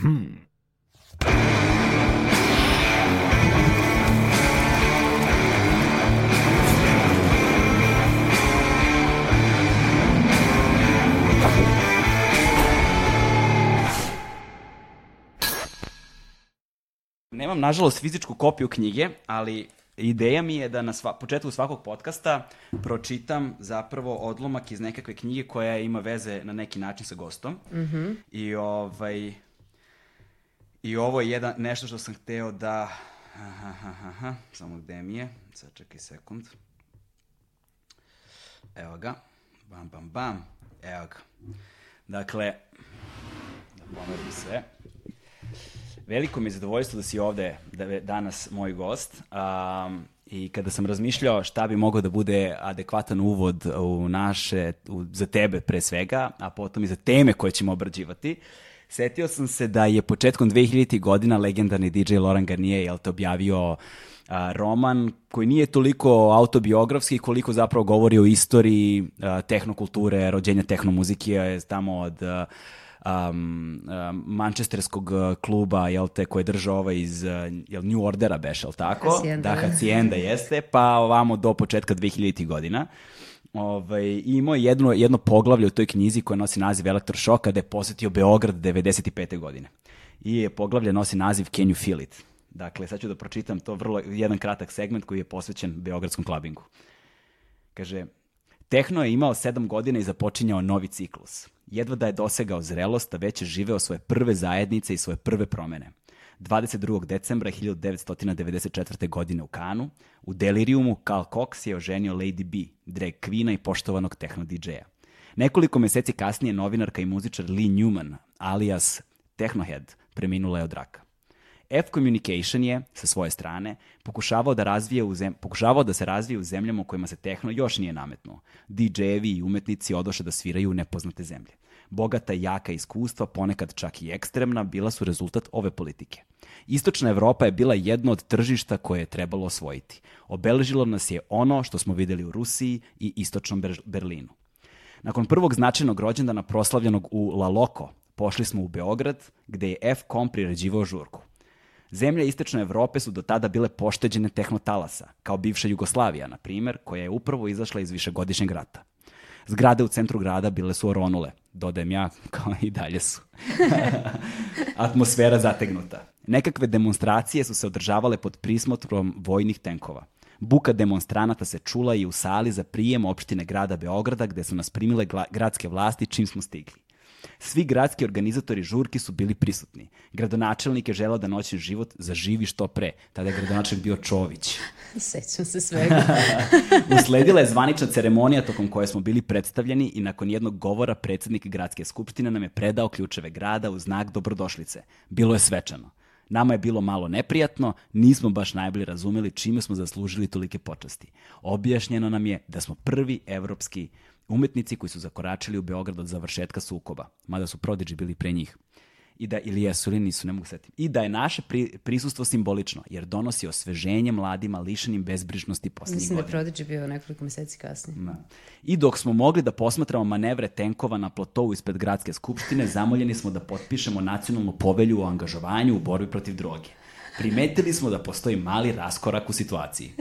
Hmm. Nemam, nažalost, fizičku kopiju knjige, ali ideja mi je da na sva, početku svakog podcasta pročitam zapravo odlomak iz nekakve knjige koja ima veze na neki način sa gostom. Mm -hmm. I ovaj... I ovo je jedan, nešto što sam hteo da... Aha, aha, aha, samo gde mi je? Sad čekaj sekund. Evo ga. Bam, bam, bam. Evo ga. Dakle, da pomerim sve. Veliko mi je zadovoljstvo da si ovde da je danas moj gost. Um, I kada sam razmišljao šta bi mogao da bude adekvatan uvod u naše, u, za tebe pre svega, a potom i za teme koje ćemo obrađivati, setio sam se da je početkom 2000. godina legendarni DJ Loran Garnier jel te objavio a, roman koji nije toliko autobiografski koliko zapravo govori o istoriji a, tehnokulture, rođenja tehnomuzike tamo od a, um, um, mančesterskog kluba, jel te, koje drža ovaj iz jel, New Ordera beš, jel tako? Hacienda. Da, Hacienda jeste, pa ovamo do početka 2000. godina. Ovaj, imao je jedno, jedno poglavlje u toj knjizi koja nosi naziv Elektrošok kada je posetio Beograd 95. godine. I je poglavlje nosi naziv Can you feel it? Dakle, sad ću da pročitam to vrlo, jedan kratak segment koji je posvećen Beogradskom klabingu. Kaže, Tehno je imao sedam godina i započinjao novi ciklus. Jedva da je dosegao zrelost, a već je živeo svoje prve zajednice i svoje prve promene. 22. decembra 1994. godine u Kanu, u Deliriumu, Carl Cox je oženio Lady B, drag queena i poštovanog techno DJ-a. Nekoliko meseci kasnije novinarka i muzičar Lee Newman, alias Technohead, preminula je od raka. F Communication je, sa svoje strane, pokušavao da, razvije u zem, pokušavao da se razvije u zemljama u kojima se tehno još nije nametnuo. DJ-evi i umetnici odoše da sviraju u nepoznate zemlje. Bogata i jaka iskustva, ponekad čak i ekstremna, bila su rezultat ove politike. Istočna Evropa je bila jedno od tržišta koje je trebalo osvojiti. Obeležilo nas je ono što smo videli u Rusiji i istočnom Berlinu. Nakon prvog značajnog rođendana proslavljenog u La Loco, pošli smo u Beograd, gde je F-Com priređivao žurku. Zemlje istočne Evrope su do tada bile pošteđene tehnotalasa, kao bivša Jugoslavija, na primer, koja je upravo izašla iz višegodišnjeg rata. Zgrade u centru grada bile su oronule, dodajem ja, kao i dalje su. Atmosfera zategnuta. Nekakve demonstracije su se održavale pod prismotrom vojnih tenkova. Buka demonstranata se čula i u sali za prijem opštine grada Beograda gde su nas primile gradske vlasti čim smo stigli. Svi gradski organizatori žurki su bili prisutni. Gradonačelnik je želao da noćni život zaživi što pre. Tada je gradonačelnik bio Čović. Sećam se svega. Usledila je zvanična ceremonija tokom koje smo bili predstavljeni i nakon jednog govora predsednik gradske skupštine nam je predao ključeve grada u znak dobrodošlice. Bilo je svečano. Nama je bilo malo neprijatno, nismo baš najbolje razumeli čime smo zaslužili tolike počasti. Objašnjeno nam je da smo prvi evropski umetnici koji su zakoračili u Beograd od završetka sukoba, mada su Prodigy bili pre njih. I da, ili jesu ili nisu, ne mogu setiti. I da je naše pri, prisustvo simbolično, jer donosi osveženje mladima lišenim bezbrižnosti poslednjih godina. Mislim da Prodigy bio nekoliko meseci kasnije. Da. I dok smo mogli da posmatramo manevre tenkova na platovu ispred gradske skupštine, zamoljeni smo da potpišemo nacionalnu povelju o angažovanju u borbi protiv droge. Primetili smo da postoji mali raskorak u situaciji.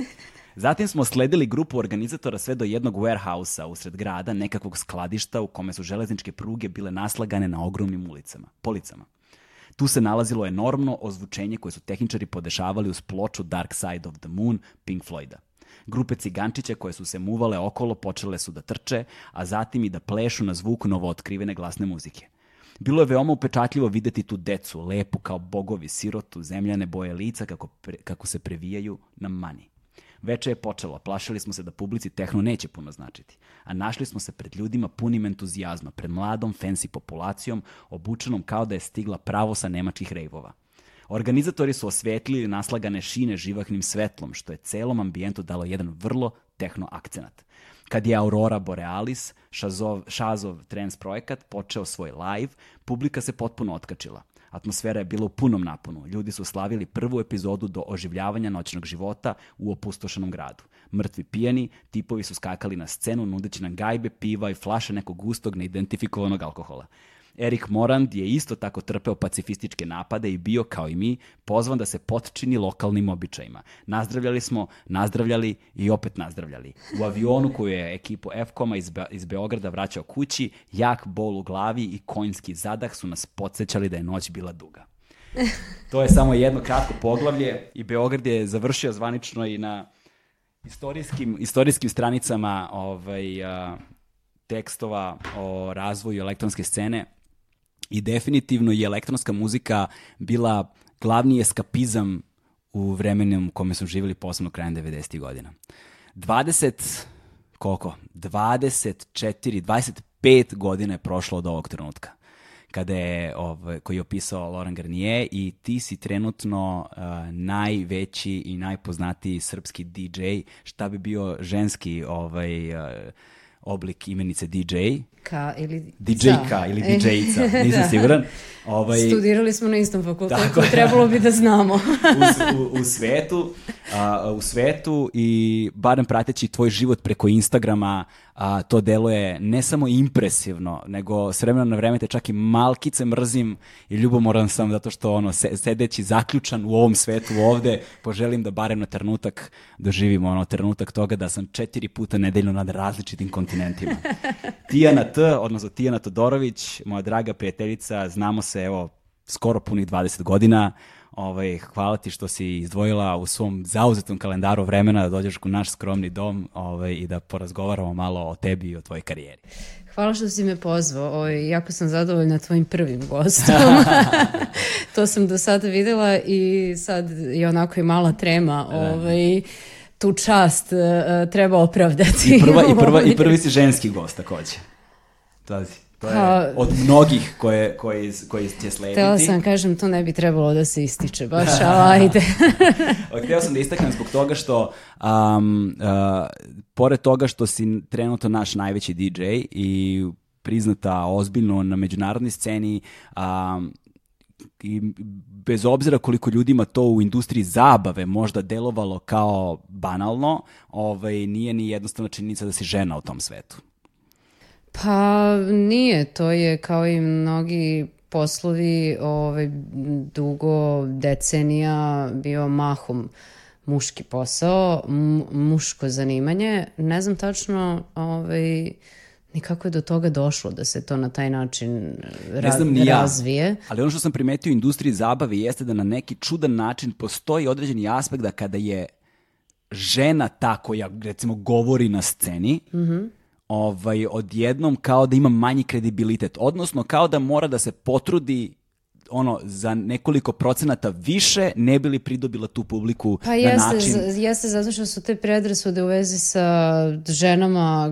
Zatim smo sledili grupu organizatora sve do jednog warehouse-a usred grada, nekakvog skladišta u kome su železničke pruge bile naslagane na ogromnim ulicama, policama. Tu se nalazilo enormno ozvučenje koje su tehničari podešavali uz ploču Dark Side of the Moon Pink Floyda. Grupe cigančića koje su se muvale okolo počele su da trče, a zatim i da plešu na zvuk novootkrivene glasne muzike. Bilo je veoma upečatljivo videti tu decu, lepu kao bogovi, sirotu, zemljane boje lica kako, pre, kako se previjaju na mani. Veče je počelo, plašili smo se da publici tehno neće puno značiti, a našli smo se pred ljudima punim entuzijazma, pred mladom, fancy populacijom, obučenom kao da je stigla pravo sa nemačkih rejvova. Organizatori su osvetlili naslagane šine živahnim svetlom, što je celom ambijentu dalo jedan vrlo tehno akcenat. Kad je Aurora Borealis, Shazov, Shazov Trans projekat, počeo svoj live, publika se potpuno otkačila – Atmosfera je bila u punom naponu. Ljudi su slavili prvu epizodu do oživljavanja noćnog života u opustošenom gradu. Mrtvi pijani, tipovi su skakali na scenu nudeći nam gajbe, piva i flaše nekog gustog, neidentifikovanog alkohola. Erik Morand je isto tako trpeo pacifističke napade i bio, kao i mi, pozvan da se potčini lokalnim običajima. Nazdravljali smo, nazdravljali i opet nazdravljali. U avionu koju je ekipu F-koma iz, Be iz Beograda vraćao kući, jak bol u glavi i konjski zadah su nas podsjećali da je noć bila duga. To je samo jedno kratko poglavlje i Beograd je završio zvanično i na istorijskim, istorijskim stranicama ovaj, a, tekstova o razvoju elektronske scene i definitivno je elektronska muzika bila glavni eskapizam u vremenom kome su živjeli posebno krajem 90. godina. 20, koliko? 24, 25 godina je prošlo od ovog trenutka kada je, ovaj, koji je opisao Laurent Garnier i ti si trenutno uh, najveći i najpoznatiji srpski DJ, šta bi bio ženski ovaj, uh, oblik imenice DJ. Ka ili DJ-ka ili DJ-ica, nisam da. siguran. Ovaj, Studirali smo na istom fakultetu, trebalo bi da znamo. u, u, u svetu, a, u svetu i barem prateći tvoj život preko Instagrama, a, to deluje ne samo impresivno, nego s vremena na vreme te čak i malkice mrzim i ljubomoran sam zato što ono, sedeći zaključan u ovom svetu ovde, poželim da barem na trenutak doživimo ono trenutak toga da sam četiri puta nedeljno nad različitim kontinentima. Tijana T, odnosno Tijana Todorović, moja draga prijateljica, znamo se evo skoro punih 20 godina, Ovaj, hvala ti što si izdvojila u svom zauzetom kalendaru vremena da dođeš u naš skromni dom ovaj, i da porazgovaramo malo o tebi i o tvojoj karijeri. Hvala što si me pozvao. Ovaj, jako sam zadovoljna tvojim prvim gostom. to sam do sada videla i sad je onako i mala trema. Da. Ovaj, tu čast uh, treba opravdati. I, prva, i, prva, I prvi si ženski gost takođe. Tazi. To je od mnogih koje, koje, koje će slediti. Htela sam kažem, to ne bi trebalo da se ističe baš, ali ajde. Htela sam da istaknem zbog toga što, um, uh, pored toga što si trenutno naš najveći DJ i priznata ozbiljno na međunarodnoj sceni, um, i bez obzira koliko ljudima to u industriji zabave možda delovalo kao banalno, ovaj, nije ni jednostavna činjenica da si žena u tom svetu. Pa nije, to je kao i mnogi poslovi ovaj, dugo decenija bio mahom muški posao, muško zanimanje. Ne znam tačno ovaj, nikako je do toga došlo da se to na taj način ra ne znam ni ja, razvije. Ali ono što sam primetio u industriji zabave jeste da na neki čudan način postoji određeni aspekt da kada je žena ta koja recimo govori na sceni, mm -hmm ovaj, odjednom kao da ima manji kredibilitet, odnosno kao da mora da se potrudi ono za nekoliko procenata više ne bi li pridobila tu publiku pa na jeste, način... jeste zato što su te predrasude u vezi sa ženama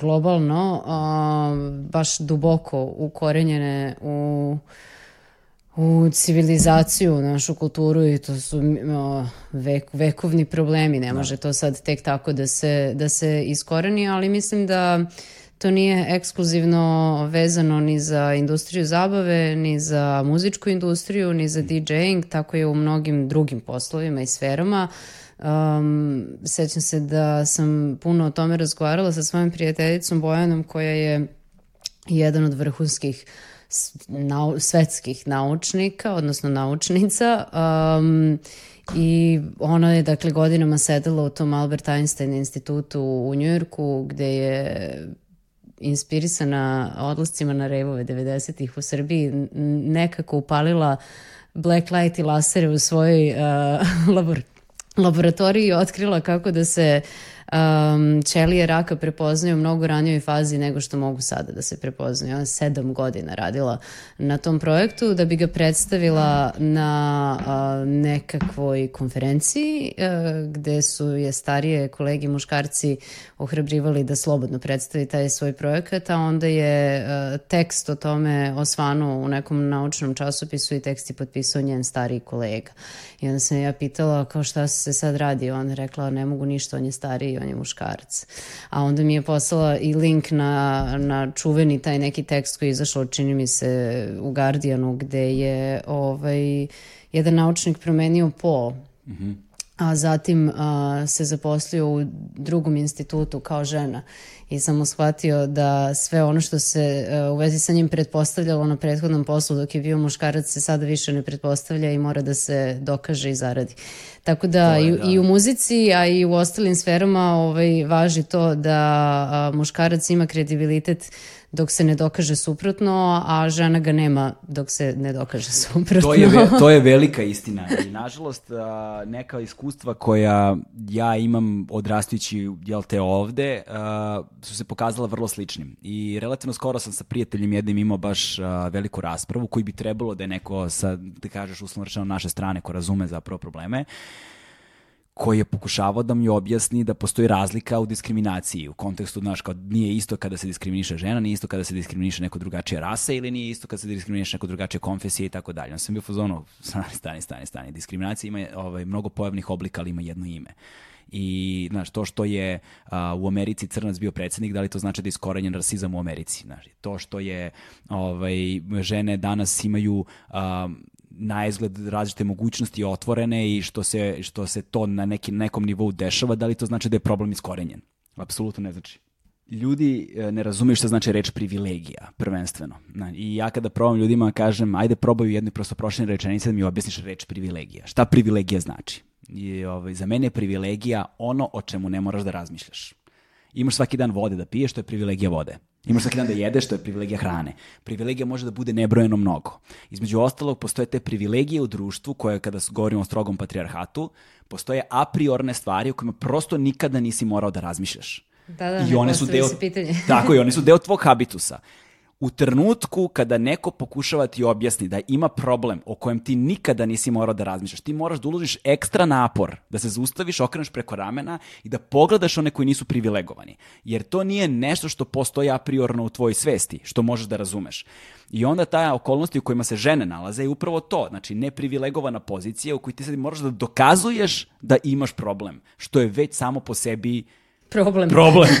globalno a, baš duboko ukorenjene u u civilizaciju, našu kulturu i to su o, vek, vekovni problemi. Ne da. može to sad tek tako da se, da se iskoreni, ali mislim da to nije ekskluzivno vezano ni za industriju zabave, ni za muzičku industriju, ni za DJing, tako je u mnogim drugim poslovima i sferama. Um, sećam se da sam puno o tome razgovarala sa svojom prijateljicom Bojanom koja je jedan od vrhunskih uh, nau, svetskih naučnika, odnosno naučnica um, i ona je dakle godinama sedela u tom Albert Einstein institutu u Njujorku gde je inspirisana odlascima na revove 90-ih u Srbiji nekako upalila black light i lasere u svojoj uh, labor laboratoriji i otkrila kako da se uh, um, ćelije raka prepoznaju u mnogo ranijoj fazi nego što mogu sada da se prepoznaju. Ona sedam godina radila na tom projektu da bi ga predstavila na uh, nekakvoj konferenciji uh, gde su je starije kolegi muškarci ohrabrivali da slobodno predstavi taj svoj projekat, a onda je uh, tekst o tome osvanu u nekom naučnom časopisu i tekst je potpisao njen stariji kolega. I onda sam ja pitala kao šta se sad radi, ona je rekla ne mogu ništa, on je stariji, on je muškarac. A onda mi je poslala i link na, na čuveni taj neki tekst koji je izašao, čini mi se, u Guardianu, gde je ovaj, jedan naučnik promenio pol. Mm -hmm a zatim a, se zaposlio u drugom institutu kao žena i sam shvatio da sve ono što se uh, u vezi sa njim pretpostavljalo na prethodnom poslu dok je bio muškarac se sada više ne pretpostavlja i mora da se dokaže i zaradi. Tako da, je, da. I, i u muzici, a i u ostalim sferama ovaj, važi to da a, muškarac ima kredibilitet dok se ne dokaže suprotno, a žena ga nema dok se ne dokaže suprotno. To je, to je velika istina. I nažalost neka iskustva koja ja imam odrastujući jel te ovde su se pokazala vrlo sličnim. I relativno skoro sam sa prijateljem jednim imao baš veliku raspravu koji bi trebalo da je neko sa, da kažeš uslovno rečeno naše strane ko razume zapravo probleme koji je pokušavao da mi objasni da postoji razlika u diskriminaciji u kontekstu, znaš, kao nije isto kada se diskriminiše žena, nije isto kada se diskriminiše neko drugačije rase ili nije isto kada se diskriminiše neko drugačije konfesije i tako dalje. On sam bio fazonu, stani, stani, stani, stani. Diskriminacija ima ovaj, mnogo pojavnih oblika, ali ima jedno ime i znaš, to što je a, u Americi crnac bio predsednik, da li to znači da je iskorenjen rasizam u Americi? Znaš, to što je ovaj, žene danas imaju a, na izgled različite mogućnosti otvorene i što se, što se to na neki, nekom nivou dešava, da li to znači da je problem iskorenjen? Apsolutno ne znači ljudi e, ne razumeju šta znači reč privilegija, prvenstveno. I ja kada probam ljudima kažem, ajde probaju jednu prosto prošle rečenice da mi objasniš reč privilegija. Šta privilegija znači? I, ovaj, za mene je privilegija ono o čemu ne moraš da razmišljaš. Imaš svaki dan vode da piješ, to je privilegija vode. Imaš svaki dan da jedeš, to je privilegija hrane. Privilegija može da bude nebrojeno mnogo. Između ostalog, postoje te privilegije u društvu koje, kada govorimo o strogom patrijarhatu, postoje a priorne stvari o kojima prosto nikada nisi morao da razmišljaš. Da, da, I one su deo, pitanje. tako i one su deo tvog habitusa u trenutku kada neko pokušava ti objasni da ima problem o kojem ti nikada nisi morao da razmišljaš, ti moraš da uložiš ekstra napor, da se zaustaviš, okreneš preko ramena i da pogledaš one koji nisu privilegovani. Jer to nije nešto što postoji a priorno u tvojoj svesti, što možeš da razumeš. I onda ta okolnosti u kojima se žene nalaze je upravo to, znači neprivilegovana pozicija u kojoj ti sad moraš da dokazuješ da imaš problem, što je već samo po sebi problem. Problem.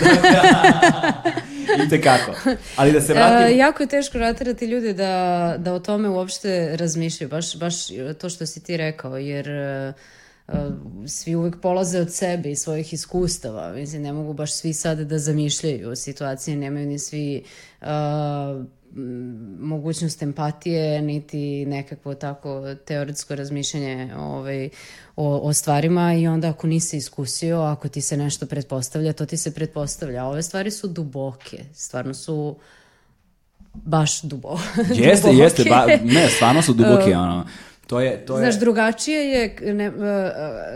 I kako. Ali da se vratim... Uh, jako je teško ratirati ljude da, da o tome uopšte razmišljaju. Baš, baš to što si ti rekao, jer uh, svi uvek polaze od sebe i svojih iskustava. Mislim, ne mogu baš svi sad da zamišljaju situacije, nemaju ni svi uh, mogućnost empatije, niti nekakvo tako teoretsko razmišljanje ovaj, o, o stvarima i onda ako nisi iskusio, ako ti se nešto pretpostavlja, to ti se pretpostavlja. Ove stvari su duboke, stvarno su baš dubo. Jeste, duboke. jeste, ba, ne, stvarno su duboke, ono. To je, to je... Znaš, drugačije je, ne, e,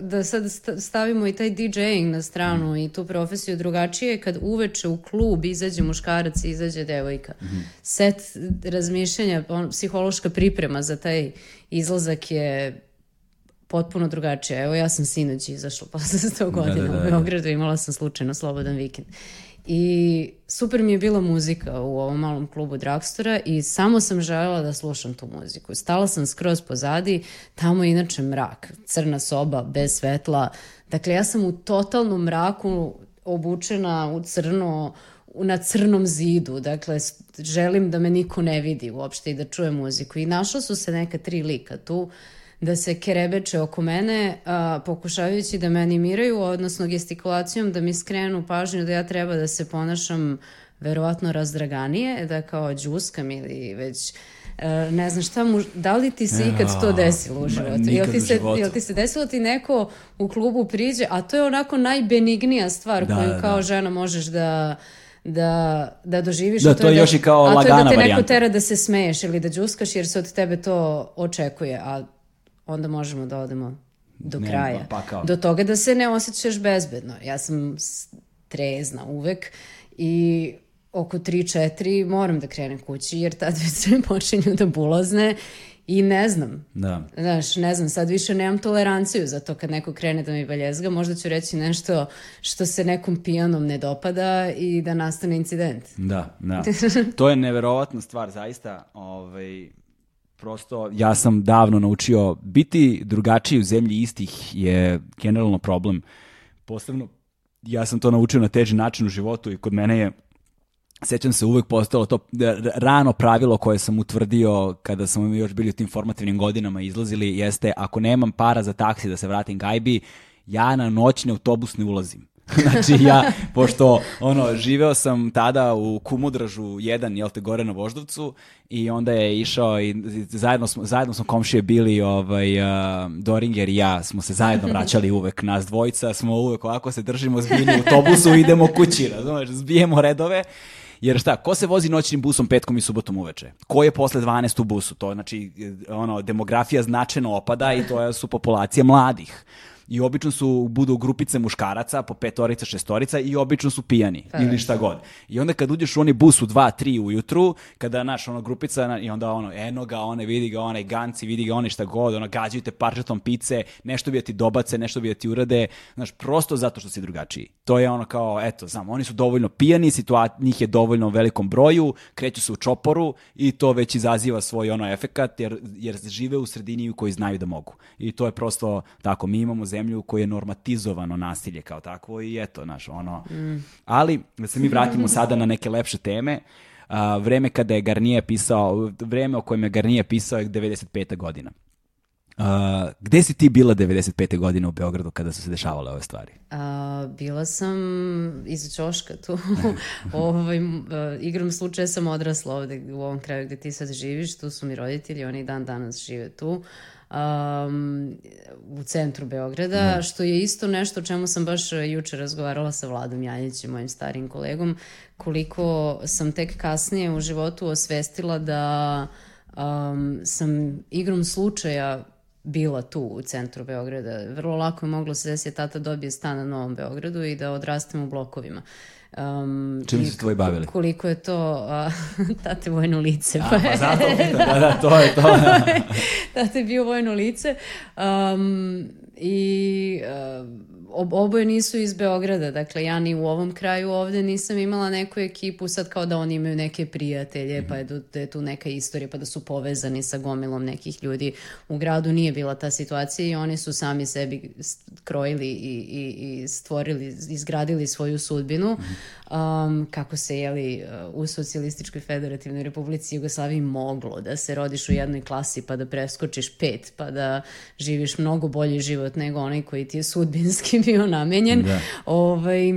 da sad stavimo i taj DJing na stranu mm. i tu profesiju, drugačije je kad uveče u klub izađe muškarac i izađe devojka. Mm. Set razmišljanja, on, psihološka priprema za taj izlazak je potpuno drugačija. Evo ja sam sinoć izašla posle 100 godina da, da, da, u Beogradu, imala sam slučajno slobodan vikend. I super mi je bila muzika u ovom malom klubu Dragstora i samo sam želela da slušam tu muziku. Stala sam skroz pozadi, tamo je inače mrak, crna soba, bez svetla. Dakle, ja sam u totalnom mraku obučena u crno, na crnom zidu, dakle želim da me niko ne vidi uopšte i da čuje muziku i našla su se neka tri lika tu da se kerebeče oko mene, a, pokušavajući da me animiraju, odnosno gestikulacijom da mi skrenu pažnju da ja treba da se ponašam verovatno razdraganije, da kao džuskam ili već Uh, ne znam šta mu, da li ti se ikad to desilo u životu? Jel ti, se, jel ti se desilo ti neko u klubu priđe, a to je onako najbenignija stvar da, koju da, kao da. žena možeš da da, da doživiš. Da, to, je da, još i kao lagana varijanta. A to je da te neko tera da se smeješ ili da džuskaš jer se od tebe to očekuje, a onda možemo da odemo do ne, kraja. Pa, pa do toga da se ne osjećaš bezbedno. Ja sam trezna uvek i oko 3-4 moram da krenem kući jer tad već sve počinju da bulazne i ne znam. Da. Znaš, ne znam, sad više nemam toleranciju za to kad neko krene da mi baljezga, možda ću reći nešto što se nekom pijanom ne dopada i da nastane incident. Da, da. to je neverovatna stvar, zaista. Ovaj, prosto ja sam davno naučio biti drugačiji u zemlji istih je generalno problem. Posebno ja sam to naučio na teži način u životu i kod mene je sećam se uvek postalo to rano pravilo koje sam utvrdio kada smo još bili u tim formativnim godinama izlazili jeste ako nemam para za taksi da se vratim gajbi, ja na noćni autobus ne ulazim. znači ja, pošto ono, živeo sam tada u Kumodražu 1, jel te, gore na Voždovcu i onda je išao i zajedno smo, zajedno smo komšije bili ovaj, uh, Doringer i ja smo se zajedno vraćali uvek, nas dvojica smo uvek ovako se držimo zbijeni u autobusu i idemo kući, razumeš, zbijemo redove Jer šta, ko se vozi noćnim busom petkom i subotom uveče? Ko je posle 12 u busu? To znači, ono, demografija značajno opada i to su populacija mladih i obično su budu grupice muškaraca po petorica, šestorica i obično su pijani pa, ili šta god. I onda kad uđeš u onaj bus u 2, 3 ujutru, kada naš ono grupica i onda ono eno ga, one vidi ga, onaj ganci, vidi ga, one šta god, ono gađaju te parčetom pice, nešto bi da ti dobace, nešto bi da ti urade, znaš, prosto zato što si drugačiji. To je ono kao, eto, znam, oni su dovoljno pijani, situa njih je dovoljno u velikom broju, kreću se u čoporu i to već izaziva svoj ono efekat jer, jer žive u sredini u kojoj znaju da mogu. I to je prosto tako, mi imamo zemlju zemlju u kojoj je normatizovano nasilje kao takvo i eto, znaš, ono. Mm. Ali, da se mi vratimo sada na neke lepše teme, a, vreme kada je Garnije pisao, vreme o kojem je Garnije pisao je 95. godina. Uh, gde si ti bila 95. godine u Beogradu kada su se dešavale ove stvari? Uh, bila sam iza Ćoška tu. ovaj, uh, igram slučaja sam odrasla ovde u ovom kraju gde ti sad živiš. Tu su mi roditelji, oni dan danas žive tu um, u centru Beograda, mm. što je isto nešto o čemu sam baš juče razgovarala sa Vladom Janjićem, mojim starim kolegom, koliko sam tek kasnije u životu osvestila da um, sam igrom slučaja bila tu u centru Beograda. Vrlo lako je moglo se desiti da tata dobije stan na Novom Beogradu i da odrastem u blokovima. Um, Čim su tvoji bavili? Koliko je to uh, tate vojno lice. A, pa zato da, da, to je to. tate je bio vojno lice. Um, I uh, oboje nisu iz Beograda, dakle ja ni u ovom kraju ovde nisam imala neku ekipu sad kao da oni imaju neke prijatelje, mm -hmm. pa je, da je tu neka istorija, pa da su povezani sa gomilom nekih ljudi. U gradu nije bila ta situacija i oni su sami sebi krojili i, i, i stvorili, izgradili svoju sudbinu. Mm -hmm. um, kako se, jeli, u Socialističkoj federativnoj republici Jugoslaviji moglo da se rodiš u jednoj klasi pa da preskočiš pet, pa da živiš mnogo bolji život nego onaj koji ti je sudbinski bio namenjen. Da. Ovaj,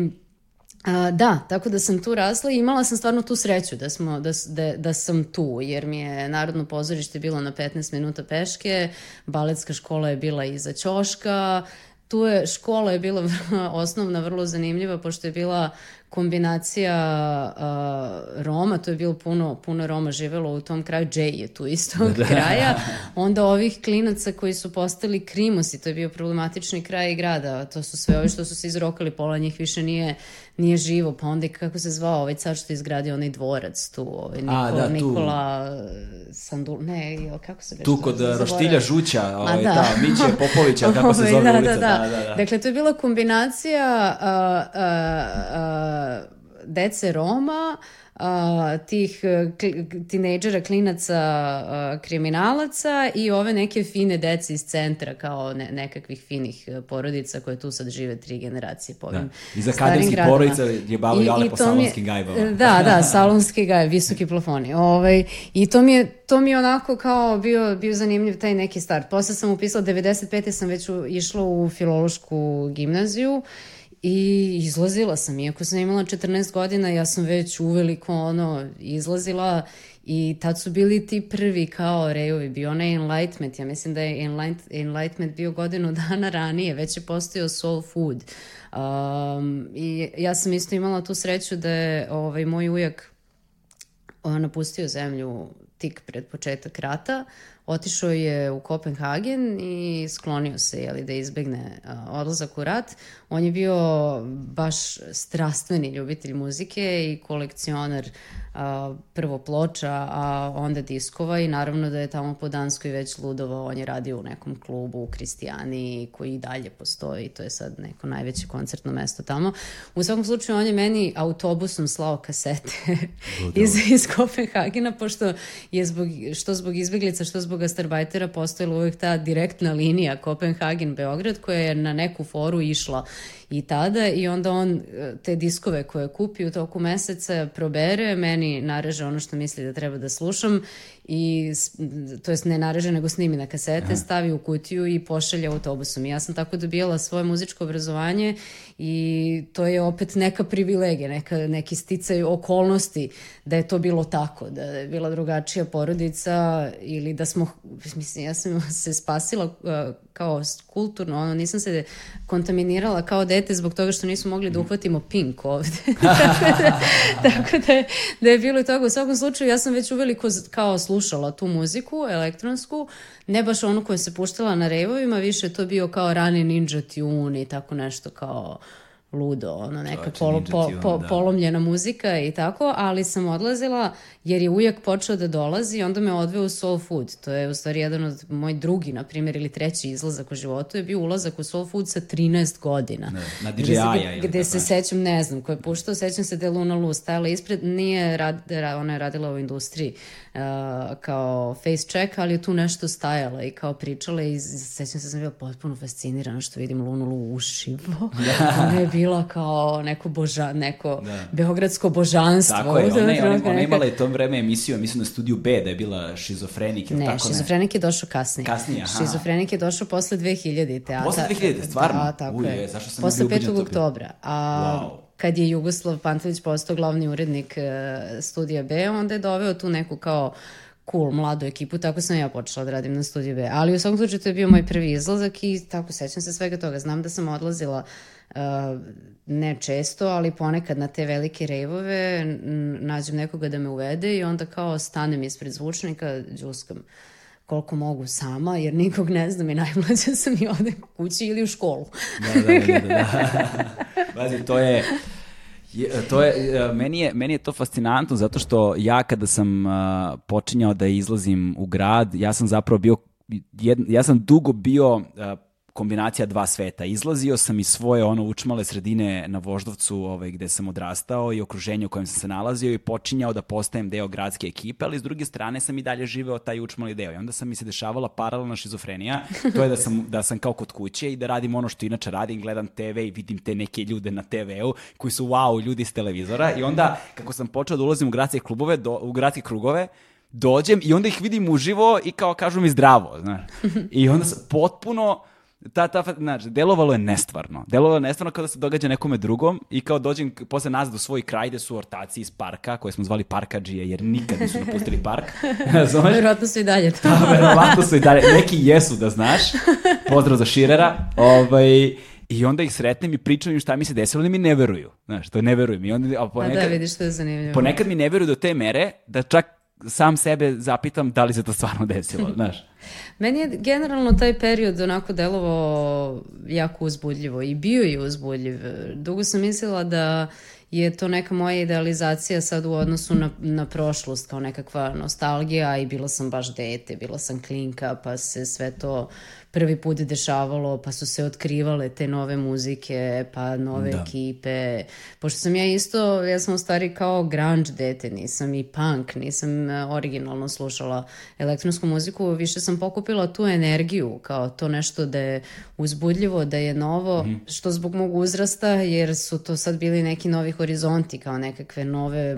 A, da, tako da sam tu rasla i imala sam stvarno tu sreću da, smo, da, da, da sam tu, jer mi je Narodno pozorište bilo na 15 minuta peške, baletska škola je bila iza Ćoška, tu je, škola je bila osnovna vrlo zanimljiva, pošto je bila kombinacija uh, Roma, to je bilo puno, puno Roma živelo u tom kraju, Džej je tu istog da. kraja, onda ovih klinaca koji su postali krimosi, to je bio problematični kraj grada, to su sve ovi što su se izrokali, pola njih više nije, nije živo, pa onda kako se zvao ovaj car što je izgradio onaj dvorac tu, ovaj Nikola, A, da, tu. Nikola Sandul, ne, kako se Tu kod Roštilja Žuća, ovaj, da. da, Miće Popovića, kako se zove da, ulica. Da, da. Da, da, da. Dakle, to je bila kombinacija uh, uh, uh, dece Roma, a, tih tinejdžera, klinaca, a, kriminalaca i ove neke fine dece iz centra kao ne, nekakvih finih e, porodica koje tu sad žive tri generacije po ovim da. I za kaderskih porodica je bavio ale po salonskim gajbama. Da, da, salonski gaj, visoki plafoni. Ovaj, I to mi je to mi je onako kao bio, bio zanimljiv taj neki start. Posle sam upisala, 95. sam već u, išla u filološku gimnaziju I izlazila sam, iako sam imala 14 godina, ja sam već uveliko ono, izlazila i tad su bili ti prvi kao rejovi, bio onaj Enlightenment, ja mislim da je Enlightenment bio godinu dana ranije, već je postojao Soul Food. Um, I ja sam isto imala tu sreću da je ovaj, moj ujak napustio zemlju tik pred početak rata, otišao je u Kopenhagen i sklonio se jeli, da izbegne odlazak u rat. On je bio baš strastveni ljubitelj muzike i kolekcionar a, prvo ploča, a onda diskova i naravno da je tamo po Danskoj već ludovao, on je radio u nekom klubu u Kristijani koji i dalje postoji, to je sad neko najveće koncertno mesto tamo. U svakom slučaju on je meni autobusom slao kasete iz, iz Kopenhagena, pošto je zbog, što zbog izbeglica, što zbog gastarbajtera postojala uvek ta direktna linija Kopenhagen-Beograd koja je na neku foru išla i tada i onda on e, te diskove koje kupi u toku meseca probere, meni nareže ono što misli da treba da slušam i to jest ne nareže nego snimi na kasete, Aha. stavi u kutiju i pošalje autobusom. I ja sam tako dobijala svoje muzičko obrazovanje i to je opet neka privilegija, neka, neki sticaj okolnosti da je to bilo tako, da je bila drugačija porodica ili da smo, mislim, ja sam se spasila uh, kao kulturno, ono, nisam se kontaminirala kao dete zbog toga što nismo mogli da uhvatimo pink ovde. tako da, tako da, je, da je bilo i toga. U svakom slučaju, ja sam već uveliko kao slušala tu muziku, elektronsku, ne baš onu koja se puštala na rejvovima, više to bio kao rani Ninja Tune i tako nešto kao ludo, ono neka polo, po, po, da. polomljena muzika i tako, ali sam odlazila jer je ujak počeo da dolazi i onda me odveo u Soul Food. To je u stvari jedan od moj drugi, na primjer, ili treći izlazak u životu je bio ulazak u Soul Food sa 13 godina. Ne, na DJI-a. Gde, gde se sećam, ne znam, ko je puštao, sećam se da je Luna Lu stajala ispred, nije, rad, ona je radila u industriji uh, kao face check, ali je tu nešto stajala i kao pričala i sećam se da sam bila potpuno fascinirana što vidim Lunu Lu uživo. Da. ona je bila kao neko boža, neko da. beogradsko božanstvo. Tako je, ona, je, ona, ona imala je tom vreme emisiju, mislim na studiju B, da je bila šizofrenik. Ne, tako šizofrenik ne? je došao kasnije. Kasnije, aha. Šizofrenik je došao posle 2000-te. Posle 2000-te, stvarno? Da, tako Uj, je. Zašto sam posle 5. oktobra. A, wow kad je Jugoslav Pantelić postao glavni urednik uh, studija B, onda je doveo tu neku kao cool mladu ekipu, tako sam ja počela da radim na studiju B. Ali u svakom slučaju to je bio moj prvi izlazak i tako sećam se svega toga. Znam da sam odlazila uh, ne često, ali ponekad na te velike rejvove nađem nekoga da me uvede i onda kao stanem ispred zvučnika, džuskam koliko mogu sama, jer nikog ne znam i najmlađa sam i odem kući ili u školu. Da, da, da. da, da. Pazi, to je... Je, to je, e, meni, je, meni je to fascinantno zato što ja kada sam uh, počinjao da izlazim u grad, ja sam zapravo bio, jed, ja sam dugo bio uh, kombinacija dva sveta. Izlazio sam iz svoje ono učmale sredine na Voždovcu ovaj, gde sam odrastao i okruženje u kojem sam se nalazio i počinjao da postajem deo gradske ekipe, ali s druge strane sam i dalje živeo taj učmali deo. I onda sam mi se dešavala paralelna šizofrenija, to je da sam, da sam kao kod kuće i da radim ono što inače radim, gledam TV i vidim te neke ljude na TV-u koji su wow ljudi s televizora i onda kako sam počeo da ulazim u gradske klubove, do, u gradske krugove, dođem i onda ih vidim uživo i kao kažu mi zdravo, znaš. I onda sam potpuno ta, ta, znači, delovalo je nestvarno. Delovalo je nestvarno kao da se događa nekome drugom i kao dođem posle nazad u svoj kraj gde su ortaci iz parka, koje smo zvali parkađije jer nikad nisu napustili park. Znaš? Verovatno su i dalje to. da, verovatno su i dalje. Neki jesu, da znaš. Pozdrav za Širera. Ovaj, I onda ih sretnem i pričam im šta mi se desilo, ali mi ne veruju. Znaš, to ne verujem. I onda, a ponekad, a da, vidiš što je zanimljivo. Ponekad mi ne veruju do te mere da čak sam sebe zapitam da li se to stvarno desilo, znaš. Meni je generalno taj period onako delovao jako uzbudljivo i bio je uzbudljiv. Dugo sam mislila da je to neka moja idealizacija sad u odnosu na, na prošlost, kao nekakva nostalgija i bila sam baš dete, bila sam klinka, pa se sve to prvi put dešavalo, pa su se otkrivale te nove muzike, pa nove da. ekipe. Pošto sam ja isto, ja sam u stvari kao grunge dete, nisam i punk, nisam e, originalno slušala elektronsku muziku, više sam pokupila tu energiju, kao to nešto da je uzbudljivo, da je novo, mm -hmm. što zbog mog uzrasta, jer su to sad bili neki novi horizonti, kao nekakve nove,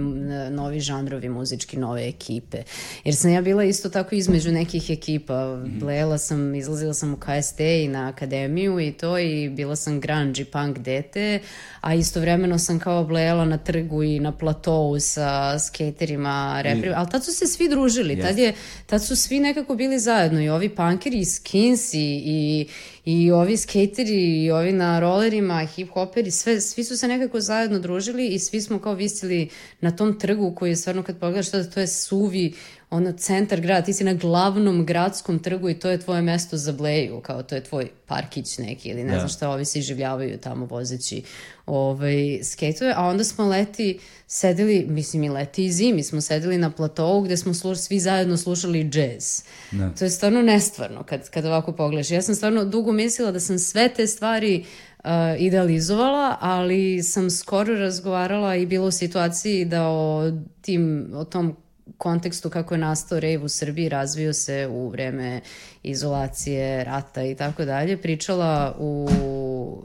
novi žanrovi muzički, nove ekipe. Jer sam ja bila isto tako između nekih ekipa, mm -hmm. blela sam, izlazila sam sam u KST i na akademiju i to i bila sam grunge i punk dete, a istovremeno sam kao blejala na trgu i na platovu sa skaterima, reperima, ali tad su se svi družili, yes. tad, je, tad su svi nekako bili zajedno i ovi punkeri i skinsi i, i ovi skateri i ovi na rollerima, hip-hoperi, sve, svi su se nekako zajedno družili i svi smo kao visili na tom trgu koji je stvarno kad pogledaš to, to je suvi ono centar grada, ti si na glavnom gradskom trgu i to je tvoje mesto za bleju, kao to je tvoj parkić neki ili ne da. znam šta, ovi se iživljavaju tamo vozeći ovaj, skejtove, a onda smo leti sedeli, mislim i leti i zimi, smo sedeli na platovu gde smo sluš, svi zajedno slušali džez. Da. To je stvarno nestvarno kad, kad ovako pogledaš. Ja sam stvarno dugo mislila da sam sve te stvari uh, idealizovala, ali sam skoro razgovarala i bila u situaciji da o, tim, o tom kontekstu kako je nastao rave u Srbiji, razvio se u vreme izolacije, rata i tako dalje, pričala u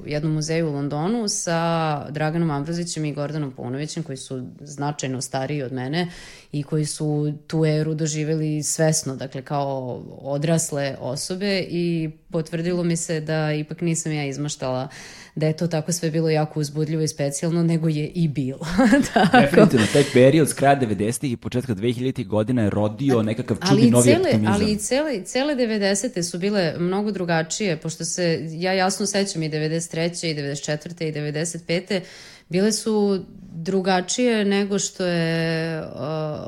jednom muzeju u Londonu sa Draganom Ambrozićem i Gordanom Punovićem, koji su značajno stariji od mene i koji su tu eru doživjeli svesno, dakle kao odrasle osobe i potvrdilo mi se da ipak nisam ja izmaštala da je to tako sve bilo jako uzbudljivo i specijalno, nego je i bilo. tako. Definitivno, taj period s kraja 90-ih i početka 2000-ih godina je rodio nekakav čudni novi cele, optimizam. Ali i cele, cele 90-te su bile mnogo drugačije, pošto se, ja jasno sećam i 93. i 94. i 95 bile su drugačije nego što je uh,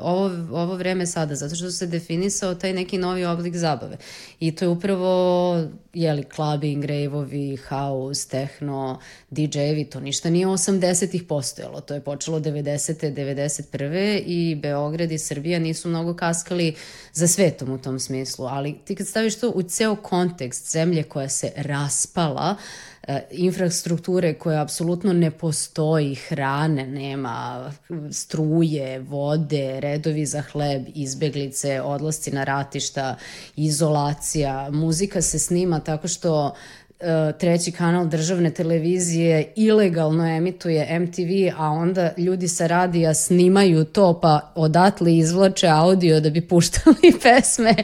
ovo, ovo vreme sada, zato što se definisao taj neki novi oblik zabave. I to je upravo, jeli, clubbing, rave-ovi, house, techno, DJ-evi, to ništa nije 80-ih postojalo. To je počelo 90. 91. i Beograd i Srbija nisu mnogo kaskali za svetom u tom smislu, ali ti kad staviš to u ceo kontekst zemlje koja se raspala, uh, infrastrukture koja apsolutno ne postoji, hrane nema, struje, vode, redovi za hleb, izbeglice, odlasci na ratišta, izolacija, muzika se snima tako što treći kanal državne televizije ilegalno emituje MTV, a onda ljudi sa radija snimaju to pa odatle izvlače audio da bi puštali pesme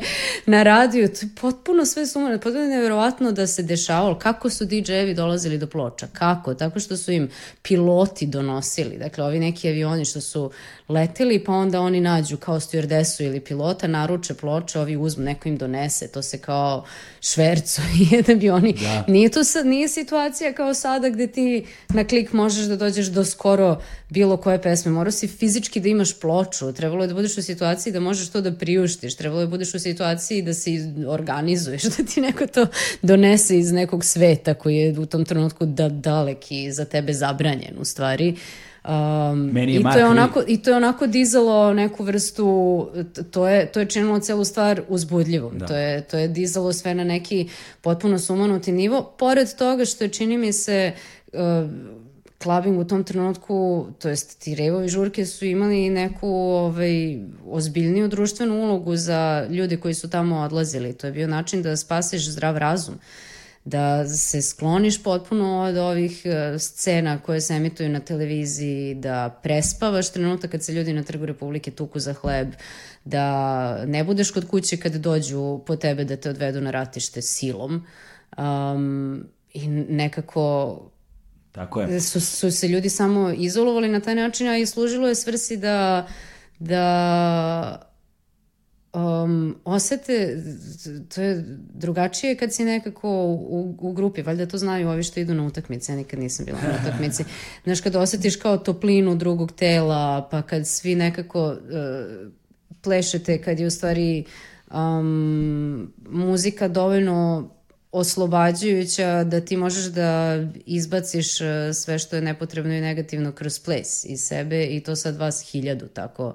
na radiju. To je potpuno sve sumano, potpuno je nevjerovatno da se dešavalo. Kako su DJ-evi dolazili do ploča? Kako? Tako što su im piloti donosili. Dakle, ovi neki avioni što su leteli, pa onda oni nađu kao stewardessu ili pilota, naruče ploče, ovi uzmu, neko im donese, to se kao švercu i da bi oni... Da. Nije to sad, nije situacija kao sada gde ti na klik možeš da dođeš do skoro bilo koje pesme. Morao si fizički da imaš ploču, trebalo je da budeš u situaciji da možeš to da priuštiš, trebalo je da budeš u situaciji da se organizuješ, da ti neko to donese iz nekog sveta koji je u tom trenutku da dalek i za tebe zabranjen u stvari. Uh, Um, Meni je i, to je onako, I to je onako dizalo neku vrstu, to je, to je činilo celu stvar uzbudljivom. Da. To, je, to je dizalo sve na neki potpuno sumanuti nivo. Pored toga što je čini mi se uh, clubbing u tom trenutku, to jest ti revovi žurke su imali neku ovaj, ozbiljniju društvenu ulogu za ljude koji su tamo odlazili. To je bio način da spasiš zdrav razum. Uh, da se skloniš potpuno od ovih e, scena koje se emituju na televiziji, da prespavaš trenutak kad se ljudi na trgu Republike tuku za hleb, da ne budeš kod kuće kad dođu po tebe da te odvedu na ratište silom. Um, I nekako Tako je. Su, su se ljudi samo izolovali na taj način, a i služilo je svrsi da, da um, osete, to je drugačije kad si nekako u, u grupi, valjda to znaju ovi što idu na utakmice, ja nikad nisam bila na utakmici. Znaš, kad osetiš kao toplinu drugog tela, pa kad svi nekako uh, plešete, kad je u stvari um, muzika dovoljno oslobađajuća da ti možeš da izbaciš sve što je nepotrebno i negativno kroz ples iz sebe i to sad vas hiljadu tako uh,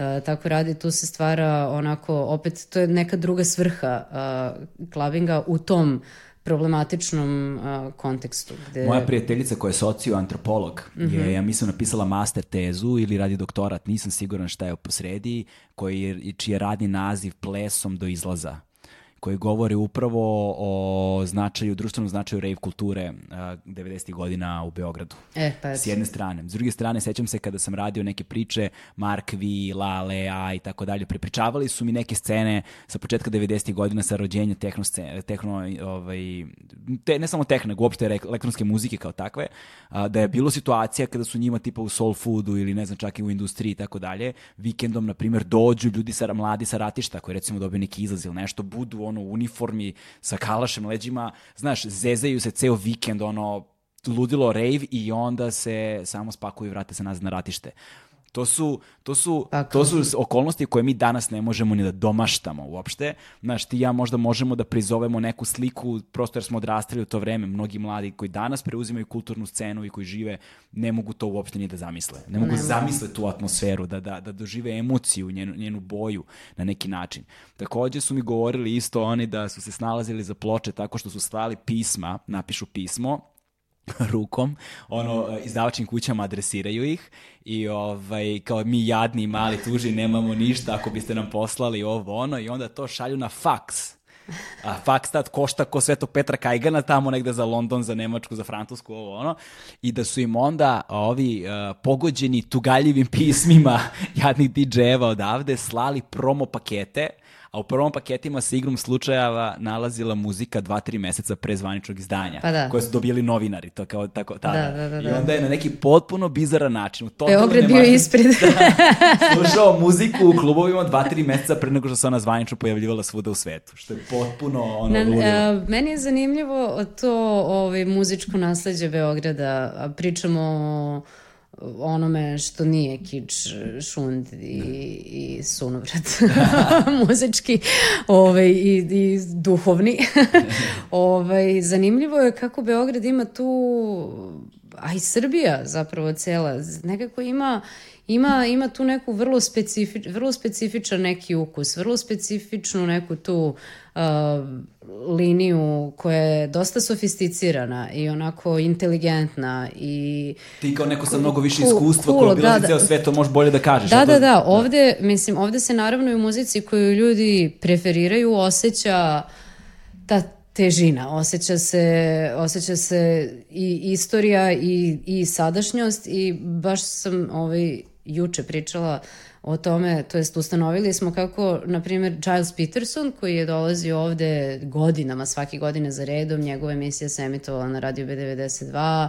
E, tako radi, tu se stvara onako, opet to je neka druga svrha uh, klavinga u tom problematičnom uh, kontekstu. Gde... Moja prijateljica koja je socioantropolog mm -hmm. je, mhm. ja mislim, napisala master tezu ili radi doktorat, nisam siguran šta je posredi, koji je, čiji je radni naziv Plesom do izlaza koji govori upravo o značaju, društvenom značaju rave kulture uh, 90. godina u Beogradu. E, pa S jedne strane. S druge strane, sećam se kada sam radio neke priče, Mark V, La Lea i tako dalje, prepričavali su mi neke scene sa početka 90. godina sa rođenja tehno, scene, tehno ovaj, te, ne samo tehno, nego uopšte elektronske muzike kao takve, uh, da je bilo situacija kada su njima tipa u soul foodu ili ne znam čak i u industriji i tako dalje, vikendom, na primjer, dođu ljudi sa, mladi sa ratišta koji recimo dobiju neki izlaz ili nešto, budu ono uniformi sa kalašem leđima, znaš, zezaju se ceo vikend, ono, ludilo rave i onda se samo spakuju i vrate se nazad na ratište. To su, to, su, to su okolnosti koje mi danas ne možemo ni da domaštamo uopšte. Znaš, ti ja možda možemo da prizovemo neku sliku, prosto jer smo odrastali u to vreme. Mnogi mladi koji danas preuzimaju kulturnu scenu i koji žive, ne mogu to uopšte ni da zamisle. Ne mogu ne, da zamisle tu atmosferu, da, da, da dožive emociju, njenu, njenu boju na neki način. Takođe su mi govorili isto oni da su se snalazili za ploče tako što su slali pisma, napišu pismo, rukom, ono, izdavačnim kućama adresiraju ih i ovaj, kao mi jadni mali tuži nemamo ništa ako biste nam poslali ovo ono i onda to šalju na faks. A Fakstat košta ko Svetog Petra Kajgana tamo negde za London, za Nemačku, za Francusku, ovo ono, i da su im onda ovi uh, pogođeni tugaljivim pismima jadnih DJ-eva odavde slali promo pakete a u prvom paketima se igrom slučajeva nalazila muzika 2-3 meseca pre zvaničnog izdanja, pa da. koje su dobili novinari, to kao tako tada. Da, da, da, I onda je na neki potpuno bizaran način. U Beograd bio ispred. da, slušao muziku u klubovima 2-3 meseca pre nego što se ona zvanično pojavljivala svuda u svetu, što je potpuno ono na, ludilo. A, meni je zanimljivo to ovaj, muzičko nasledđe Beograda, pričamo o onome što nije kič, šund i, i sunovrat muzički ovaj, i, i duhovni. ovaj, zanimljivo je kako Beograd ima tu a i Srbija zapravo cela, nekako ima, ima, ima tu neku vrlo, specifič, vrlo specifičan neki ukus, vrlo specifičnu neku tu uh, liniju koja je dosta sofisticirana i onako inteligentna i... Ti kao neko sa mnogo više iskustva cool, koji obilazi da, ceo sve, to možeš bolje da kažeš. Da, da, da, ovde, mislim, ovde se naravno i u muzici koju ljudi preferiraju osjeća ta težina, osjeća se, osjeća se i istorija i, i sadašnjost i baš sam ovaj, juče pričala o tome, to jest ustanovili smo kako, na primjer, Giles Peterson, koji je dolazi ovde godinama, svake godine za redom, njegova emisija se emitovala na Radio B92,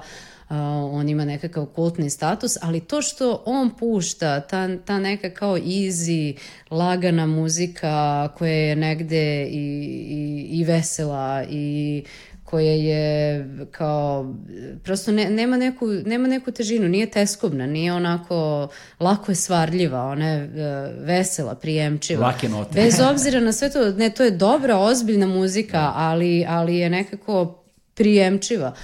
Uh, on ima nekakav kultni status, ali to što on pušta, ta, ta neka kao easy, lagana muzika koja je negde i, i, i vesela i koja je kao, prosto ne, nema, neku, nema neku težinu, nije teskobna, nije onako, lako je svarljiva, ona je uh, vesela, prijemčiva. Lake note. Bez obzira na sve to, ne, to je dobra, ozbiljna muzika, ali, ali je nekako prijemčiva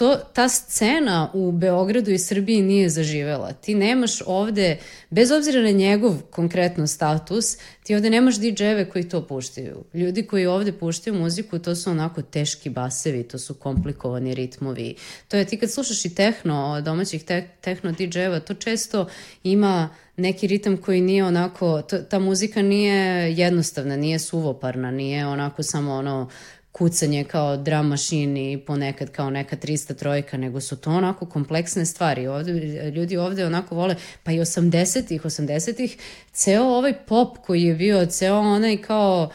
to, ta scena u Beogradu i Srbiji nije zaživela. Ti nemaš ovde, bez obzira na njegov konkretno status, ti ovde nemaš DJ-eve koji to puštaju. Ljudi koji ovde puštaju muziku, to su onako teški basevi, to su komplikovani ritmovi. To je ti kad slušaš i tehno, domaćih te, tehno DJ-eva, to često ima neki ritam koji nije onako, ta muzika nije jednostavna, nije suvoparna, nije onako samo ono kucanje kao drum machine i ponekad kao neka 300 trojka, nego su to onako kompleksne stvari. Ovde, ljudi ovde onako vole, pa i 80-ih, 80-ih, ceo ovaj pop koji je bio, ceo onaj kao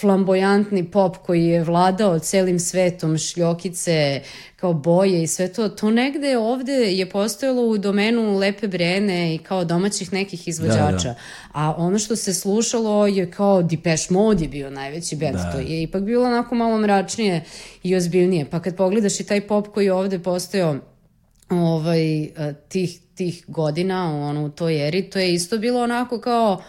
flamboyantni pop koji je vladao celim svetom, šljokice, kao boje i sve to, to negde ovde je postojalo u domenu Lepe Brene i kao domaćih nekih izvođača. Da, da. A ono što se slušalo je kao Depeche Mode je bio najveći band. Da. To je ipak bilo onako malo mračnije i ozbiljnije. Pa kad pogledaš i taj pop koji je ovde postojao ovaj, tih, tih godina ono, u toj eri, to je isto bilo onako kao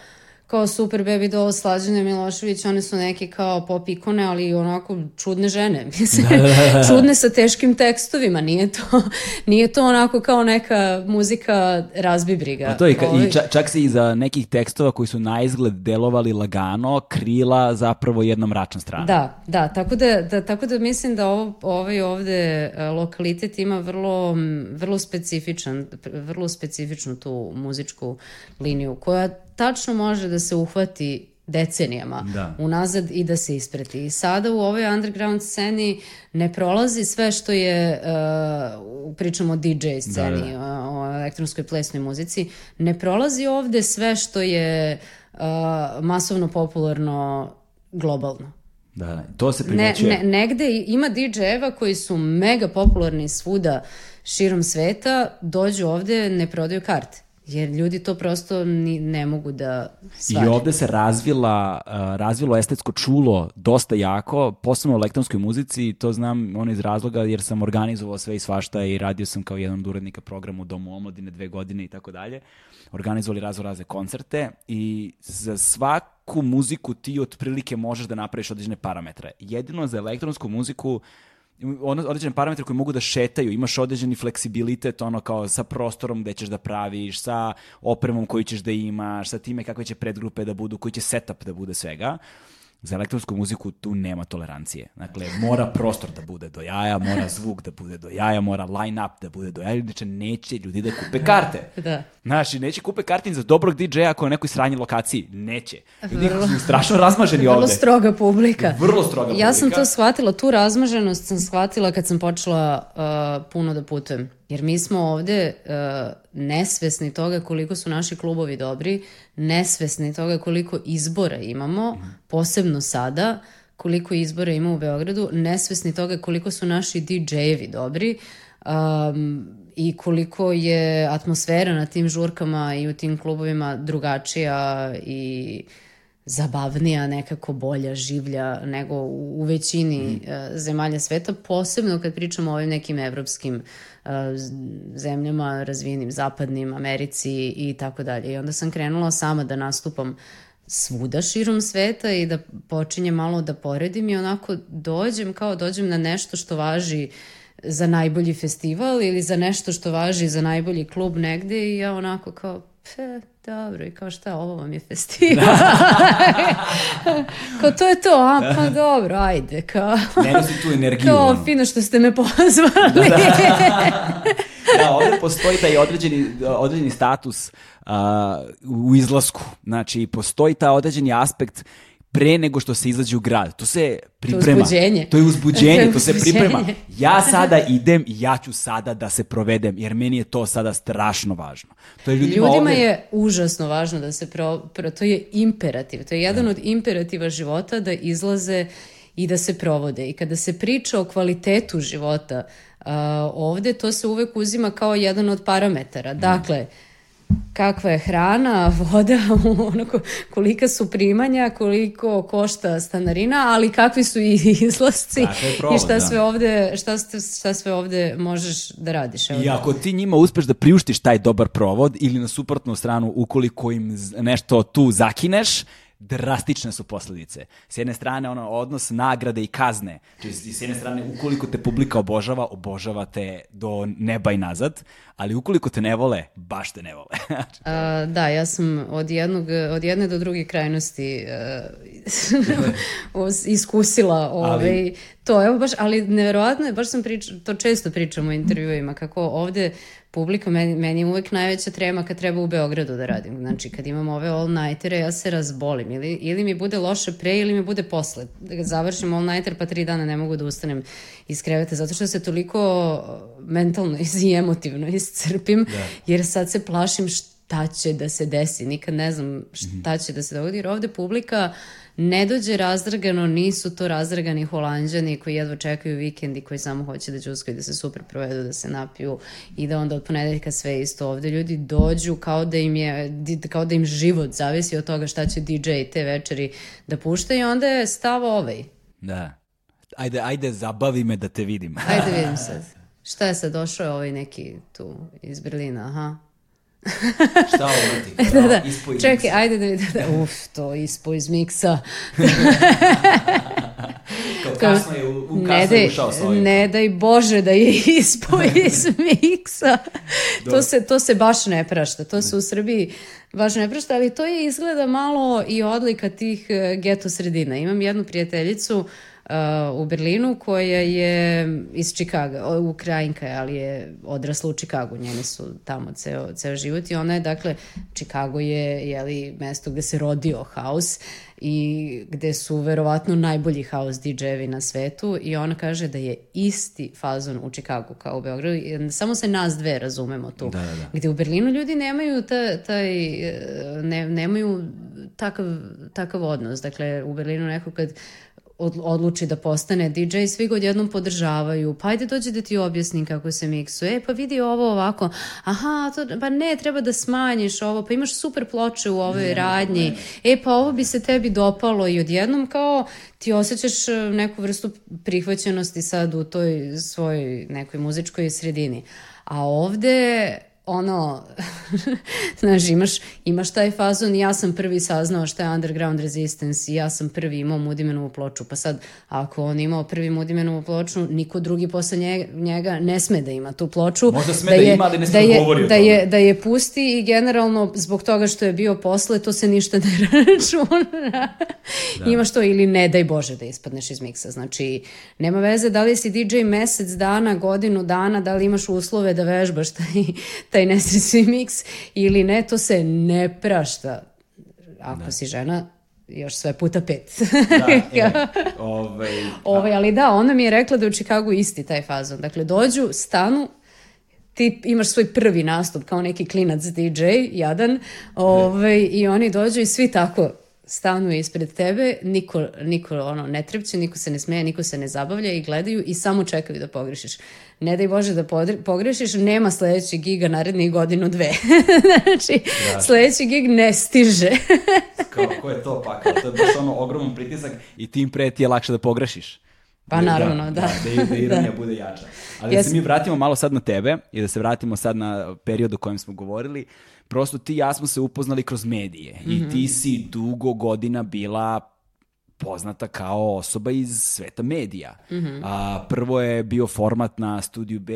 kao Super Baby Doll, Slađane Milošević, one su neke kao pop ikone, ali onako čudne žene, mislim, da, da, da. čudne sa teškim tekstovima, nije to, nije to onako kao neka muzika razbi briga. Pa to je, Ovi... i čak, čak se iza nekih tekstova koji su na izgled delovali lagano, krila zapravo jedna mračna strana. Da, da, tako da, da, tako da mislim da ovo, ovaj ovde e, lokalitet ima vrlo, vrlo specifičan, vrlo specifičnu tu muzičku liniju, koja tačno može da se uhvati decenijama da. unazad i da se ispreti. I sada u ovoj underground sceni ne prolazi sve što je, uh, pričamo o DJ sceni, da, da. o elektronskoj plesnoj muzici, ne prolazi ovde sve što je uh, masovno popularno globalno. Da, to se primećuje. Ne, ne, negde ima DJ-eva koji su mega popularni svuda širom sveta, dođu ovde, ne prodaju karte. Jer ljudi to prosto ni, ne mogu da stvari. I ovde se razvila, razvilo estetsko čulo dosta jako, posebno u elektronskoj muzici, to znam ono iz razloga jer sam organizovao sve i svašta i radio sam kao jedan od urednika programa u Domu omladine dve godine i tako dalje. Organizovali razvo razne koncerte i za svaku muziku ti otprilike možeš da napraviš određene parametre. Jedino za elektronsku muziku uh, određene parametre koji mogu da šetaju, imaš određeni fleksibilitet ono kao sa prostorom gde ćeš da praviš, sa opremom koju ćeš da imaš, sa time kakve će predgrupe da budu, koji će setup da bude svega. Za elektronsku muziku tu nema tolerancije. Dakle, mora prostor da bude do jaja, mora zvuk da bude do jaja, mora line-up da bude do jaja, inače neće ljudi da kupe karte. Da. Znaš, i neće kupe kartin za dobrog DJ-a ako je na nekoj sranji lokaciji. Neće. Ljudi su strašno razmaženi ovde. Vrlo stroga publika. Vrlo stroga publika. Ja sam to shvatila, tu razmaženost sam shvatila kad sam počela uh, puno da putujem. Jer mi smo ovde uh, nesvesni toga koliko su naši klubovi dobri, nesvesni toga koliko izbora imamo, posebno sada, koliko izbora ima u Beogradu, nesvesni toga koliko su naši DJ-evi dobri um, i koliko je atmosfera na tim žurkama i u tim klubovima drugačija i zabavnija, nekako bolja, življa nego u, u većini mm. uh, zemalja sveta, posebno kad pričamo o ovim nekim evropskim uh, zemljama, razvijenim zapadnim, Americi i tako dalje. I onda sam krenula sama da nastupam svuda širom sveta i da počinjem malo da poredim i onako dođem kao dođem na nešto što važi za najbolji festival ili za nešto što važi za najbolji klub negde i ja onako kao, pe, dobro, i kao šta, ovo vam je festival. kao to je to, a, pa dobro, ajde, kao... Ne nosi tu energiju. Kao, ono. fino što ste me pozvali. Da, da. da, ovde postoji taj određeni, određeni status uh, u izlasku. Znači, postoji taj određeni aspekt pre nego što se izađe u grad. To se priprema. To je uzbuđenje. To je uzbuđenje, to, se priprema. Ja sada idem i ja ću sada da se provedem, jer meni je to sada strašno važno. To je ljudima, Ljudima ovde... je užasno važno da se pro, pro, to je imperativ, to je jedan od imperativa života da izlaze i da se provode. I kada se priča o kvalitetu života uh, ovde, to se uvek uzima kao jedan od parametara. Dakle, kakva je hrana, voda, onako, kolika su primanja, koliko košta stanarina, ali kakvi su i izlasci provod, i šta da. sve ovde, šta, šta sve ovde možeš da radiš. Evo, I ako ti njima uspeš da priuštiš taj dobar provod ili na suprotnu stranu ukoliko im nešto tu zakineš, drastične su posledice. S jedne strane ono odnos nagrade i kazne. Znači, s jedne strane ukoliko te publika obožava, obožava te do neba i nazad, ali ukoliko te ne vole, baš te ne vole. A, da, ja sam od, jednog, od jedne do druge krajnosti uh, iskusila ovaj, to. Evo baš, ali neverovatno je, baš sam priča, to često pričam u intervjuima, kako ovde publika, meni, meni je uvek najveća trema kad treba u Beogradu da radim. Znači, kad imam ove all-nightere, ja se razbolim. Ili, ili mi bude loše pre, ili mi bude posle. Da završim all-nighter, pa tri dana ne mogu da ustanem iz kreveta, zato što se toliko mentalno i emotivno iscrpim, jer sad se plašim šta će da se desi. Nikad ne znam šta će da se dogodi, jer ovde publika ne dođe razdragano, nisu to razdragani holanđani koji jedva čekaju vikend i koji samo hoće da džuskaju, da se super provedu, da se napiju i da onda od ponedeljka sve isto ovde. Ljudi dođu kao da im je, kao da im život zavisi od toga šta će DJ te večeri da pušta i onda je stav ovaj. da. Ajde, ajde, zabavi me da te vidim. Ajde vidim sad. Šta je sad došao je ovaj neki tu iz Berlina, aha. Šta ovo ti? Da, da. Ispo iz Čekaj, ajde da vidim. Da, uf, to ispo iz miksa. Kao kasno je, u, u kasno je ušao sa ovim. ne daj Bože da je ispo iz miksa. to, se, to se baš ne prašta. To se u Srbiji baš ne prašta, ali to je izgleda malo i odlika tih eh, geto sredina. Imam jednu prijateljicu uh, u Berlinu koja je iz Čikaga, Ukrajinka je, ali je odrasla u Čikagu, njeni su tamo ceo, ceo život i ona je, dakle, Čikago je, jeli, mesto gde se rodio haus i gde su verovatno najbolji house DJ-evi na svetu i ona kaže da je isti fazon u Čikagu kao u Beogradu. Samo se nas dve razumemo tu. Da, da, da. Gde u Berlinu ljudi nemaju ta, taj, e, ne, nemaju takav, takav odnos. Dakle, u Berlinu neko kad odluči da postane DJ, svi ga odjednom podržavaju, pa ajde dođe da ti objasnim kako se miksuje, e pa vidi ovo ovako, aha, to, pa ne, treba da smanjiš ovo, pa imaš super ploče u ovoj radnji, e pa ovo bi se tebi dopalo i odjednom kao ti osjećaš e, neku vrstu prihvaćenosti sad u toj svojoj nekoj muzičkoj sredini. A ovde ono, znaš, imaš, imaš taj fazon i ja sam prvi saznao šta je underground resistance i ja sam prvi imao Mudimenovu ploču. Pa sad, ako on imao prvi Mudimenovu ploču, niko drugi posle njega, njega ne sme da ima tu ploču. Možda sme da, da ima, ali ne sme da, da je, govori o da je, da je pusti i generalno zbog toga što je bio posle, to se ništa ne računa. da. Imaš to ili ne daj Bože da ispadneš iz miksa. Znači, nema veze da li si DJ mesec dana, godinu dana, da li imaš uslove da vežbaš taj, taj nesrećni miks ili ne, to se ne prašta. Ako da. si žena, još sve puta pet. da, e, ovaj, ovaj, ali da, ona mi je rekla da je u Čikagu isti taj fazon. Dakle, dođu, stanu, ti imaš svoj prvi nastup kao neki klinac DJ, jadan, ovaj, i oni dođu i svi tako stanu ispred tebe, niko, niko ono, ne trepće, niko se ne smeje, niko se ne zabavlja i gledaju i samo čekaju da pogrešiš. Ne daj Bože da pogrešiš, nema sledećeg giga narednih godinu dve. znači, da. sledeći gig ne stiže. Kao, ko je to pa? Kao, to je baš ono ogroman pritisak i tim pre ti je lakše da pogrešiš. Pa naravno, da. Da, da, da ironija da. bude jača. Ali yes. da se mi vratimo malo sad na tebe i da se vratimo sad na period o kojem smo govorili, prosto ti i ja smo se upoznali kroz medije mm -hmm. i ti mhm. si dugo godina bila poznata kao osoba iz sveta medija. Mm -hmm. a, prvo je bio format na Studiju B.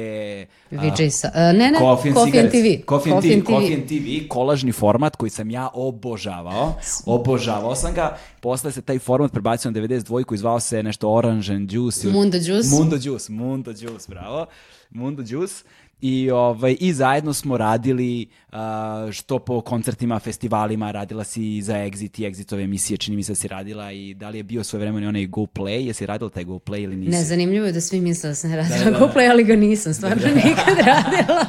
VJ sa, a, ne, ne, Coffee, Coffee and TV. Coffee, Coffee, TV. Coffee and TV, kolažni format koji sam ja obožavao. Obožavao sam ga. Posle se taj format prebacio na 92 i zvao se nešto Orange and Juice. Mundo Juice. Mundo Juice, Mundo Juice, bravo. Mundo Juice. I, ovaj, I zajedno smo radili uh, što po koncertima, festivalima, radila si za Exit i Exitove emisije, čini mi se da si radila i da li je bio svoje vremena onaj Go Play, jesi radila taj Go Play ili nisi? Ne, zanimljivo je da svi misle da sam radila da, da, Go Play, ali ga nisam, stvarno da, da. nikad radila.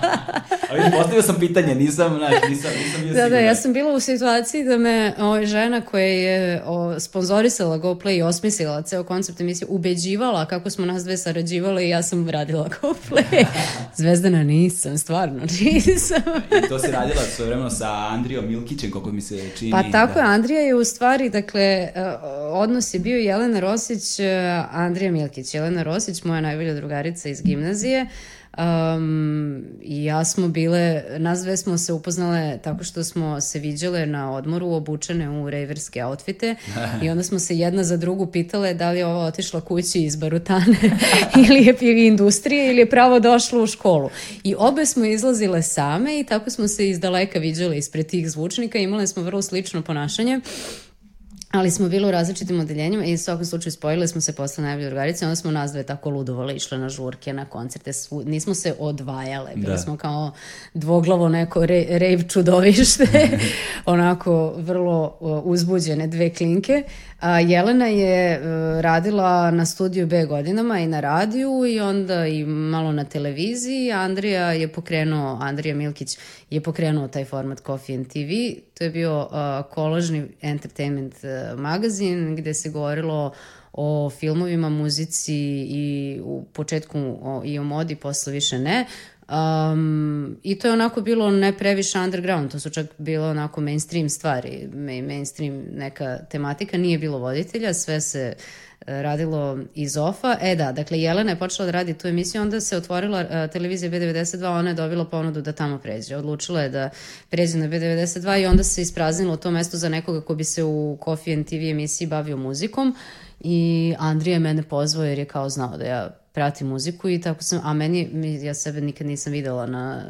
ali postavio sam pitanje, nisam, znaš, nisam, nisam bio Da, da, ja sam bila u situaciji da me o, žena koja je o, sponzorisala Go Play i osmislila ceo koncept emisije, ubeđivala kako smo nas dve sarađivale i ja sam radila Go Play. Zvezdana nisam, stvarno nisam. I to si radila svoje vremeno sa Andrijom Milkićem, kako mi se čini. Pa tako da. je, Andrija je u stvari, dakle, e, odnos je bio Jelena Rosić, e, Andrija Milkić. Jelena Rosić, moja najbolja drugarica iz gimnazije, Um, I ja smo bile, nas dve smo se upoznale tako što smo se viđale na odmoru obučene u rejverske outfite i onda smo se jedna za drugu pitale da li je ova otišla kući iz Barutane ili je industrije ili je pravo došla u školu. I obe smo izlazile same i tako smo se iz daleka viđale ispred tih zvučnika, imale smo vrlo slično ponašanje. Ali smo bili u različitim odeljenjima i u svakom slučaju spojile smo se posle najbolje drugarice, onda smo nas dve tako ludovale, išle na žurke, na koncerte, svu, nismo se odvajale, bili da. smo kao dvoglavo neko re, rave čudovište, onako vrlo uzbuđene dve klinke. A Jelena je uh, radila na studiju B godinama i na radiju i onda i malo na televiziji. Andrija je pokrenuo, Andrija Milkić je pokrenuo taj format Coffee and TV. To je bio uh, kolažni entertainment uh, magazin gde se govorilo o filmovima, muzici i u početku o, i o modi, posle više ne. Um, I to je onako bilo ne previše underground, to su čak bilo onako mainstream stvari, mainstream neka tematika, nije bilo voditelja, sve se e, radilo iz ofa. E da, dakle Jelena je počela da radi tu emisiju, onda se otvorila uh, televizija B92, ona je dobila ponudu da tamo pređe. Odlučila je da pređe na B92 i onda se ispraznilo to mesto za nekoga ko bi se u Coffee and TV emisiji bavio muzikom i Andrija mene pozvao jer je kao znao da ja prati muziku i tako sam, a meni, ja sebe nikad nisam videla na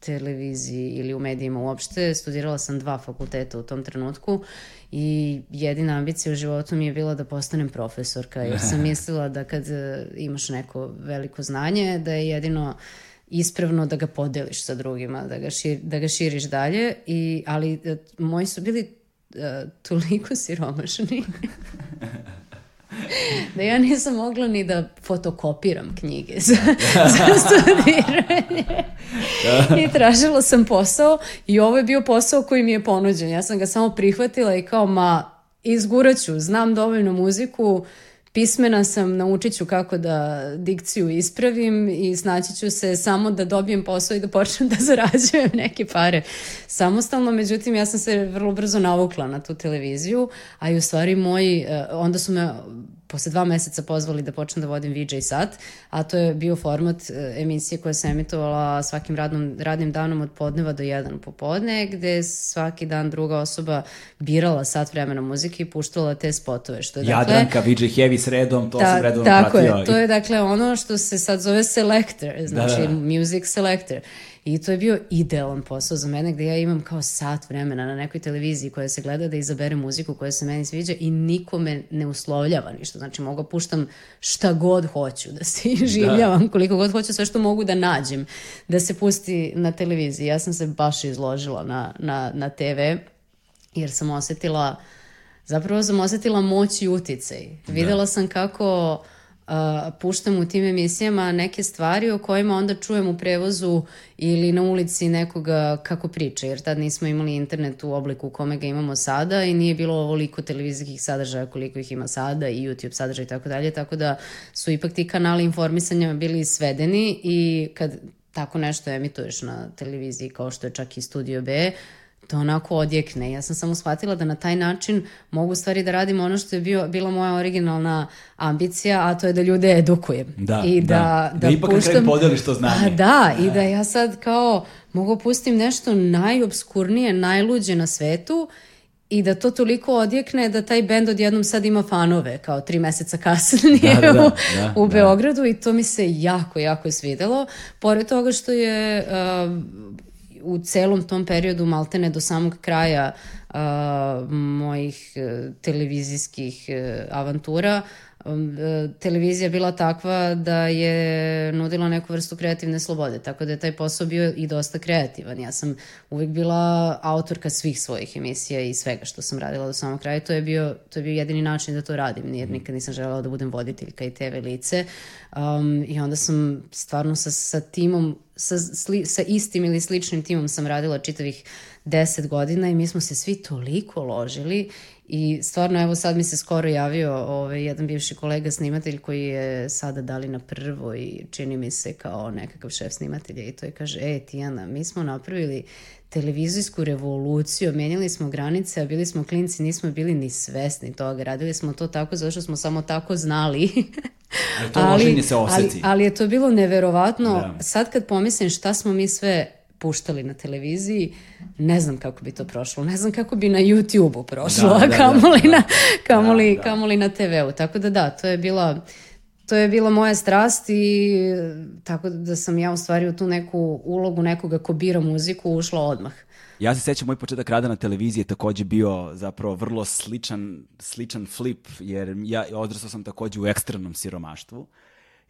televiziji ili u medijima uopšte, studirala sam dva fakulteta u tom trenutku i jedina ambicija u životu mi je bila da postanem profesorka, jer sam mislila da kad e, imaš neko veliko znanje, da je jedino ispravno da ga podeliš sa drugima, da ga, šir, da ga širiš dalje, i, ali e, moji su bili uh, toliko siromašni da ja nisam mogla ni da fotokopiram knjige za, za studiranje. I tražila sam posao i ovo je bio posao koji mi je ponuđen. Ja sam ga samo prihvatila i kao, ma, izguraću, znam dovoljno muziku, pismena sam, naučit ću kako da dikciju ispravim i snaći ću se samo da dobijem posao i da počnem da zarađujem neke pare samostalno. Međutim, ja sam se vrlo brzo navukla na tu televiziju, a i u stvari moji, eh, onda su me posle dva meseca pozvali da počnem da vodim VJ sat, a to je bio format e, emisije koja se emitovala svakim radnom, radnim danom od podneva do jedan popodne, gde svaki dan druga osoba birala sat vremena muzike i puštala te spotove. Što je, dakle, Jadranka, VJ Heavy sredom, to ta, sam redovno tako pratio. Tako je, to je dakle ono što se sad zove selector, znači da, da. music selector. I to je bio idealan posao za mene gde ja imam kao sat vremena na nekoj televiziji koja se gleda da izabere muziku koja se meni sviđa i nikome ne uslovljava ništa. Znači mogu da puštam šta god hoću, da se življavam da. koliko god hoću, sve što mogu da nađem, da se pusti na televiziji. Ja sam se baš izložila na, na, na TV jer sam osetila, zapravo sam osetila moć i uticaj. Da. Videla sam kako puštam u tim emisijama neke stvari o kojima onda čujem u prevozu ili na ulici nekoga kako priča, jer tad nismo imali internet u obliku u kome ga imamo sada i nije bilo ovoliko televizijskih sadržaja koliko ih ima sada i YouTube sadržaja i tako dalje, tako da su ipak ti kanali informisanja bili svedeni i kad tako nešto emituješ na televiziji kao što je čak i Studio B, to onako odjekne. Ja sam samo shvatila da na taj način mogu stvari da radim ono što je bio, bila moja originalna ambicija, a to je da ljude edukujem. Da, I da, da, da, da ipak puštam, kraju podeliš to znanje. A, da, da, i da ja sad kao mogu pustim nešto najobskurnije, najluđe na svetu i da to toliko odjekne da taj bend odjednom sad ima fanove kao tri meseca kasnije da, da, da, da, u, u Beogradu i to mi se jako, jako svidelo. Pored toga što je uh, u celom tom periodu maltene do samog kraja uh, mojih uh, televizijskih uh, avantura um, televizija bila takva da je nudila neku vrstu kreativne slobode, tako da je taj posao bio i dosta kreativan. Ja sam uvek bila autorka svih svojih emisija i svega što sam radila do samog kraja. To je bio, to je bio jedini način da to radim, jer nikad nisam želela da budem voditeljka i TV lice. Um, I onda sam stvarno sa, sa timom sa, sli, sa istim ili sličnim timom sam radila čitavih deset godina i mi smo se svi toliko ložili i stvarno evo sad mi se skoro javio ovaj, jedan bivši kolega snimatelj koji je sada dali na prvo i čini mi se kao nekakav šef snimatelja i to je kaže, e Tijana, mi smo napravili televizijsku revoluciju, menjali smo granice, a bili smo klinci, nismo bili ni svesni toga. Radili smo to tako zato što smo samo tako znali. ali to ali, se oseti. Ali, ali je to bilo neverovatno. Da. Sad kad pomislim šta smo mi sve puštali na televiziji, ne znam kako bi to prošlo. Ne znam kako bi na YouTube-u prošlo, da, da, kamoli, da, da. Na, kamoli, da, da. kamoli na TV-u. Tako da da, to je bila to je bila moja strast i tako da sam ja u stvari u tu neku ulogu nekoga ko bira muziku ušla odmah. Ja se sećam, moj početak rada na televiziji je takođe bio zapravo vrlo sličan, sličan flip, jer ja odrastao sam takođe u ekstremnom siromaštvu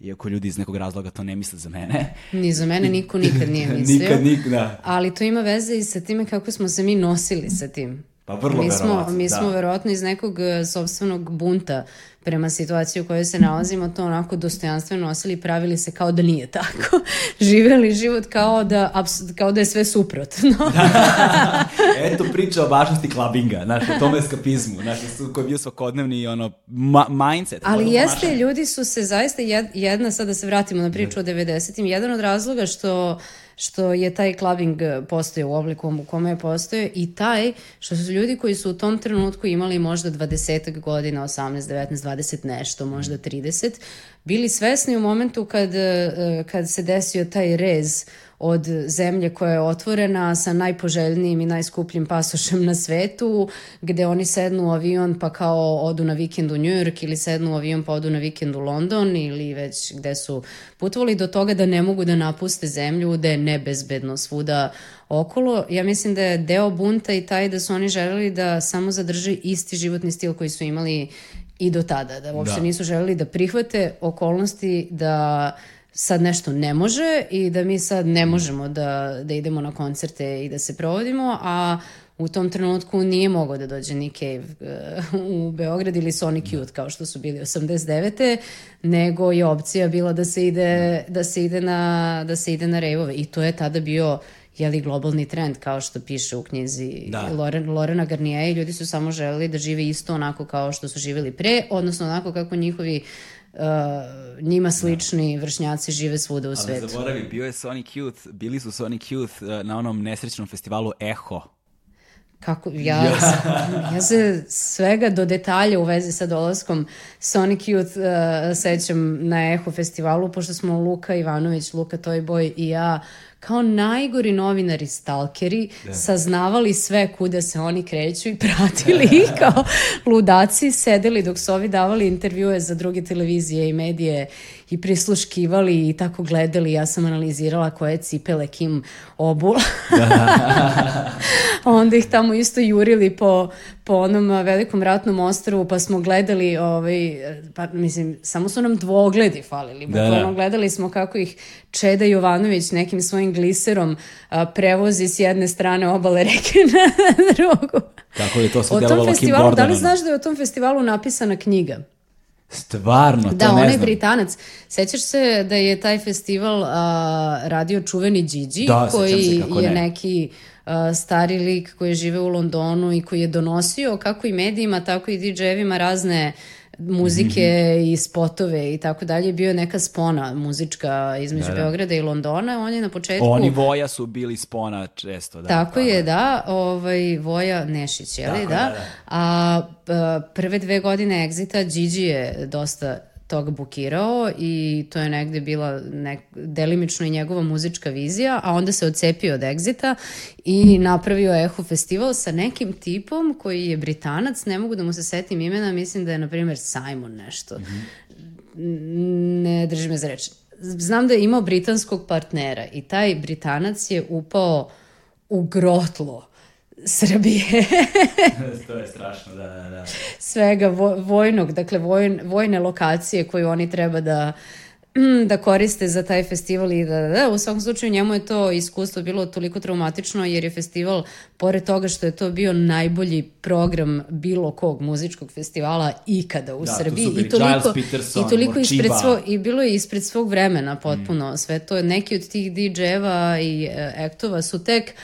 iako ljudi iz nekog razloga to ne misle za mene. Ni za mene niko nikad nije mislio. nikad, nikad, da. Ali to ima veze i sa time kako smo se mi nosili sa tim. Pa vrlo mi smo, Mi da. smo verovatno iz nekog e, sobstvenog bunta prema situaciji u kojoj se nalazimo to onako dostojanstveno nosili i pravili se kao da nije tako. Živeli život kao da, kao da je sve suprotno. Eto priča o važnosti klabinga, znaš, o tome eskapizmu, znaš, koji je bio svakodnevni ono, ma mindset. Ali jeste, maša. ljudi su se zaista, jedna, sad da se vratimo na priču o 90-im, jedan od razloga što što je taj clubbing eh, postoje u obliku u kome je postoje i taj što su ljudi koji su u tom trenutku imali možda 20 godina, 18, 19, 20 nešto, možda 30, bili svesni u momentu kad, eh, kad se desio taj rez od zemlje koja je otvorena sa najpoželjnijim i najskupljim pasošem na svetu, gde oni sednu u avion pa kao odu na vikend u New York ili sednu u avion pa odu na vikend u London ili već gde su putovali do toga da ne mogu da napuste zemlju, da je nebezbedno svuda okolo. Ja mislim da je deo bunta i taj da su oni želeli da samo zadrže isti životni stil koji su imali i do tada, da uopšte da. nisu želeli da prihvate okolnosti da sad nešto ne može i da mi sad ne možemo da, da idemo na koncerte i da se provodimo, a u tom trenutku nije mogao da dođe Nick Cave uh, u Beograd ili Sonic Youth kao što su bili 89. nego je opcija bila da se ide, da se ide na, da se ide na rejvove i to je tada bio jeli globalni trend kao što piše u knjizi da. Loren, Lorena Garnier i ljudi su samo želeli da žive isto onako kao što su živjeli pre, odnosno onako kako njihovi uh, uh, njima slični da. vršnjaci žive svuda u svetu. Ali zaboravi, bio je Sonic Youth, bili su Sonic Youth uh, na onom nesrećnom festivalu Eho. Kako, ja, ja se svega do detalja u vezi sa dolaskom Sonic Youth uh, sećam na Eho festivalu, pošto smo Luka Ivanović, Luka Toyboy i ja kao najgori novinari stalkeri da. saznavali sve kuda se oni kreću i pratili ih kao ludaci, sedeli dok su ovi davali intervjue za druge televizije i medije i prisluškivali i tako gledali. Ja sam analizirala koje cipele Kim obula. Da. onda ih tamo isto jurili po, po onom velikom ratnom ostrovu, pa smo gledali, ovaj, pa mislim, samo su nam dvogledi falili. Da, da. gledali smo kako ih Čeda Jovanović nekim svojim gliserom a, prevozi s jedne strane obale reke na drugu. Kako je to sve delovalo Kim Gordon? Da li znaš da je o tom festivalu napisana knjiga? Stvarno, to da, ne on je Britanac. Sećaš se da je taj festival a, radio čuveni Gigi, da, koji se, je ne. neki a, stari lik koji žive u Londonu i koji je donosio kako i medijima, tako i DJ-evima razne muzike mm -hmm. i spotove i tako dalje. Bio je neka spona muzička između da, da. Beograda i Londona. On je na početku... Oni Voja su bili spona često. Da, tako je, da. Ovaj, Voja Nešić, je li? Da. da. da. A prve dve godine Exita Gigi je dosta toga bukirao i to je negde bila nek, delimično i njegova muzička vizija, a onda se odcepio od Exita i napravio Eho festival sa nekim tipom koji je Britanac, ne mogu da mu se setim imena, mislim da je na primjer Simon nešto. Mm -hmm. Ne drži me za reč. Znam da je imao britanskog partnera i taj Britanac je upao u grotlo Srbije. to je strašno, da, da, da. Svega vojnog, dakle vojn, vojne lokacije koju oni treba da da koriste za taj festival i da, da, da, u svakom slučaju njemu je to iskustvo bilo toliko traumatično jer je festival, pored toga što je to bio najbolji program bilo kog muzičkog festivala ikada u da, Srbiji i toliko, Peterson, i toliko ispred svo, i bilo je ispred svog vremena potpuno mm. sve to, neki od tih DJ-eva i e, aktova su tek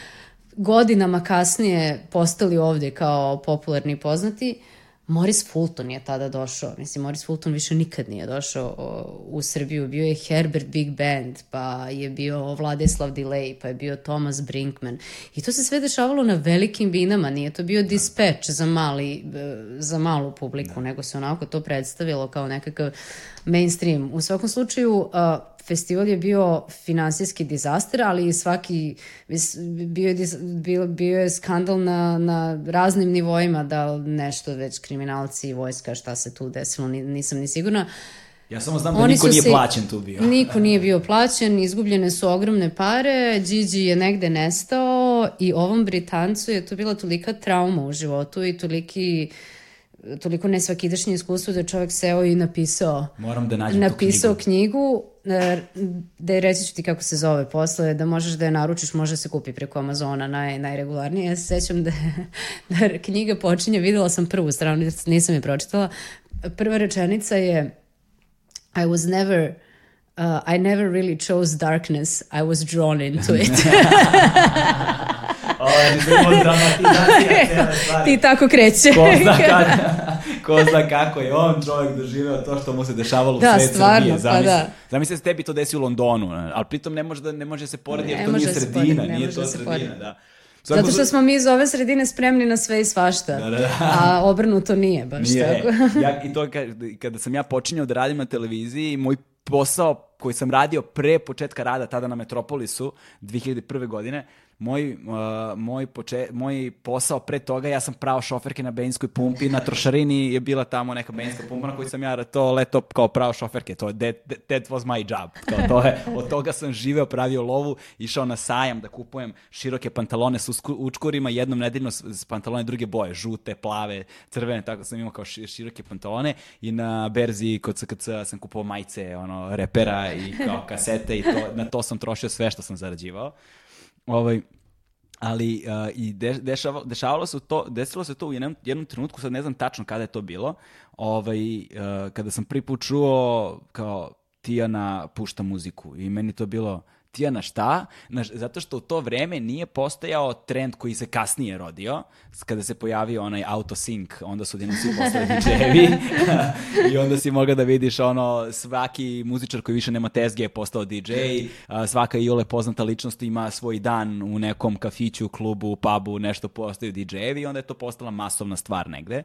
godinama kasnije postali ovde kao popularni i poznati. Morris Fulton je tada došao. Mislim, Morris Fulton više nikad nije došao u Srbiju. Bio je Herbert Big Band, pa je bio Vladislav Delay, pa je bio Thomas Brinkman. I to se sve dešavalo na velikim binama. Nije to bio dispatch za, mali, za malu publiku, da. nego se onako to predstavilo kao nekakav mainstream. U svakom slučaju, uh, festival je bio finansijski dizaster, ali svaki bio je, bio, bio je skandal na, na raznim nivoima da nešto već kriminalci i vojska šta se tu desilo, nisam ni sigurna. Ja samo znam da Oni niko nije se, plaćen tu bio. Niko nije bio plaćen, izgubljene su ogromne pare, Gigi je negde nestao i ovom Britancu je to bila tolika trauma u životu i toliki uh, toliko nesvakidašnje iskustvo da je čovjek seo i napisao Moram da nađem napisao knjigu. knjigu da je reći ću ti kako se zove posle, da možeš da je naručiš, može se kupi preko Amazona naj, najregularnije. Ja se sećam da, da knjiga počinje, videla sam prvu stranu, nisam je pročitala. Prva rečenica je I was never uh, I never really chose darkness, I was drawn into it. Ti tako kreće. Ko zna, kako, ko zna kako je on čovjek doživeo to što mu se dešavalo da, u sred stvarno, Srbije. Zamisli, pa da. zamisli se tebi to desi u Londonu, ali pritom ne može, da, ne može se porediti jer to nije sredina, poredi, nije to sredina. Da. Svako Zato što smo mi iz ove sredine spremni na sve i svašta, da, da, da. a obrnuto nije baš nije. tako. ja, I to kada sam ja počinjao da radim na televiziji, moj posao koji sam radio pre početka rada tada na Metropolisu 2001. godine, moj, uh, moj, poče, moj posao pre toga, ja sam pravo šoferke na benzinskoj pumpi, na trošarini je bila tamo neka benzinska pumpa na kojoj sam ja to leto kao pravo šoferke, to je that, that was my job. Kao to je, od toga sam živeo, pravio lovu, išao na sajam da kupujem široke pantalone sa učkurima, jednom nedeljno s pantalone druge boje, žute, plave, crvene, tako sam imao kao široke pantalone i na berzi kod SKC sam kupovao majice, ono, repera i kao kasete i to, na to sam trošio sve što sam zarađivao. Ovaj, ali uh, i de, dešava, dešavalo se to, desilo se to u jednom, jednom trenutku, sad ne znam tačno kada je to bilo, ovaj, uh, kada sam prvi čuo kao Tijana pušta muziku i meni to bilo Tijana šta? Znaš, zato što u to vreme nije postojao trend koji se kasnije rodio, kada se pojavio onaj autosync, onda su odjednom svi postali DJ-evi i onda si mogao da vidiš ono, svaki muzičar koji više nema tezge je postao DJ, a, svaka iole poznata ličnost ima svoj dan u nekom kafiću, klubu, pubu, nešto postaju DJ-evi i onda je to postala masovna stvar negde.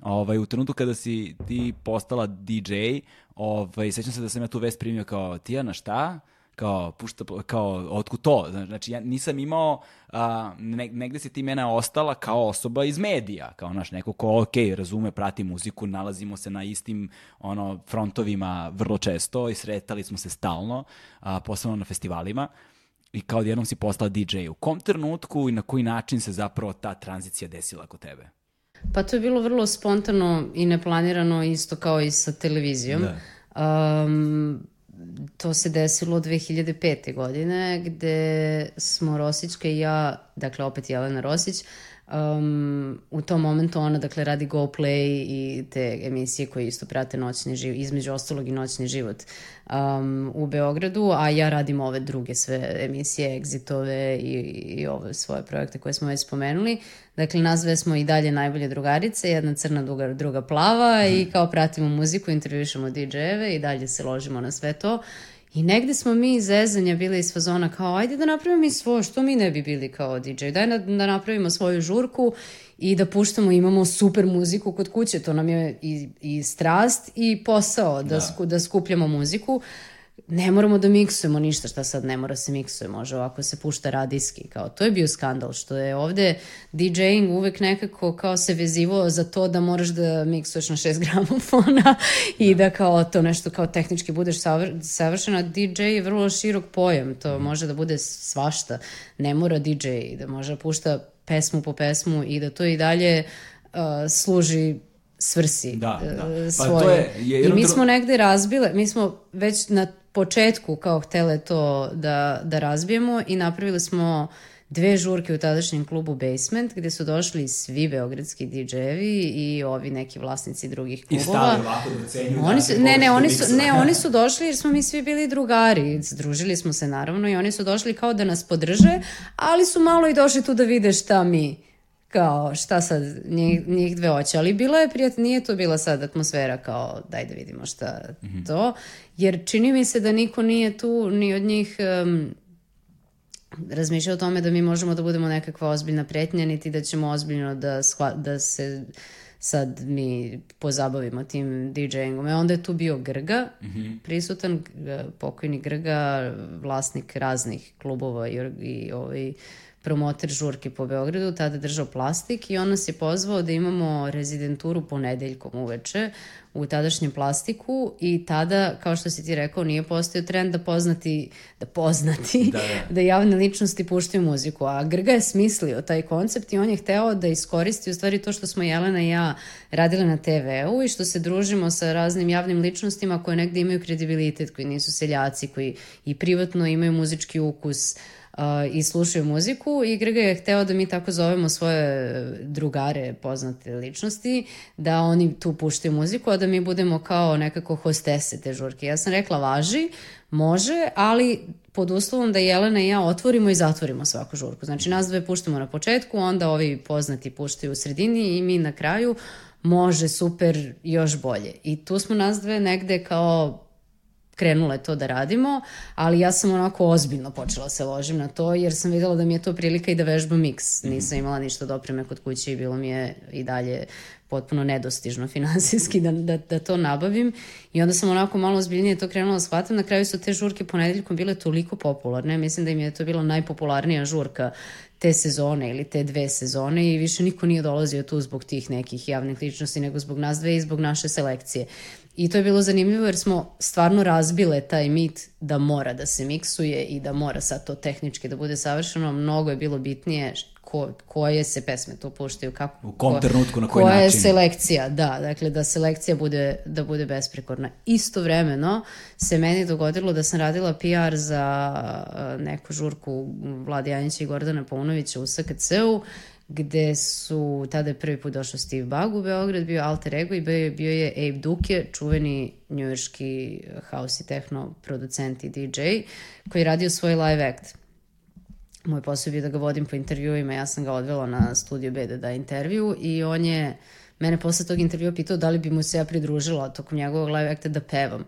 Ovaj, u trenutku kada si ti postala DJ, ovaj, sećam se da sam ja tu vest primio kao, Tijana, šta? Kao pušta kao otkud to znači ja nisam imao a, ne, negde se ti mene ostala kao osoba iz medija kao naš neko ko ok razume prati muziku nalazimo se na istim ono frontovima vrlo često i sretali smo se stalno a, posebno na festivalima i kao odjednom si postala DJ u kom trenutku i na koji način se zapravo ta tranzicija desila kod tebe Pa to je bilo vrlo spontano i neplanirano isto kao i sa televizijom. Da. Um, to se desilo 2005. godine gde smo Rosićka i ja, dakle opet Jelena Rosić, um, u tom momentu ona dakle radi Go Play i te emisije koje isto prate noćni život, između ostalog i noćni život um, u Beogradu, a ja radim ove druge sve emisije, Exitove i, i ove svoje projekte koje smo već spomenuli. Dakle, nas dve smo i dalje najbolje drugarice, jedna crna, druga, druga plava mm. i kao pratimo muziku, intervjušamo DJ-eve i dalje se ložimo na sve to. I negde smo mi iz zezanja bili iz fazona kao ajde da napravimo mi svoje, što mi ne bi bili kao DJ, daj da, da napravimo svoju žurku i da puštamo, imamo super muziku kod kuće, to nam je i, i strast i posao da, da. Sku, da skupljamo muziku ne moramo da miksujemo ništa, šta sad ne mora se miksuje, može ovako se pušta radijski, kao to je bio skandal, što je ovde DJing uvek nekako kao se vezivo za to da moraš da miksuješ na 6 gramofona i da. da kao to nešto kao tehnički budeš savr, savršena. DJ je vrlo širok pojam, to mm. može da bude svašta, ne mora DJ da može da pušta pesmu po pesmu i da to i dalje uh, služi svrsi da, da. Uh, pa svoje. To je, je I mi smo negde razbile, mi smo već na početku kao htele to da, da razbijemo i napravili smo dve žurke u tadašnjem klubu Basement gde su došli svi beogradski DJ-evi i ovi neki vlasnici drugih klubova. I stali ovako da cenju. Oni su, ne, ne, oni su, ne, oni su došli jer smo mi svi bili drugari. Združili smo se naravno i oni su došli kao da nas podrže, ali su malo i došli tu da vide šta mi kao šta sad njih, njih dve oće, ali bila je prijatno, nije to bila sad atmosfera kao daj da vidimo šta mm -hmm. to, jer čini mi se da niko nije tu ni od njih um, razmišljao o tome da mi možemo da budemo nekakva ozbiljna pretnja, niti da ćemo ozbiljno da, shva, da se sad mi pozabavimo tim DJ-ingom. E onda je tu bio Grga, mm -hmm. prisutan, pokojni Grga, vlasnik raznih klubova i, i ovaj, promoter žurke po Beogradu, tada držao plastik i on nas je pozvao da imamo rezidenturu ponedeljkom uveče u tadašnjem plastiku i tada, kao što si ti rekao, nije postao trend da poznati, da poznati, da, da. da javne ličnosti puštaju muziku, a Grga je smislio taj koncept i on je hteo da iskoristi u stvari to što smo Jelena i ja radile na TV-u i što se družimo sa raznim javnim ličnostima koje negde imaju kredibilitet, koji nisu seljaci, koji i privatno imaju muzički ukus, uh, i slušaju muziku i Grga je hteo da mi tako zovemo svoje drugare poznate ličnosti, da oni tu puštaju muziku, a da mi budemo kao nekako hostese te žurke. Ja sam rekla važi, može, ali pod uslovom da Jelena i ja otvorimo i zatvorimo svaku žurku. Znači nas dve puštamo na početku, onda ovi poznati puštaju u sredini i mi na kraju može, super, još bolje. I tu smo nas dve negde kao krenule to da radimo, ali ja sam onako ozbiljno počela se ložim na to, jer sam videla da mi je to prilika i da vežbam miks. Mhm. Nisam imala ništa dopreme kod kuće i bilo mi je i dalje potpuno nedostižno finansijski da, da, da to nabavim i onda sam onako malo ozbiljnije to krenula da shvatam. Na kraju su te žurke ponedeljkom bile toliko popularne, mislim da im je to bila najpopularnija žurka te sezone ili te dve sezone i više niko nije dolazio tu zbog tih nekih javnih ličnosti nego zbog nas dve i zbog naše selekcije. I to je bilo zanimljivo jer smo stvarno razbile taj mit da mora da se miksuje i da mora sad to tehnički da bude savršeno. Mnogo je bilo bitnije ko, koje se pesme tu puštaju, kako, u kom ko, trenutku, na koji koja način. je selekcija, da, dakle da selekcija bude, da bude besprekorna. Istovremeno se meni dogodilo da sam radila PR za neku žurku Vladi Janjića i Gordana Paunovića u SKC-u, gde su, tada je prvi put došao Steve Bug u Beograd, bio Alter Ego i bio, je Abe Duke, čuveni njujorski house i techno producent i DJ, koji je radio svoj live act. Moj posao je bio da ga vodim po intervjuima, ja sam ga odvela na studio B da da intervju i on je mene posle tog intervjua pitao da li bi mu se ja pridružila tokom njegovog live acta da pevam.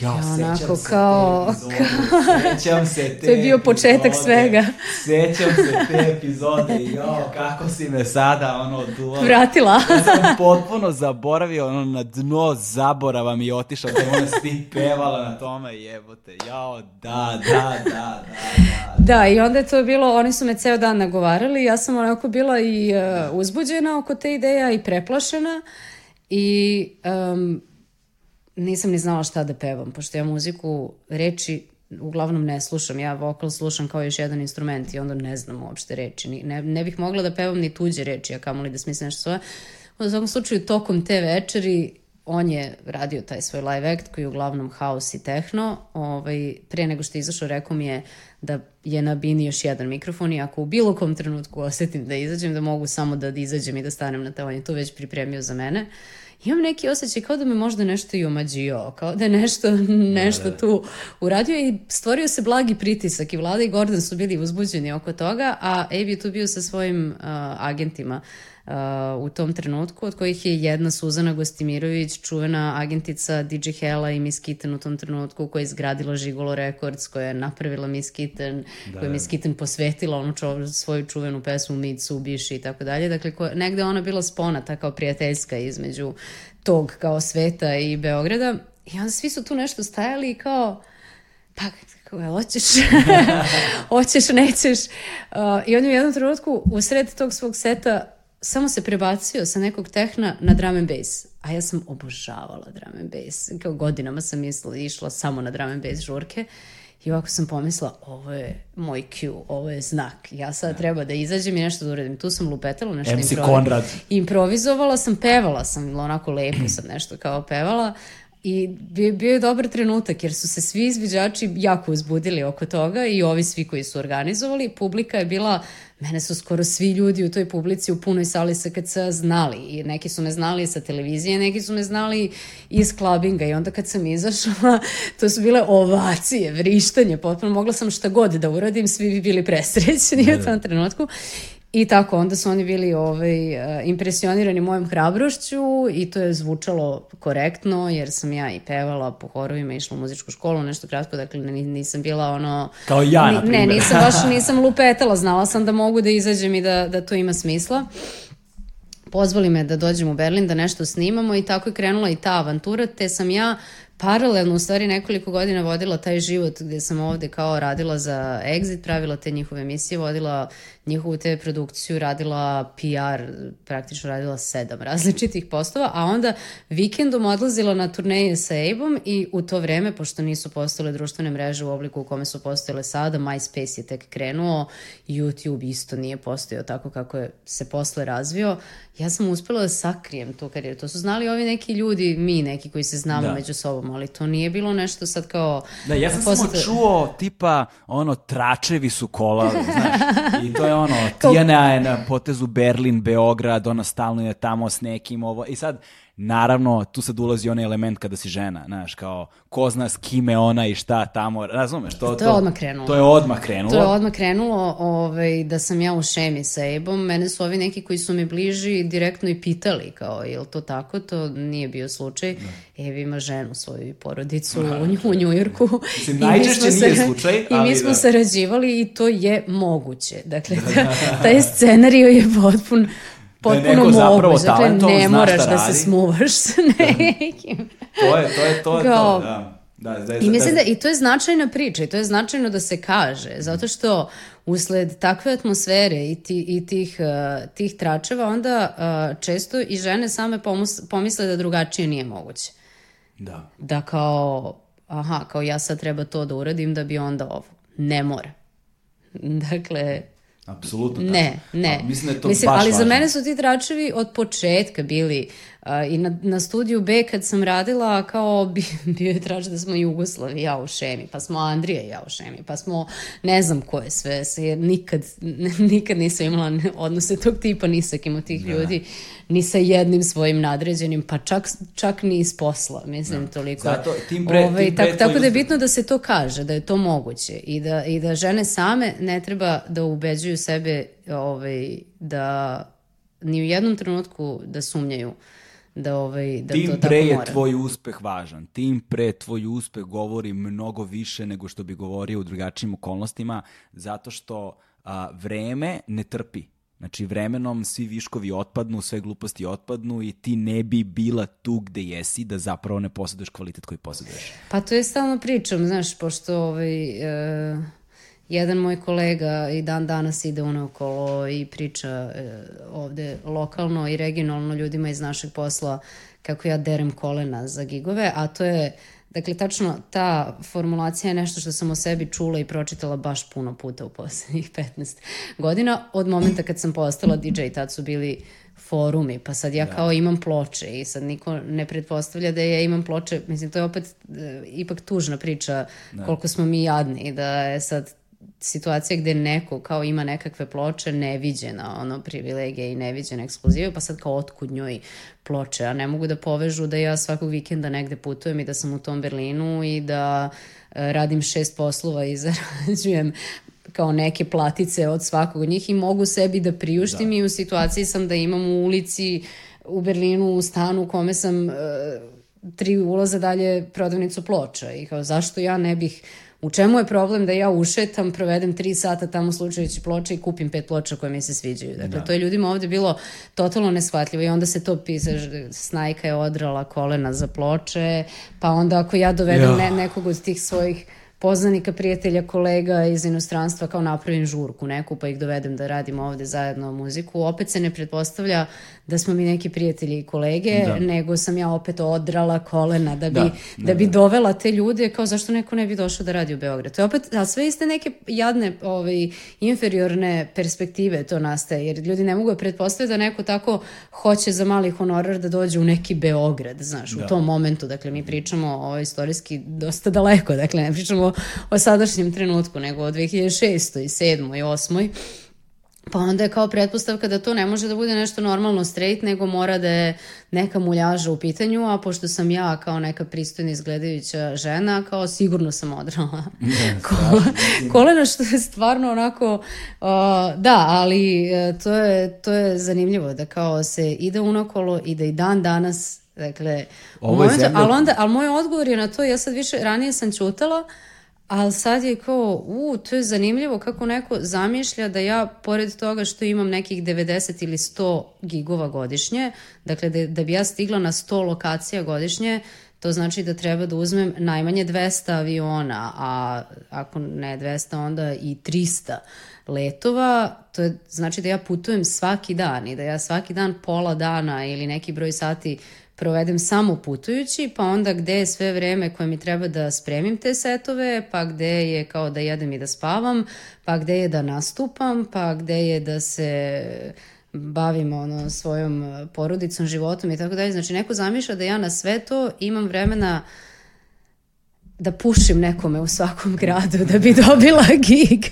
Ja, onako sećam se kao- te epizode, sećam se te To je bio početak epizode, svega. Sećam se te epizode, jo, kako si me sada, ono, duvala. Vratila. Ja sam potpuno zaboravio, ono, na dno zaborava mi je otišao, da ona si pevala na tome, jebote, jao, da, da, da, da, da. Da, i onda je to bilo, oni su me ceo dan nagovarali, ja sam onako bila i uh, uzbuđena oko te ideja i preplašena i um, nisam ni znala šta da pevam, pošto ja muziku, reči uglavnom ne slušam, ja vokal slušam kao još jedan instrument i onda ne znam uopšte reči, ne, ne bih mogla da pevam ni tuđe reči, a kamoli da smislim nešto svoje. U svakom slučaju, tokom te večeri on je radio taj svoj live act koji je uglavnom house i techno. Ovaj, pre nego što je izašao rekao mi je da je na bini još jedan mikrofon i ako u bilo kom trenutku osetim da izađem, da mogu samo da izađem i da stanem na te, on je to već pripremio za mene. Imam neki osjećaj kao da me možda nešto i omađio, kao da je nešto, nešto tu uradio i stvorio se blagi pritisak i Vlada i Gordon su bili uzbuđeni oko toga, a Abe je tu bio sa svojim uh, agentima. uh, u tom trenutku, od kojih je jedna Suzana Gostimirović, čuvena agentica DJ Hela i Miss Kitten u tom trenutku, koja je izgradila Žigolo Records, koja je napravila Miss Kitten, da, koja je Miss Kitten posvetila onu čo, svoju čuvenu pesmu Mitsubishi i tako dalje. Dakle, ko, negde ona bila spona, ta kao prijateljska između tog kao sveta i Beograda. I onda svi su tu nešto stajali i kao, pa kako je, hoćeš, hoćeš, nećeš. Uh, I on je u jednom trenutku u sred tog svog seta samo se prebacio sa nekog tehna na drum and bass. A ja sam obožavala drum and bass. Kao godinama sam mislila, išla samo na drum and bass žurke. I ovako sam pomislila, ovo je moj cue, ovo je znak. Ja sad treba da izađem i nešto da uradim. Tu sam lupetala, nešto MC improvi- Konrad. improvizovala sam, pevala sam, onako lepo sam nešto kao pevala i bio, bio je dobar trenutak jer su se svi izviđači jako uzbudili oko toga i ovi svi koji su organizovali. Publika je bila, mene su skoro svi ljudi u toj publici u punoj sali SKC znali i neki su me znali sa televizije, neki su me znali iz klabinga i onda kad sam izašla, to su bile ovacije, vrištanje, potpuno mogla sam šta god da uradim, svi bi bili presrećni u tom trenutku. I tako, onda su oni bili ovaj, eh, impresionirani mojom hrabrošću i to je zvučalo korektno, jer sam ja i pevala po horovima, išla u muzičku školu, nešto kratko, dakle ni- nisam bila ono... Kao ja, na Ne, primjer. nisam baš, nisam lupetala, znala sam da mogu da izađem i da, da to ima smisla. Pozvali me da dođem u Berlin da nešto snimamo i tako je krenula i ta avantura, te sam ja paralelno u stvari nekoliko godina vodila taj život gde sam ovde kao radila za Exit, pravila te njihove emisije, vodila njihovu te produkciju, radila PR, praktično radila sedam različitih postova, a onda vikendom odlazila na turneje sa Abe-om i u to vreme, pošto nisu postojale društvene mreže u obliku u kome su postojale sada, MySpace je tek krenuo, YouTube isto nije postojao tako kako je se posle razvio, ja sam uspela da sakrijem tu karijeru. To su znali ovi neki ljudi, mi neki koji se znamo Da. među sobom, ali to nije bilo nešto sad kao... Da, ja sam samo posle- čuo tipa ono tračevi su kola, znaš. I to je ono, Tijana je na potezu Berlin, Beograd, ona stalno je tamo s nekim ovo. I sad, naravno, tu sad ulazi onaj element kada si žena, znaš, kao ko zna s kime ona i šta tamo, razumeš? To, To je odmah krenulo. To je odmah krenulo. To je odmah krenulo ovaj, da sam ja u šemi sa Ebom. Mene su ovi neki koji su mi bliži direktno i pitali kao, je li to tako? To nije bio slučaj. Evi ima ženu svoju i porodicu u, Nju- u Njujorku. Mislim, najčešće smo nije slučaj, I mi smo da. sarađivali i to je moguće. Dakle, ta, taj scenario je potpun potpuno neko zapravo moguć. Dakle, ne moraš da se smuvaš sa nekim. To je, to je, to je Kao- to, da. Da, da, I mislim da i to je značajna priča i to je značajno da se kaže, zato što usled takve atmosfere i, ti, i tih, uh, tih tračeva onda uh, često i žene same pomus- pomisle da drugačije nije moguće. da. Da kao, aha, kao ja sad treba to da uradim da bi onda ovo. Ne mora. Dakle, Apsolutno ne, ne. A, mislim da je to Mislim, baš ali za važno. mene su ti tračevi od početka bili uh, I na, na studiju B kad sam radila, kao bi, bio je traž da smo Jugoslavi, ja u Šemi, pa smo Andrije, ja u Šemi, pa smo ne znam ko je sve, jer nikad, nikad nisam imala odnose tog tipa ni sa kim od tih da. ljudi, ni sa jednim svojim nadređenim, pa čak, čak ni iz posla, mislim, da. toliko. Zato, tim pre, Ove, tim pre tako, tako da je bitno da se to kaže, da je to moguće i da, i da žene same ne treba da ubeđuju sebe ovaj, da ni u jednom trenutku da sumnjaju da, ovaj, da Tim to pre tako je mora. tvoj uspeh važan. Tim pre tvoj uspeh govori mnogo više nego što bi govorio u drugačijim okolnostima, zato što a, vreme ne trpi. Znači, vremenom svi viškovi otpadnu, sve gluposti otpadnu i ti ne bi bila tu gde jesi da zapravo ne posjeduješ kvalitet koji posjeduješ. Pa to je stalno pričam, znaš, pošto ovaj, uh, jedan moj kolega i dan danas ide okolo i priča uh, ovde lokalno i regionalno ljudima iz našeg posla kako ja derem kolena za gigove, a to je Dakle, tačno ta formulacija je nešto što sam o sebi čula i pročitala baš puno puta u poslednjih 15 godina. Od momenta kad sam postala DJ, tad su bili forumi, pa sad ja da. kao imam ploče i sad niko ne pretpostavlja da ja imam ploče, mislim to je opet e, ipak tužna priča da. koliko smo mi jadni, da je sad situacija gde neko kao ima nekakve ploče neviđena, ono, privilegije i neviđene ekskluzive, pa sad kao otkud njoj ploče, a ne mogu da povežu da ja svakog vikenda negde putujem i da sam u tom Berlinu i da e, radim šest poslova i zarađujem kao neke platice od svakog od njih i mogu sebi da priuštim da. i u situaciji sam da imam u ulici u Berlinu u stanu u kome sam uh, tri ulaza dalje prodavnicu ploča i kao zašto ja ne bih U čemu je problem da ja ušetam, provedem tri sata tamo slučajući ploče i kupim pet ploča koje mi se sviđaju. Dakle, da. to je ljudima ovde bilo totalno neshvatljivo i onda se to pisa, snajka je odrala kolena za ploče, pa onda ako ja dovedem ja. ne, nekog od tih svojih poznanika, prijatelja, kolega iz inostranstva kao napravim žurku neku pa ih dovedem da radimo ovde zajedno muziku. Opet se ne pretpostavlja da smo mi neki prijatelji i kolege, da. nego sam ja opet odrala kolena da bi, da, da, da bi da. dovela te ljude kao zašto neko ne bi došao da radi u Beograd. To je opet, a sve iste neke jadne ovaj, inferiorne perspektive to nastaje, jer ljudi ne mogu da pretpostaviti da neko tako hoće za mali honorar da dođe u neki Beograd, znaš, da. u tom momentu. Dakle, mi pričamo o istorijski dosta daleko, dakle, ne pričamo o sadašnjem trenutku, nego o 2006. i 7. i 8. Pa onda je kao pretpostavka da to ne može da bude nešto normalno straight, nego mora da je neka muljaža u pitanju, a pošto sam ja kao neka pristojna izgledajuća žena, kao sigurno sam odrala kolena, što je stvarno onako, uh, da, ali uh, to, je, to je zanimljivo da kao se ide unokolo i da i dan danas, dakle, Ovo momentu, zemlja... ali, onda, ali moj odgovor je na to, ja sad više, ranije sam čutala, uh, Ali sad je kao, u, to je zanimljivo kako neko zamišlja da ja, pored toga što imam nekih 90 ili 100 gigova godišnje, dakle da, da bi ja stigla na 100 lokacija godišnje, to znači da treba da uzmem najmanje 200 aviona, a ako ne 200, onda i 300 letova, to je, znači da ja putujem svaki dan i da ja svaki dan pola dana ili neki broj sati provedem samo putujući, pa onda gde je sve vreme koje mi treba da spremim te setove, pa gde je kao da jedem i da spavam, pa gde je da nastupam, pa gde je da se bavim ono, svojom porodicom, životom i tako dalje. Znači, neko zamišlja da ja na sve to imam vremena da pušim nekome u svakom gradu da bi dobila gig.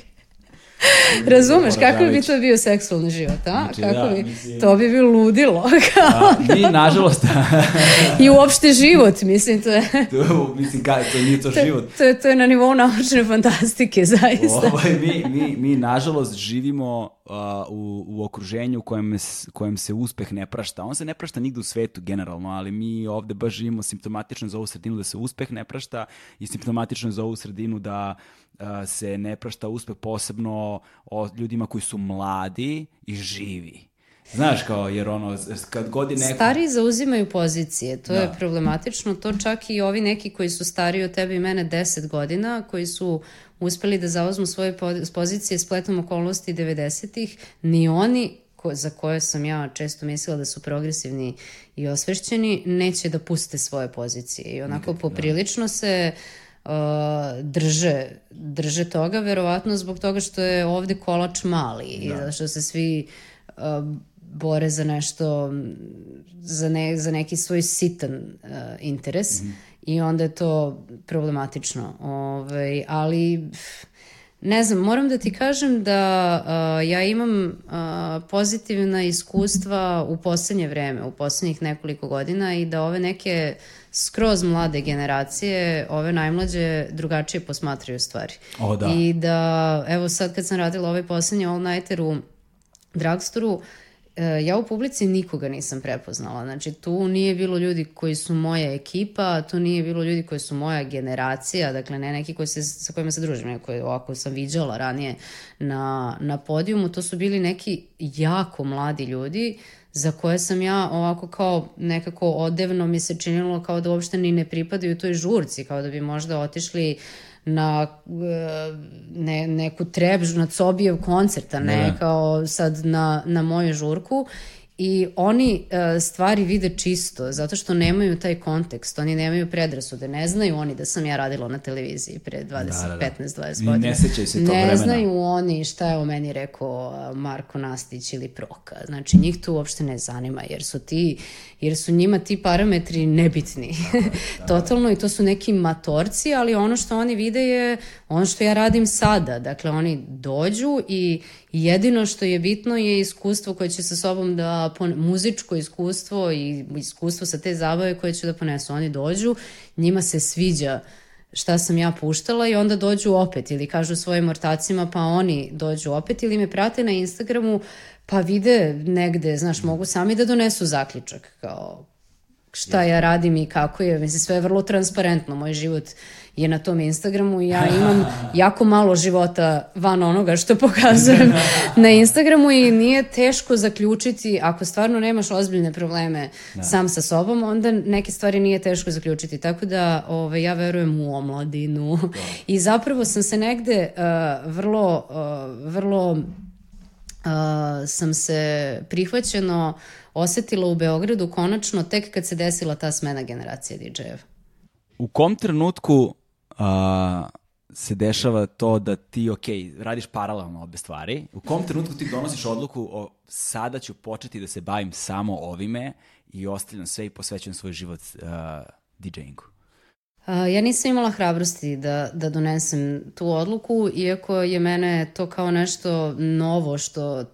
Razumeš, kako bi to bio seksualni život, a? Znači, kako da, bi, mislim... To bi bilo ludilo. Kao, a, mi, nažalost... I uopšte život, mislim, to je... to, mislim, ka, to nije to, to život. To, to je na nivou naučne fantastike, zaista. Ovaj, mi, mi, mi, nažalost, živimo uh, u, u okruženju u kojem, kojem se uspeh ne prašta. On se ne prašta nigde u svetu, generalno, ali mi ovde baš živimo simptomatično za ovu sredinu da se uspeh ne prašta i simptomatično za ovu sredinu da se ne prašta uspeh posebno o ljudima koji su mladi i živi. Znaš, kao, jer ono, kad god je neko... Stari zauzimaju pozicije, to da. je problematično, to čak i ovi neki koji su stariji od tebe i mene 10 godina, koji su uspeli da zauzmu svoje pozicije spletom okolnosti 90-ih, ni oni ko, za koje sam ja često mislila da su progresivni i osvešćeni, neće da puste svoje pozicije. I onako da. poprilično da. se uh, drže, drže toga, verovatno zbog toga što je ovde kolač mali da. i što se svi uh, bore za nešto, za, ne, za neki svoj sitan uh, interes mm -hmm. i onda je to problematično. Ovaj, ali ne znam, moram da ti kažem da uh, ja imam uh, pozitivna iskustva u poslednje vreme, u poslednjih nekoliko godina i da ove neke skroz mlade generacije, ove najmlađe drugačije posmatraju stvari. O, da. I da, evo sad kad sam radila ovaj poslednji All Nighter u Dragstoru, e, ja u publici nikoga nisam prepoznala. Znači, tu nije bilo ljudi koji su moja ekipa, tu nije bilo ljudi koji su moja generacija, dakle, ne neki koji se, sa kojima se družim, neko je ovako sam viđala ranije na, na podijumu, to su bili neki jako mladi ljudi za koje sam ja ovako kao nekako odevno mi se činilo kao da uopšte ni ne pripadaju toj žurci, kao da bi možda otišli na e, ne, neku trebžu, na Cobijev koncert, a ne, ne. kao sad na, na moju žurku I oni uh, stvari vide čisto, zato što nemaju taj kontekst, oni nemaju predrasude, ne znaju oni da sam ja radila na televiziji pre 20, da, da, da. 15-20 godina. Ne sećaju se tog vremena. Ne znaju oni šta je o meni rekao Marko Nastić ili Proka. Znači, njih to uopšte ne zanima, jer su ti, jer su njima ti parametri nebitni. Da, da, Totalno, i to su neki matorci, ali ono što oni vide je ono što ja radim sada. Dakle, oni dođu jedino što je bitno je iskustvo koje će sa sobom da, muzičko iskustvo i iskustvo sa te zabave koje će da ponesu. Oni dođu, njima se sviđa šta sam ja puštala i onda dođu opet ili kažu svojim ortacima pa oni dođu opet ili me prate na Instagramu pa vide negde, znaš, mogu sami da donesu zaključak kao šta ja radim i kako je, mislim sve je vrlo transparentno, moj život je na tom Instagramu i ja imam jako malo života van onoga što pokazujem na Instagramu i nije teško zaključiti, ako stvarno nemaš ozbiljne probleme da. sam sa sobom, onda neke stvari nije teško zaključiti. Tako da ove, ovaj, ja verujem u omladinu da. i zapravo sam se negde uh, vrlo, uh, vrlo uh, sam se prihvaćeno osetila u Beogradu konačno tek kad se desila ta smena generacije DJ-eva. U kom trenutku a, se dešava to da ti, ok, radiš paralelno obe stvari, u kom trenutku ti donosiš odluku o sada ću početi da se bavim samo ovime i ostavljam sve i posvećujem svoj život uh, DJ-ingu? Ja nisam imala hrabrosti da, da donesem tu odluku, iako je mene to kao nešto novo, što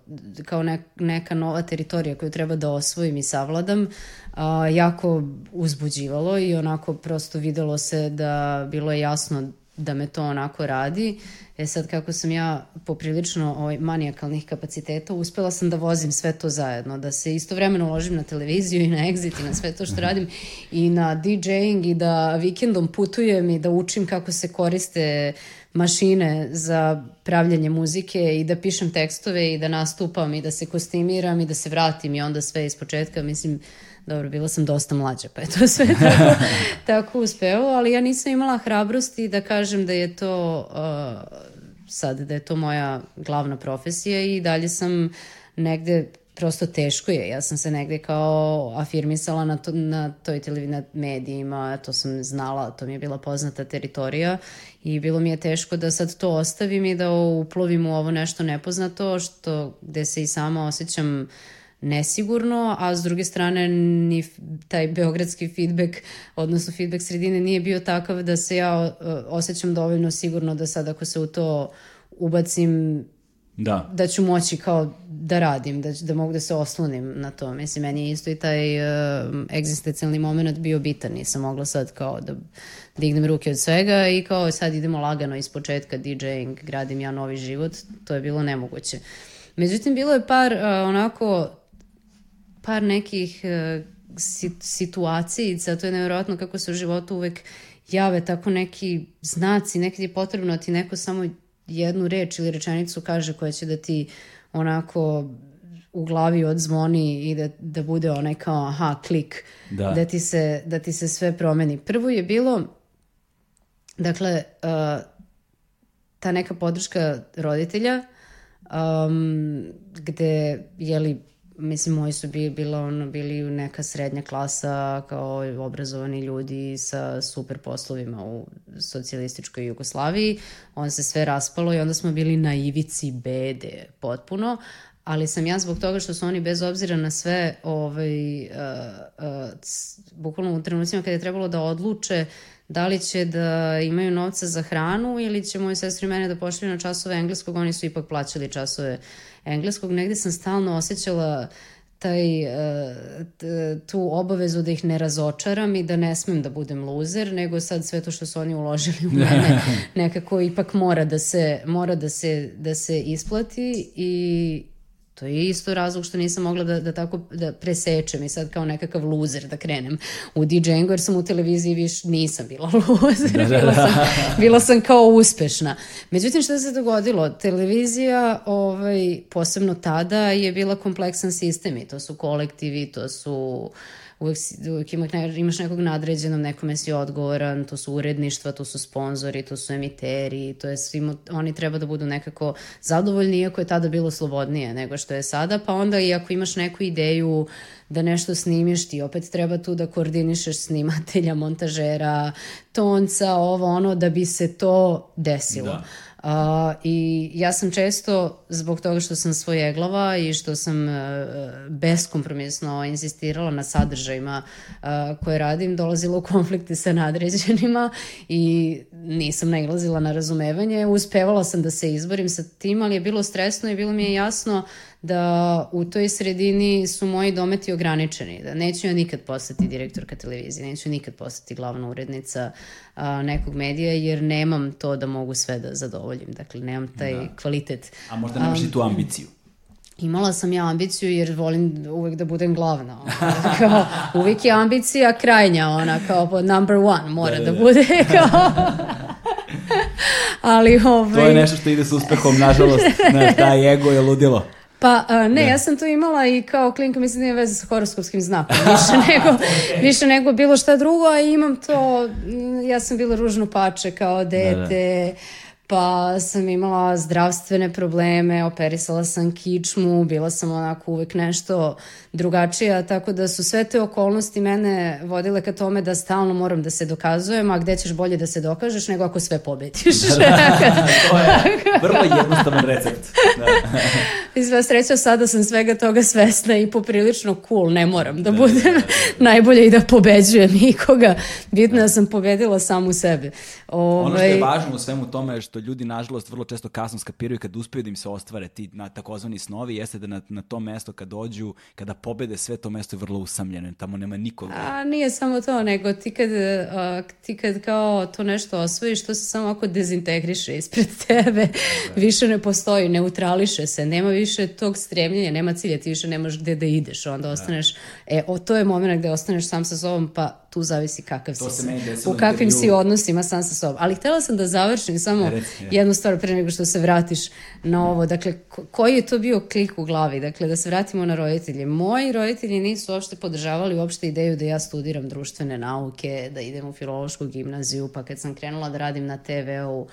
kao ne, neka nova teritorija koju treba da osvojim i savladam, a, jako uzbuđivalo i onako prosto videlo se da bilo je jasno da me to onako radi. E sad kako sam ja poprilično ovaj, manijakalnih kapaciteta, uspela sam da vozim sve to zajedno, da se istovremeno uložim na televiziju i na exit i na sve to što radim i na DJing i da vikendom putujem i da učim kako se koriste mašine za pravljanje muzike i da pišem tekstove i da nastupam i da se kostimiram i da se vratim i onda sve iz početka. Mislim, dobro, bila sam dosta mlađa, pa je to sve tako, tako uspeo, ali ja nisam imala hrabrosti da kažem da je to uh, sad, da je to moja glavna profesija i dalje sam negde prosto teško je. Ja sam se negde kao afirmisala na, to, na toj televiziji, na medijima, to sam znala, to mi je bila poznata teritorija i bilo mi je teško da sad to ostavim i da uplovim u ovo nešto nepoznato, što gde se i sama osjećam uh, nesigurno, a s druge strane ni taj beogradski feedback, odnosno feedback sredine nije bio takav da se ja osjećam dovoljno sigurno da sad ako se u to ubacim da, da ću moći kao da radim, da, da mogu da se oslonim na to. Mislim, meni je isto i taj uh, egzistencijalni moment bio bitan. Nisam mogla sad kao da dignem ruke od svega i kao sad idemo lagano iz početka DJing, gradim ja novi život. To je bilo nemoguće. Međutim, bilo je par uh, onako par nekih uh, situacija, to je nevjerojatno kako se u životu uvek jave tako neki znaci, nekad je potrebno da ti neko samo jednu reč ili rečenicu kaže koja će da ti onako u glavi odzvoni i da, da bude onaj kao aha, klik, da. Da, ti se, da ti se sve promeni. Prvo je bilo, dakle, uh, ta neka podrška roditelja, um, gde, jeli, mislim, moji su bili, bila ono, bili neka srednja klasa kao obrazovani ljudi sa super poslovima u socijalističkoj Jugoslaviji. On se sve raspalo i onda smo bili na ivici bede potpuno, ali sam ja zbog toga što su oni bez obzira na sve ovaj, uh, uh, bukvalno u trenucima kada je trebalo da odluče da li će da imaju novca za hranu ili će moji sestri mene da pošalju na časove engleskog, oni su ipak plaćali časove engleskog. Negde sam stalno osjećala taj, uh, tu obavezu da ih ne razočaram i da ne smem da budem luzer, nego sad sve to što su oni uložili u mene nekako ipak mora da se, mora da se, da se isplati i To je isto razlog što nisam mogla da, da tako da presečem i sad kao nekakav luzer da krenem u DJ-ingu jer sam u televiziji viš nisam bila luzer, da, da, da. Bila, sam, bila sam kao uspešna. Međutim što se dogodilo? Televizija, ovaj, posebno tada, je bila kompleksan sistem i to su kolektivi, to su uh, uvek, uvek ima, imaš nekog nadređenog, nekome si odgovoran, to su uredništva, to su sponzori, to su emiteri, to je svim, oni treba da budu nekako zadovoljni, iako je tada bilo slobodnije nego što je sada, pa onda i ako imaš neku ideju da nešto snimiš, ti opet treba tu da koordinišeš snimatelja, montažera, tonca, ovo ono, da bi se to desilo. Da. Uh, I ja sam često, zbog toga što sam svojeglava i što sam uh, beskompromisno insistirala na sadržajima uh, koje radim, dolazila u konflikte sa nadređenima i nisam nailazila na razumevanje. Uspevala sam da se izborim sa tim, ali je bilo stresno i bilo mi je jasno da u toj sredini su moji dometi ograničeni, da neću ja nikad postati direktorka televizije, neću nikad postati glavna urednica a, nekog medija, jer nemam to da mogu sve da zadovoljim, dakle nemam taj da. kvalitet. A možda nemaš um, i tu ambiciju? Imala sam ja ambiciju jer volim uvek da budem glavna. kao, uvek je ambicija krajnja, ona kao number one mora da, da, da. da bude kao... Ali ovaj... To je nešto što ide s uspehom, nažalost. Znaš, taj ego je ludilo. Pa a, ne, ne, ja sam tu imala i kao klinka, mislim da nije veze sa horoskopskim znakom, više nego, okay. više nego bilo šta drugo, a imam to, ja sam bila ružno pače kao dete, da, da pa sam imala zdravstvene probleme, operisala sam kičmu, bila sam onako uvek nešto drugačija, tako da su sve te okolnosti mene vodile ka tome da stalno moram da se dokazujem, a gde ćeš bolje da se dokažeš nego ako sve pobediš. Da, da, to je vrlo jednostavan recept. Da. I sva sreća sada sam svega toga svesna i poprilično cool, ne moram da, da budem da, najbolje i da pobeđujem nikoga. Bitno da. da sam pobedila samu sebe. Ove... Ono što je ovaj- važno u svemu tome je što ljudi nažalost vrlo često kasno skapiraju kad uspeju da im se ostvare ti na takozvani snovi, jeste da na, na to mesto kad dođu, kada pobede sve to mesto je vrlo usamljeno, tamo nema nikoga. A nije samo to, nego ti kad, a, ti kad kao to nešto osvojiš, to se samo ako dezintegriše ispred tebe, da. više ne postoji, neutrališe se, nema više tog stremljenja, nema cilja, ti više nemaš gde da ideš, onda da. E, o, to je moment gde ostaneš sam sa sobom, pa tu zavisi kakav to si u kakvim si odnosima sam sa sobom. Ali htela sam da završim samo Reci, jednu stvar pre nego što se vratiš na ovo. Dakle, koji je to bio klik u glavi? Dakle, da se vratimo na roditelje. Moji roditelji nisu uopšte podržavali uopšte ideju da ja studiram društvene nauke, da idem u filološku gimnaziju, pa kad sam krenula da radim na TV-u,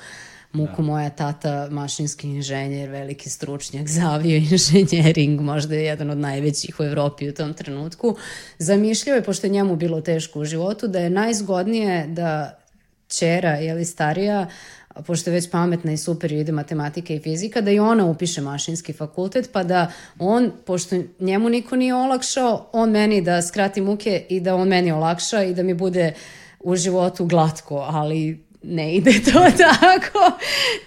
Muko, da. moja tata, mašinski inženjer, veliki stručnjak za avio inženjering, možda je jedan od najvećih u Evropi u tom trenutku. Zamišljao je, pošto je njemu bilo teško u životu, da je najzgodnije da čera, jeli starija, pošto je već pametna i super ide matematika i fizika, da i ona upiše mašinski fakultet, pa da on, pošto njemu niko nije olakšao, on meni da skrati muke i da on meni olakša i da mi bude u životu glatko, ali ne ide to tako.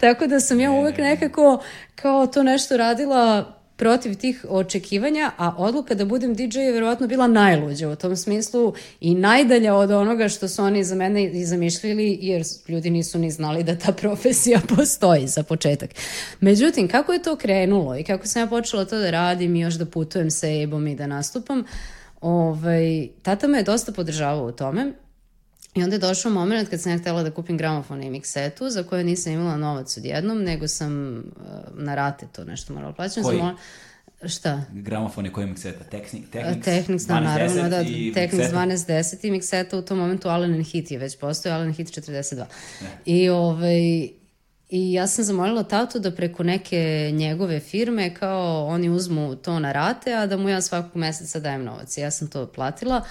tako da sam ja uvek nekako kao to nešto radila protiv tih očekivanja, a odluka da budem DJ je verovatno bila najluđa u tom smislu i najdalja od onoga što su oni za mene i zamišljali, jer ljudi nisu ni znali da ta profesija postoji za početak. Međutim, kako je to krenulo i kako sam ja počela to da radim i još da putujem sa Ebom i da nastupam, ovaj, tata me je dosta podržavao u tome I onda je došao moment kad sam ja htela da kupim gramofon i miksetu, za koje nisam imala novac odjednom, nego sam uh, na rate to nešto morala plaćati. Koji? Sam Šta? Gramofon je koji mikseta? Technics, Technics, Technics da, naravno, da, Technics 1210 i mikseta u tom momentu Allen Hit je već postoje, Allen Hit 42. Ne. I ovaj, I ja sam zamolila tatu da preko neke njegove firme kao oni uzmu to na rate, a da mu ja svakog meseca dajem novac. I ja sam to platila. Uh,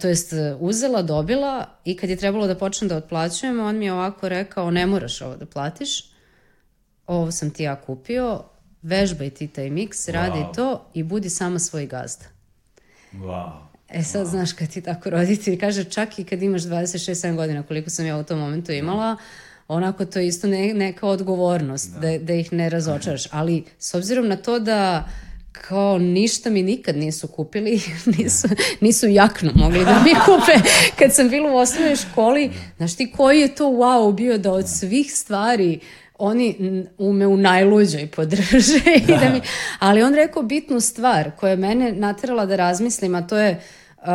to jest uzela, dobila i kad je trebalo da počnem da otplaćujem, on mi je ovako rekao ne moraš ovo da platiš, ovo sam ti ja kupio, vežbaj ti taj miks, radi Wow. to i budi sama svoj gazda. Wow. E sad, znaš, kad ti tako roditelj kaže, čak i kad imaš 26-7 godina, koliko sam ja u tom momentu imala, onako to je isto ne, neka odgovornost, da. Da, ih ne razočaraš. Ali s obzirom na to da kao ništa mi nikad nisu kupili, nisu, nisu jaknu mogli da mi kupe kad sam bila u osnovnoj školi. Znaš ti koji je to wow bio da od svih stvari oni ume u najluđoj podrže. I da mi, ali on rekao bitnu stvar koja je mene naterala da razmislim, a to je uh,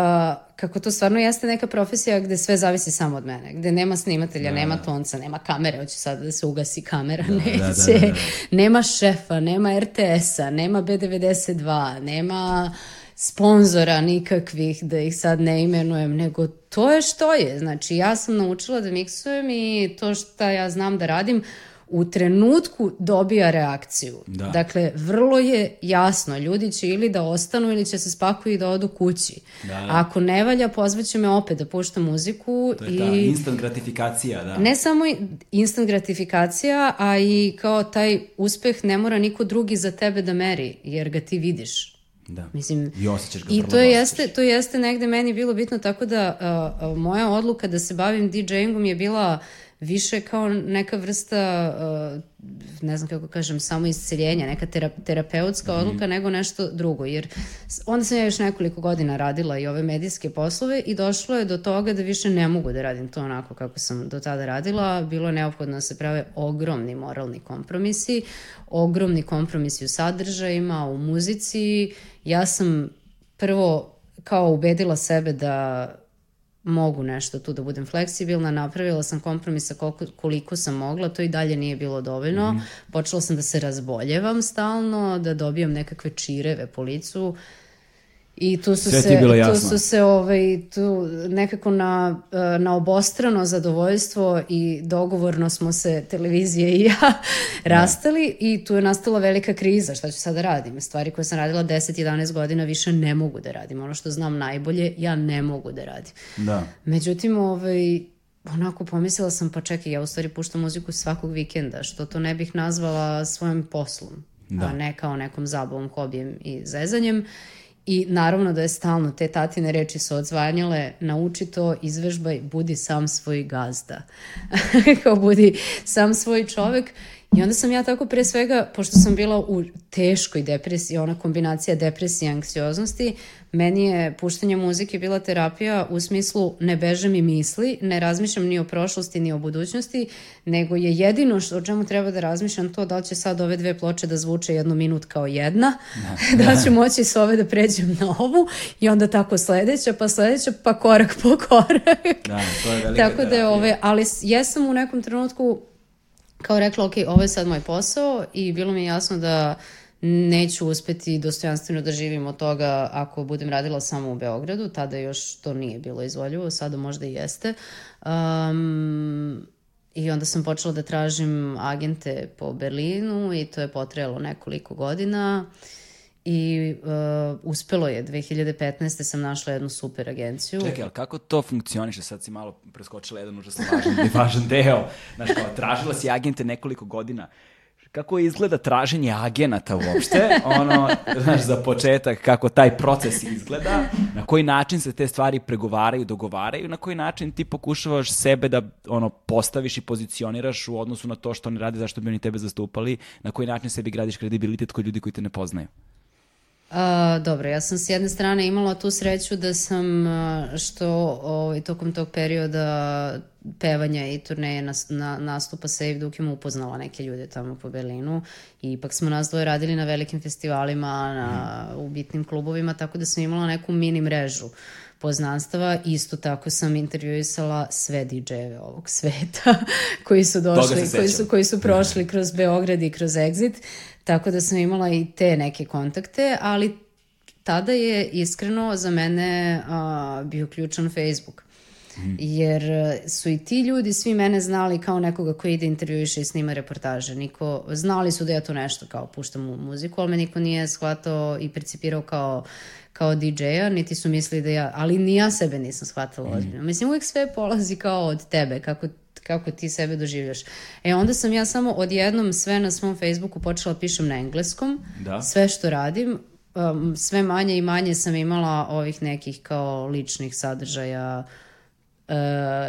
kako to stvarno jeste neka profesija gde sve zavisi samo od mene, gde nema snimatelja, nema tonca, nema kamere, hoće sad da se ugasi kamera, neće, da, da, da. nema šefa, nema RTS-a, nema B92, nema sponzora nikakvih, da ih sad ne imenujem, nego to je što je. Znači, ja sam naučila da miksujem i to što ja znam da radim, u trenutku dobija reakciju. Da. Dakle, vrlo je jasno, ljudi će ili da ostanu ili će se spakuju i da odu kući. Da, da. Ako ne valja, pozvaće me opet da puštam muziku To je i... ta instant gratifikacija, da. Ne samo instant gratifikacija, a i kao taj uspeh ne mora niko drugi za tebe da meri, jer ga ti vidiš. Da. Mislim, I osjećaš ga I to dobro jeste, to jeste negde meni bilo bitno, tako da uh, uh, moja odluka da se bavim DJ-ingom je bila više kao neka vrsta, uh, ne znam kako kažem, samo isceljenja, neka tera, terapeutska odluka nego nešto drugo. Jer onda sam ja još nekoliko godina radila i ove medijske poslove i došlo je do toga da više ne mogu da radim to onako kako sam do tada radila. Bilo je neophodno da se prave ogromni moralni kompromisi, ogromni kompromisi u sadržajima, u muzici. Ja sam prvo kao ubedila sebe da mogu nešto tu da budem fleksibilna, napravila sam kompromisa koliko, koliko sam mogla, to i dalje nije bilo dovoljno. Mhm. Počela sam da se razboljevam stalno, da dobijam nekakve čireve po licu i tu su Sve se, bilo tu jasno. su se ovaj, tu nekako na, eh, na obostrano zadovoljstvo i dogovorno smo se televizije i ja rastali i tu je nastala velika kriza, šta ću sada da radim? Stvari koje sam radila 10-11 godina više ne mogu da radim. Ono što znam najbolje, ja ne mogu da radim. Da. Međutim, ovaj, onako pomislila sam, pa čekaj, ja u stvari puštam muziku svakog vikenda, što to ne bih nazvala svojim poslom, Da. a ne kao nekom zabavom, hobijem i zezanjem. I naravno da je stalno, te tatine reči su odzvanjale, nauči to, izvežbaj, budi sam svoj gazda. kao budi sam svoj čovek. I onda sam ja tako pre svega, pošto sam bila u teškoj depresiji, ona kombinacija depresije i anksioznosti, meni je puštanje muzike bila terapija u smislu ne beže mi misli, ne razmišljam ni o prošlosti ni o budućnosti, nego je jedino što, o čemu treba da razmišljam to da li će sad ove dve ploče da zvuče jednu minut kao jedna, da li ću moći s ove da pređem na ovu i onda tako sledeća, pa sledeća, pa korak po korak. Da, to je velika Tako da je ove, ali jesam u nekom trenutku kao rekla, ok, ovo je sad moj posao i bilo mi je jasno da neću uspeti dostojanstveno da živim od toga ako budem radila samo u Beogradu, tada još to nije bilo izvoljivo, sada možda i jeste. Um, I onda sam počela da tražim agente po Berlinu i to je potrajalo nekoliko godina i uh, uspelo je. 2015. sam našla jednu super agenciju. Čekaj, ali kako to funkcioniše? Sad si malo preskočila jedan užasno važan, važan deo. Znaš, kao, tražila si agente nekoliko godina. Kako izgleda traženje agenata uopšte? Ono, znaš, za početak, kako taj proces izgleda, na koji način se te stvari pregovaraju, dogovaraju, na koji način ti pokušavaš sebe da ono, postaviš i pozicioniraš u odnosu na to što oni rade, zašto bi oni tebe zastupali, na koji način sebi gradiš kredibilitet kod ljudi koji te ne poznaju. A, dobro, ja sam s jedne strane imala tu sreću da sam što ovaj, tokom tog perioda pevanja i turneje nas, na, nastupa sa Eve Dukem upoznala neke ljude tamo po Berlinu i ipak smo nas dvoje radili na velikim festivalima, na, u bitnim klubovima, tako da sam imala neku mini mrežu poznanstava. Isto tako sam intervjuisala sve DJ-eve ovog sveta koji su došli, koji su, koji su prošli kroz Beograd i kroz Exit, tako da sam imala i te neke kontakte, ali tada je iskreno za mene a, bio ključan Facebook. Jer e, su i ti ljudi svi mene znali kao nekoga koji ide intervjuiše i snima reportaže. Niko, znali su da ja to nešto kao puštam u muziku, ali me niko nije shvatao i percipirao kao kao DJ-a, niti su mislili da ja, ali ni ja sebe nisam shvatala ozbiljno. Mislim, uvijek sve polazi kao od tebe, kako kako ti sebe doživljaš. E onda sam ja samo odjednom sve na svom Facebooku počela pišem na engleskom, Da. sve što radim, um, sve manje i manje sam imala ovih nekih kao ličnih sadržaja, uh,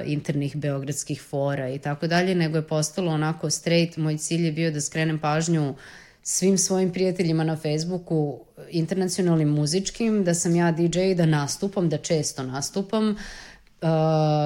internih beogradskih fora i tako dalje, nego je postalo onako straight. Moj cilj je bio da skrenem pažnju svim svojim prijateljima na Facebooku internacionalnim muzičkim, da sam ja DJ da nastupam, da često nastupam. Uh,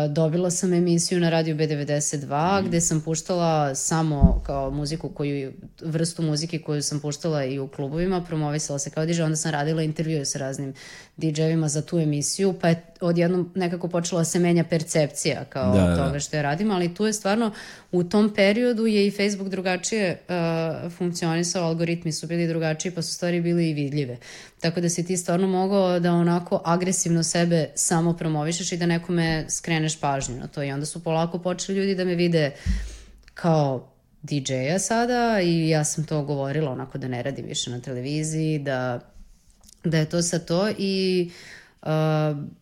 dobila sam emisiju na radiju B92 mm. gde sam puštala samo kao muziku koju, vrstu muzike koju sam puštala i u klubovima, promovisala se kao DJ, onda sam radila intervjue sa raznim DJ-evima za tu emisiju, pa je odjednom nekako počela da se menja percepcija kao Da, da, da. toga što ja radim, ali tu je stvarno u tom periodu je i Facebook drugačije uh, funkcionisao, algoritmi su bili drugačiji pa su stvari bili i vidljive. Tako da si ti stvarno mogao da onako agresivno sebe samo promovišeš i da nekome skreneš pažnju na to. I onda su polako počeli ljudi da me vide kao DJ-a sada i ja sam to govorila onako da ne radim više na televiziji, da, da je to sa to i uh,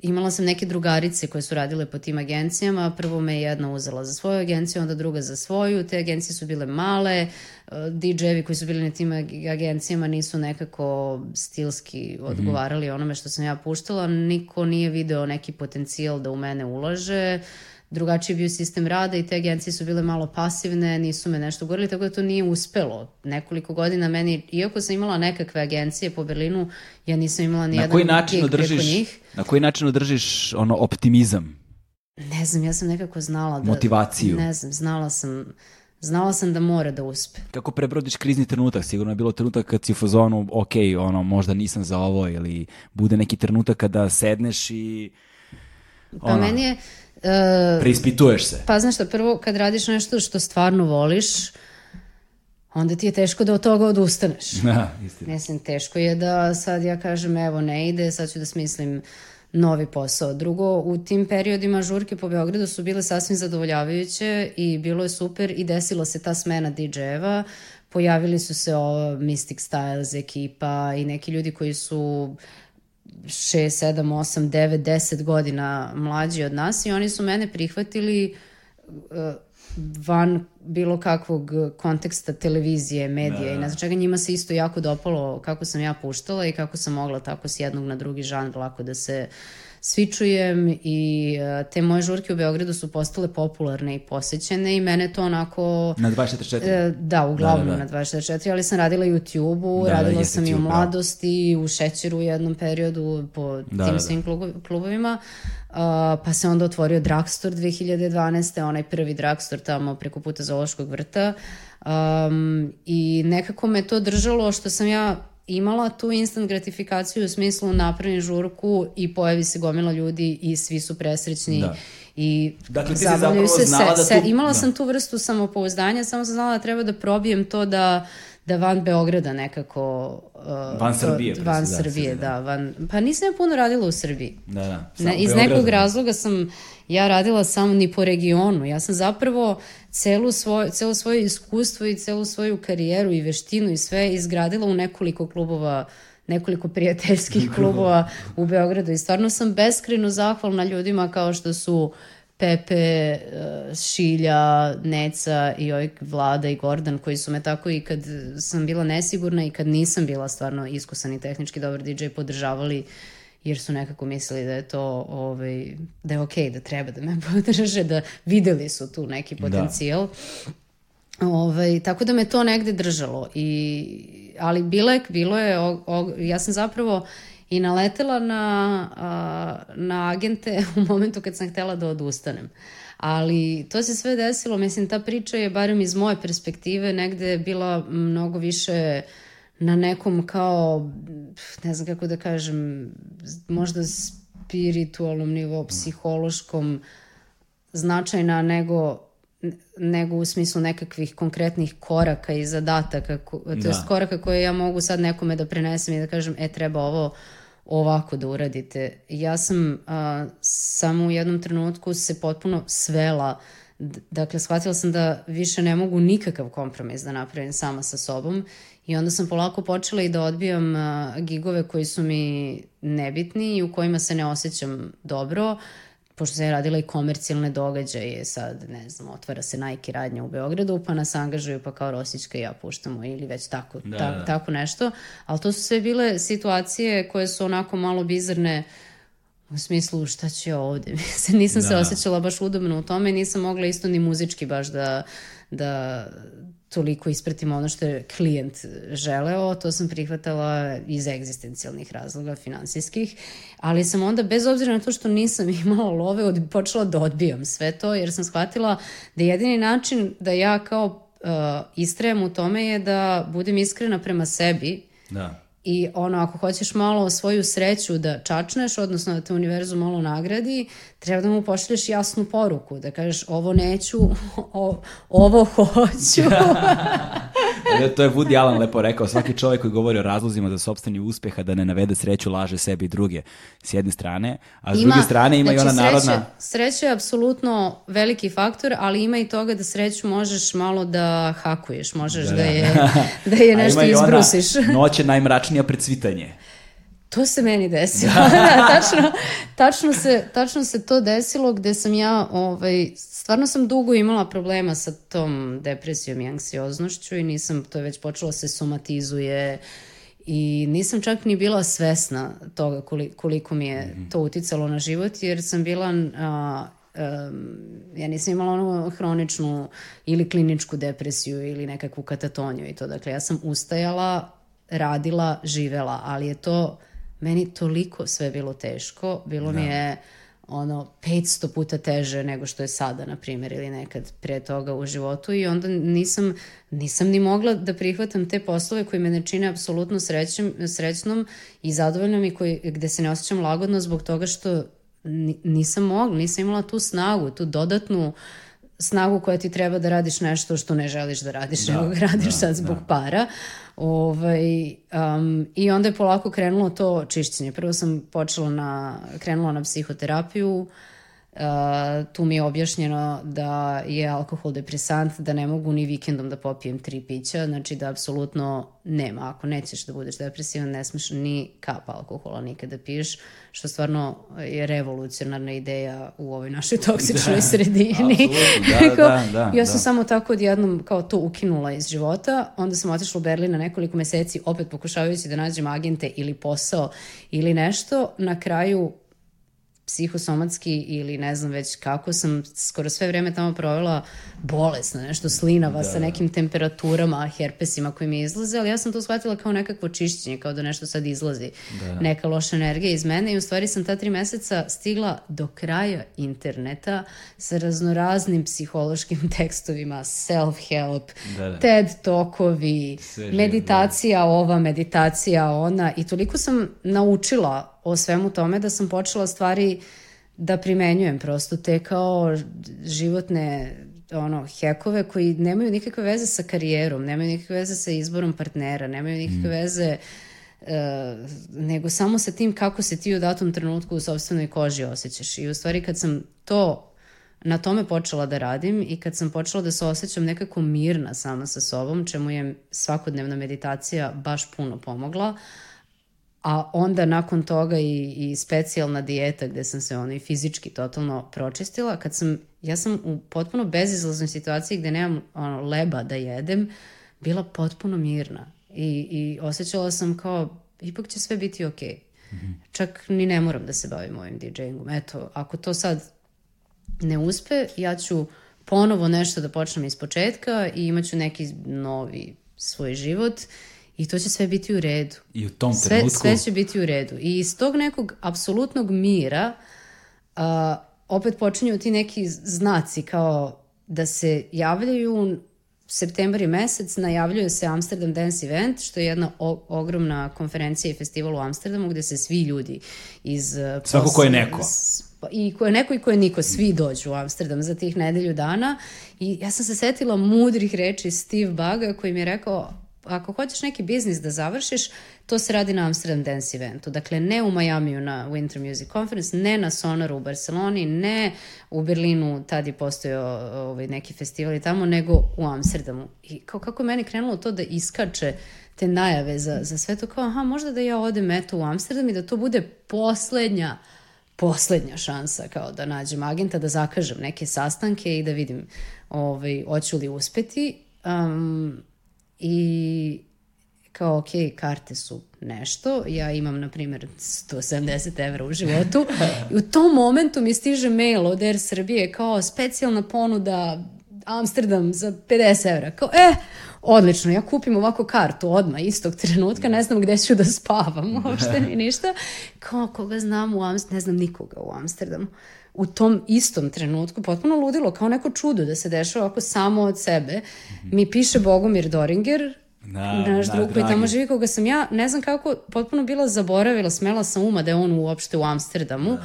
imala sam neke drugarice koje su radile po tim agencijama, prvo me je jedna uzela za svoju agenciju, onda druga za svoju, te agencije su bile male, uh, DJ-evi koji su bili na tim ag- agencijama nisu nekako stilski odgovarali onome što sam ja puštala, niko nije video neki potencijal da u mene ulaže, drugačiji bio sistem rada i te agencije su bile malo pasivne, nisu me nešto govorili, tako da to nije uspelo. Nekoliko godina meni, iako sam imala nekakve agencije po Berlinu, ja nisam imala ni Na jedan koji način gig preko održiš, njih. na koji način održiš ono optimizam? Ne znam, ja sam nekako znala da... Motivaciju. Ne znam, znala sam, znala sam da mora da uspe. Kako prebrodiš krizni trenutak? Sigurno je bilo trenutak kad si u fazonu, ok, ono, možda nisam za ovo, ili bude neki trenutak kada sedneš i Pa Ono. meni je... e, preispituješ se. Pa znaš šta, prvo kad radiš nešto što stvarno voliš, onda ti je teško da od toga odustaneš. Da, istina. Mislim, teško je da sad ja kažem evo ne ide, sad ću da smislim novi posao. Drugo, u tim periodima žurke po Beogradu su bile sasvim zadovoljavajuće i bilo je super i desila se ta smena DJ-eva. Pojavili su se ova Mystic Styles ekipa i neki ljudi koji su 6, 7, 8, 9, 10 godina mlađi od nas i oni su mene prihvatili uh, van bilo kakvog konteksta televizije, medija i ne znam čega, njima se isto jako dopalo kako sam ja puštala i kako sam mogla tako s jednog na drugi žanr lako da se svičujem i uh, te moje žurke u Beogradu su postale popularne i posećene i mene to onako Na 24. E, Da, uglavnom Da, da, da. na 24, ali sam radila i u YouTube-u, Da, da, radila jeste sam i u mladosti, u Šećeru u jednom periodu po Da, tim da, da. svim klubo- klubovima. Uh, pa se onda otvorio Drugstore 2012. onaj prvi Drugstore tamo preko puta Zološkog vrta. Um, I nekako me to držalo što sam ja imala tu instant gratifikaciju u smislu napravim žurku i pojavi se gomila ljudi i svi su presrećni Da. i Dakle, ti si zabavljaju zapravo se, znala se, da se, tu- imala da. sam tu vrstu samopouzdanja, samo sam znala da treba da probijem to da da van Beograda nekako... Uh, Van to- Srbije, Van svega, Srbije, da. da. Van, pa nisam ja puno radila u Srbiji. Da, da. Ne, Samo iz Beogradu. nekog razloga sam ja radila samo ni po regionu. Ja sam zapravo celu svoj, celo svoje iskustvo i celu svoju karijeru i veštinu i sve izgradila u nekoliko klubova nekoliko prijateljskih klubova u Beogradu i stvarno sam beskreno zahvalna ljudima kao što su Pepe, eh, Šilja, Neca i ovaj Vlada i Gordan koji su me tako i kad sam bila nesigurna i kad nisam bila stvarno iskusan i tehnički dobar DJ podržavali jer su nekako mislili da je to ovaj, da je okej, da treba da me podrže, da videli su tu neki potencijal. Ovaj, tako da me to negde držalo. I, ali bilo je, bilo je o, o, ja sam zapravo i naletela na, na agente u momentu kad sam htela da odustanem. Ali to se sve desilo, mislim, ta priča je, barem iz moje perspektive, negde bila mnogo više na nekom kao, ne znam kako da kažem, možda spiritualnom nivou, psihološkom, značajna nego nego u smislu nekakvih konkretnih koraka i zadataka, to Da. jest koraka koje ja mogu sad nekome da prenesem i da kažem, e, treba ovo ovako da uradite. Ja sam a, samo u jednom trenutku se potpuno svela, dakle, shvatila sam da više ne mogu nikakav kompromis da napravim sama sa sobom i onda sam polako počela i da odbijam a, gigove koji su mi nebitni i u kojima se ne osjećam dobro, pošto sam radila i komercijalne događaje, sad, ne znam, otvara se Nike radnja u Beogradu, pa nas angažuju, pa kao Rosićka i ja puštamo, ili već tako, da, ta, da. tako nešto. Ali to su sve bile situacije koje su onako malo bizarne, u smislu šta ja ovde. nisam da. se osjećala baš udobno u tome nisam mogla isto ni muzički baš da, da toliko ispratim ono što je klijent želeo, to sam prihvatala iz egzistencijalnih razloga, finansijskih, ali sam onda, bez obzira na to što nisam imala love, od, počela da odbijam sve to, jer sam shvatila da jedini način da ja kao uh, istrajem u tome je da budem iskrena prema sebi da. I ono, ako hoćeš malo svoju sreću da čačneš, odnosno da te univerzum malo nagradi, treba da mu pošlješ jasnu poruku, da kažeš ovo neću, o, ovo hoću. to je Woody Allen lepo rekao, svaki čovjek koji govori o razlozima za sobstveni uspeha da ne navede sreću, laže sebi i druge s jedne strane, a s ima, druge strane ima znači, i ona sreće, narodna... Sreća je apsolutno veliki faktor, ali ima i toga da sreću možeš malo da hakuješ, možeš da, da je, da je nešto izbrusiš. Noć je najmračnija pred cvitanje. To se meni desilo. da, tačno, tačno, se, tačno se to desilo gde sam ja, ovaj, stvarno sam dugo imala problema sa tom depresijom i anksioznošću i nisam, to je već počelo da se somatizuje i nisam čak ni bila svesna toga koliko mi je mhm. to uticalo na život jer sam bila a, um, ja nisam imala onu hroničnu ili kliničku depresiju ili nekakvu katatoniju i to. Dakle, ja sam ustajala, radila, živela, ali je to meni toliko sve bilo teško, bilo da. mi je ono 500 puta teže nego što je sada, na primjer, ili nekad pre toga u životu i onda nisam, nisam ni mogla da prihvatam te poslove koji me ne čine apsolutno srećem, srećnom i zadovoljnom i koji, gde se ne osjećam lagodno zbog toga što nisam mogla, nisam imala tu snagu, tu dodatnu snagu koja ti treba da radiš nešto što ne želiš da radiš, da, nego radiš da, sad zbog da. para. Ovaj, um, I onda je polako krenulo to čišćenje. Prvo sam počela na, krenula na psihoterapiju, Uh, tu mi je objašnjeno da je alkohol depresant, da ne mogu ni vikendom da popijem tri pića, znači da apsolutno nema. Ako nećeš da budeš depresivan, ne smeš ni kap alkohola nikada da piješ, što stvarno je revolucionarna ideja u ovoj našoj toksičnoj da, sredini. da, da, da, ja sam da. samo tako odjednom kao to ukinula iz života, onda sam otišla u Berlin na nekoliko meseci, opet pokušavajući da nađem agente ili posao ili nešto. Na kraju psihosomatski ili ne znam već kako sam skoro sve vreme tamo provela bolesna, nešto slinava da. sa nekim temperaturama, herpesima koji mi izlaze, ali ja sam to shvatila kao nekakvo čišćenje, kao da nešto sad izlazi, da. neka loša energija iz mene i u stvari sam ta tri meseca stigla do kraja interneta sa raznoraznim psihološkim tekstovima, self-help, da, da. TED tokovi, Sve meditacija da. ova, meditacija ona i toliko sam naučila o svemu tome da sam počela stvari da primenjujem prosto te kao životne ono, hekove koji nemaju nikakve veze sa karijerom, nemaju nikakve veze sa izborom partnera, nemaju nikakve mm. veze uh, nego samo sa tim kako se ti u datom trenutku u sobstvenoj koži osjećaš. I u stvari kad sam to na tome počela da radim i kad sam počela da se osjećam nekako mirna sama sa sobom, čemu je svakodnevna meditacija baš puno pomogla, uh, a onda nakon toga i, i specijalna dijeta gde sam se ono i fizički totalno pročistila, kad sam, ja sam u potpuno bezizlaznoj situaciji gde nemam ono, leba da jedem, bila potpuno mirna i, i osjećala sam kao ipak će sve biti okej. Okay. Mm -hmm. Čak ni ne moram da se bavim ovim DJ-ingom. Eto, ako to sad ne uspe, ja ću ponovo nešto da počnem iz početka i imaću neki novi svoj život I to će sve biti u redu. I u tom sve, trenutku... Sve će biti u redu. I iz tog nekog apsolutnog mira uh, opet počinju ti neki znaci kao da se javljaju septembar i mesec najavljuje se Amsterdam Dance Event, što je jedna o, ogromna konferencija i festival u Amsterdamu gde se svi ljudi iz... Svako ko je neko. I ko je neko i ko je niko, svi dođu u Amsterdam za tih nedelju dana. I ja sam se setila mudrih reči Steve Baga koji mi je rekao, ako hoćeš neki biznis da završiš, to se radi na Amsterdam Dance eventu. Dakle, ne u Majamiju na Winter Music Conference, ne na Sonaru u Barceloni, ne u Berlinu, tad je postojao ovaj, neki festival i tamo, nego u Amsterdamu. I kao kako je meni krenulo to da iskače te najave za, za sve to, kao aha, možda da ja odem eto u Amsterdam i da to bude poslednja poslednja šansa kao da nađem agenta, da zakažem neke sastanke i da vidim ovaj, hoću li uspeti. Um, I kao, ok, karte su nešto, ja imam, na primjer, 170 evra u životu i u tom momentu mi stiže mail od Air Srbije kao specijalna ponuda Amsterdam za 50 evra. Kao, e, odlično, ja kupim ovako kartu odmah, istog trenutka, ne znam gde ću da spavam, uopšte ni ništa. Kao, koga znam u Amsterdamu, ne znam nikoga u Amsterdamu. U tom istom trenutku, potpuno ludilo, kao neko čudo da se dešava ovako samo od sebe. Mi piše Bogomir Doringer, Da, naš da, drug koji tamo živi koga sam ja, ne znam kako, potpuno bila zaboravila, smela sam uma da je on uopšte u Amsterdamu.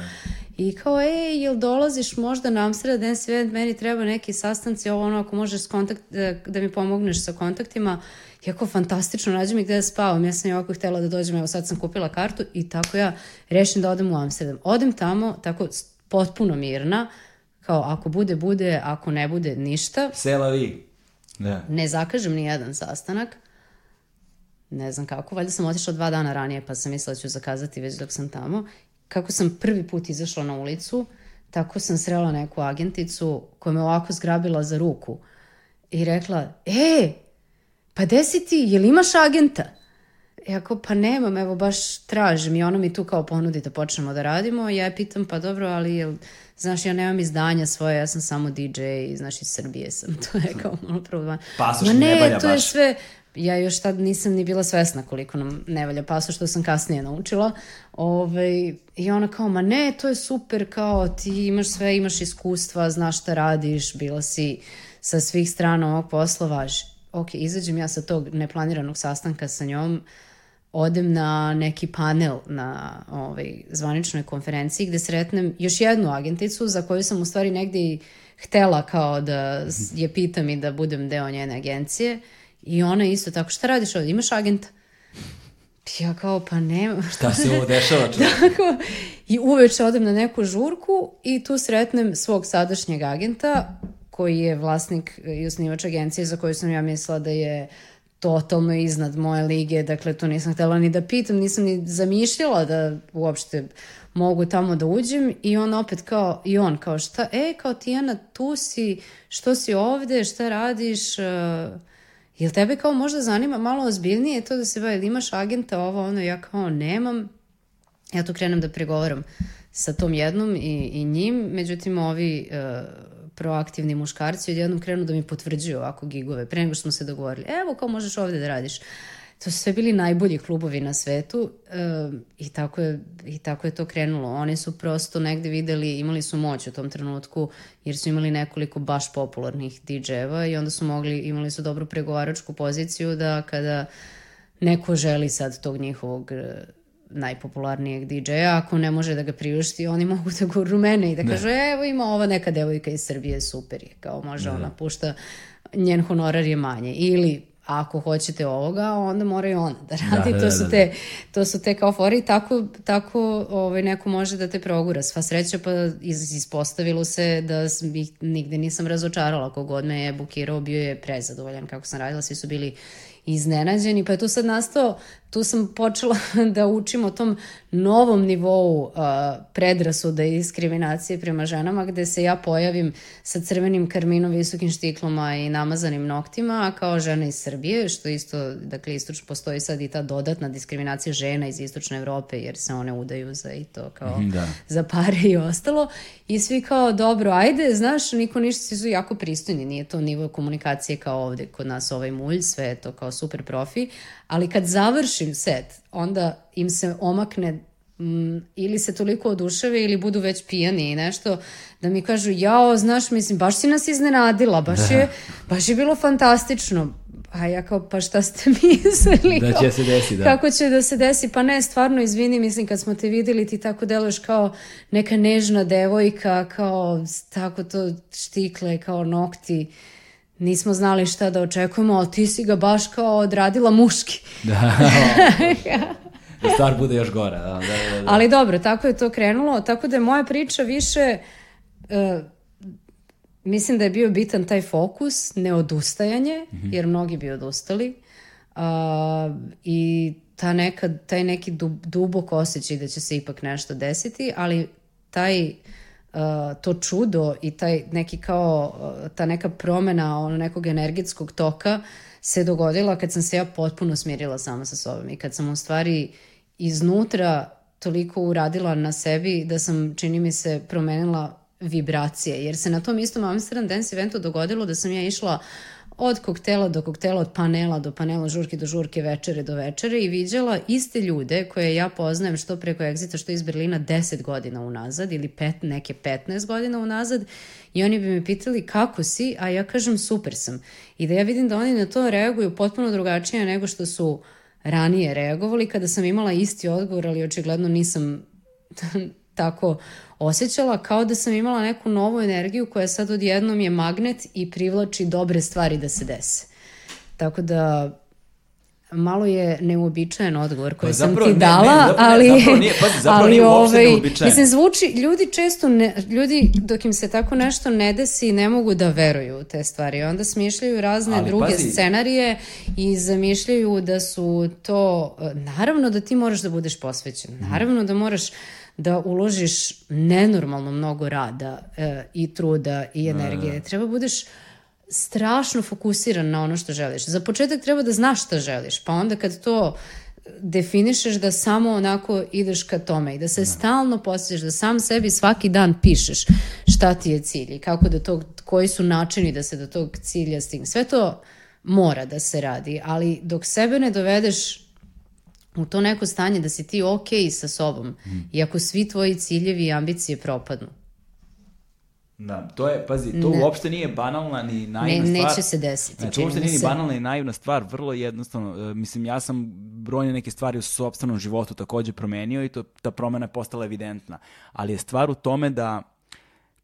I kao, ej, jel dolaziš možda na Amsterdam Event, meni treba neki sastanci, ovo ono, ako možeš kontakt, da, da mi pomogneš sa kontaktima. Jako fantastično, nađi mi gde da spavam. Ja sam i ovako htela da dođem, evo sad sam kupila kartu i tako ja rešim da odem u Amsterdam. Odem tamo, tako potpuno mirna, kao ako bude, bude, ako ne bude, ništa Sela vi. Da. ne zakažem ni jedan sastanak. Ne znam kako, valjda sam otišla dva dana ranije pa sam mislila da ću zakazati već dok sam tamo. Kako sam prvi put izašla na ulicu, tako sam srela neku agenticu koja me ovako zgrabila za ruku i rekla, e, pa gde si ti, jel imaš agenta? Ja kao, pa nemam, evo baš tražim i ona mi tu kao ponudi da počnemo da radimo. Ja je pitam, pa dobro, ali jel, znaš, ja nemam izdanja svoje, ja sam samo DJ, znaš, iz Srbije sam. To je kao malo problem. Pasoš Ma ne ne, valja to je baš. sve, ja još tad nisam ni bila svesna koliko nam ne valja pasoš, što sam kasnije naučila. Ove, I ona kao, ma ne, to je super, kao ti imaš sve, imaš iskustva, znaš šta radiš, bila si sa svih strana ovog posla, važi. Ok, izađem ja sa tog neplaniranog sastanka sa njom, odem na neki panel na ovaj, zvaničnoj konferenciji gde sretnem još jednu agenticu za koju sam u stvari negde i htela kao da je pitam i da budem deo njene agencije i ona isto tako, šta radiš ovdje, imaš agenta? Ja kao, pa nema. Šta se ovo dešava? Tako, I uveče odem na neku žurku i tu sretnem svog sadašnjeg agenta koji je vlasnik i osnivač agencije za koju sam ja mislila da je totalno iznad moje lige, dakle to nisam htjela ni da pitam, nisam ni zamišljala da uopšte mogu tamo da uđem i on opet kao, i on kao šta, e kao Tijana tu si, što si ovde, šta radiš, uh, jel tebe kao možda zanima malo ozbiljnije to da se bavi, imaš agenta ovo, ono, ja kao nemam, ja tu krenem da pregovaram sa tom jednom i, i njim, međutim ovi e, proaktivni muškarci odjednom krenu da mi potvrđuju ovako gigove, pre nego što smo se dogovorili, evo kao možeš ovde da radiš. To su sve bili najbolji klubovi na svetu e, i, tako je, i tako je to krenulo. Oni su prosto negde videli, imali su moć u tom trenutku jer su imali nekoliko baš popularnih DJ-eva i onda su mogli, imali su dobru pregovaračku poziciju da kada neko želi sad tog njihovog najpopularnijeg DJ-a, ako ne može da ga priušti, oni mogu da gurnu mene i da kažu, evo ima ova neka devojka iz Srbije, super je, kao može ona pušta, njen honorar je manje. Ili ako hoćete ovoga, onda mora i ona da radi. Da, da, to, da, su da. te, to su te kao fore i tako, tako ovaj, neko može da te progura. Sva sreća pa iz, ispostavilo se da ih nigde nisam razočarala. Kogod me je bukirao bio je prezadovoljan kako sam radila. Svi su bili iznenađeni, pa je tu sad nastao, tu sam počela da učim o tom novom nivou uh, predrasuda i diskriminacije prema ženama, gde se ja pojavim sa crvenim karminom, visokim štiklama i namazanim noktima, a kao žena iz Srbije, što isto, dakle, istočno postoji sad i ta dodatna diskriminacija žena iz istočne Evrope, jer se one udaju za i to kao Da. za pare i ostalo. I svi kao, dobro, ajde, znaš, niko ništa, svi su jako pristojni, nije to nivo komunikacije kao ovde kod nas ovaj mulj, sve je to kao super profi, ali kad završim set, onda im se omakne mm, ili se toliko oduševe ili budu već pijani i nešto, da mi kažu, jao, znaš, mislim, baš si nas iznenadila, baš, je, baš je bilo fantastično. A ja kao, pa šta ste mislili? Da će se desi, da. Kako će da se desi? Pa ne, stvarno, izvini, mislim, kad smo te videli, ti tako deluješ kao neka nežna devojka, kao tako to štikle, kao nokti. Nismo znali šta da očekujemo, ali ti si ga baš kao odradila muški. Da. da stvar bude još gora. Da, da, da, da. Ali dobro, tako je to krenulo, tako da je moja priča više, e, mislim da je bio bitan taj fokus, neodustajanje, jer mnogi bi odustali, a, i ta neka, taj neki dub, dubok osjećaj da će se ipak nešto desiti, ali taj uh, to čudo i taj neki kao uh, ta neka promena ono nekog energetskog toka se dogodila kad sam se ja potpuno smirila sama sa sobom i kad sam u stvari iznutra toliko uradila na sebi da sam, čini mi se, promenila vibracije, jer se na tom istom Amsterdam Dance eventu dogodilo da sam ja išla od koktela do koktela, od panela do panela, žurke do žurke, večere do večere i viđala iste ljude koje ja poznajem što preko Exita, što iz Berlina 10 godina unazad ili pet, neke 15 godina unazad i oni bi me pitali kako si, a ja kažem super sam. I da ja vidim da oni na to reaguju potpuno drugačije nego što su ranije reagovali kada sam imala isti odgovor, ali očigledno nisam tako osjećala kao da sam imala neku novu energiju koja sad odjednom je magnet i privlači dobre stvari da se dese. Tako da malo je neuobičajen odgovor koji pa sam ti dala, ne, ne, ali zapravo nije, pa, zapravo ali, nije ovaj, mislim zvuči ljudi često ne, ljudi dok im se tako nešto ne desi ne mogu da veruju u te stvari. Onda smišljaju razne ali, druge pazi. scenarije i zamišljaju da su to naravno da ti moraš da budeš posvećen. Naravno da moraš da uložiš nenormalno mnogo rada e, i truda i energije. Da. Treba budeš strašno fokusiran na ono što želiš. Za početak treba da znaš šta želiš, pa onda kad to definišeš da samo onako ideš ka tome i da se da. stalno posjećaš, da sam sebi svaki dan pišeš šta ti je cilj i kako da to, koji su načini da se do tog cilja stigne. Sve to mora da se radi, ali dok sebe ne dovedeš u to neko stanje da si ti okay sa sobom mm. i ako svi tvoji ciljevi i ambicije propadnu. Da, to je, pazi, to ne. uopšte nije banalna ni naivna ne, stvar. Neće se desiti. Ne, to uopšte nije ni banalna ni naivna stvar, vrlo jednostavno. E, mislim, ja sam brojne neke stvari u sobstvenom životu takođe promenio i to, ta promena je postala evidentna. Ali je stvar u tome da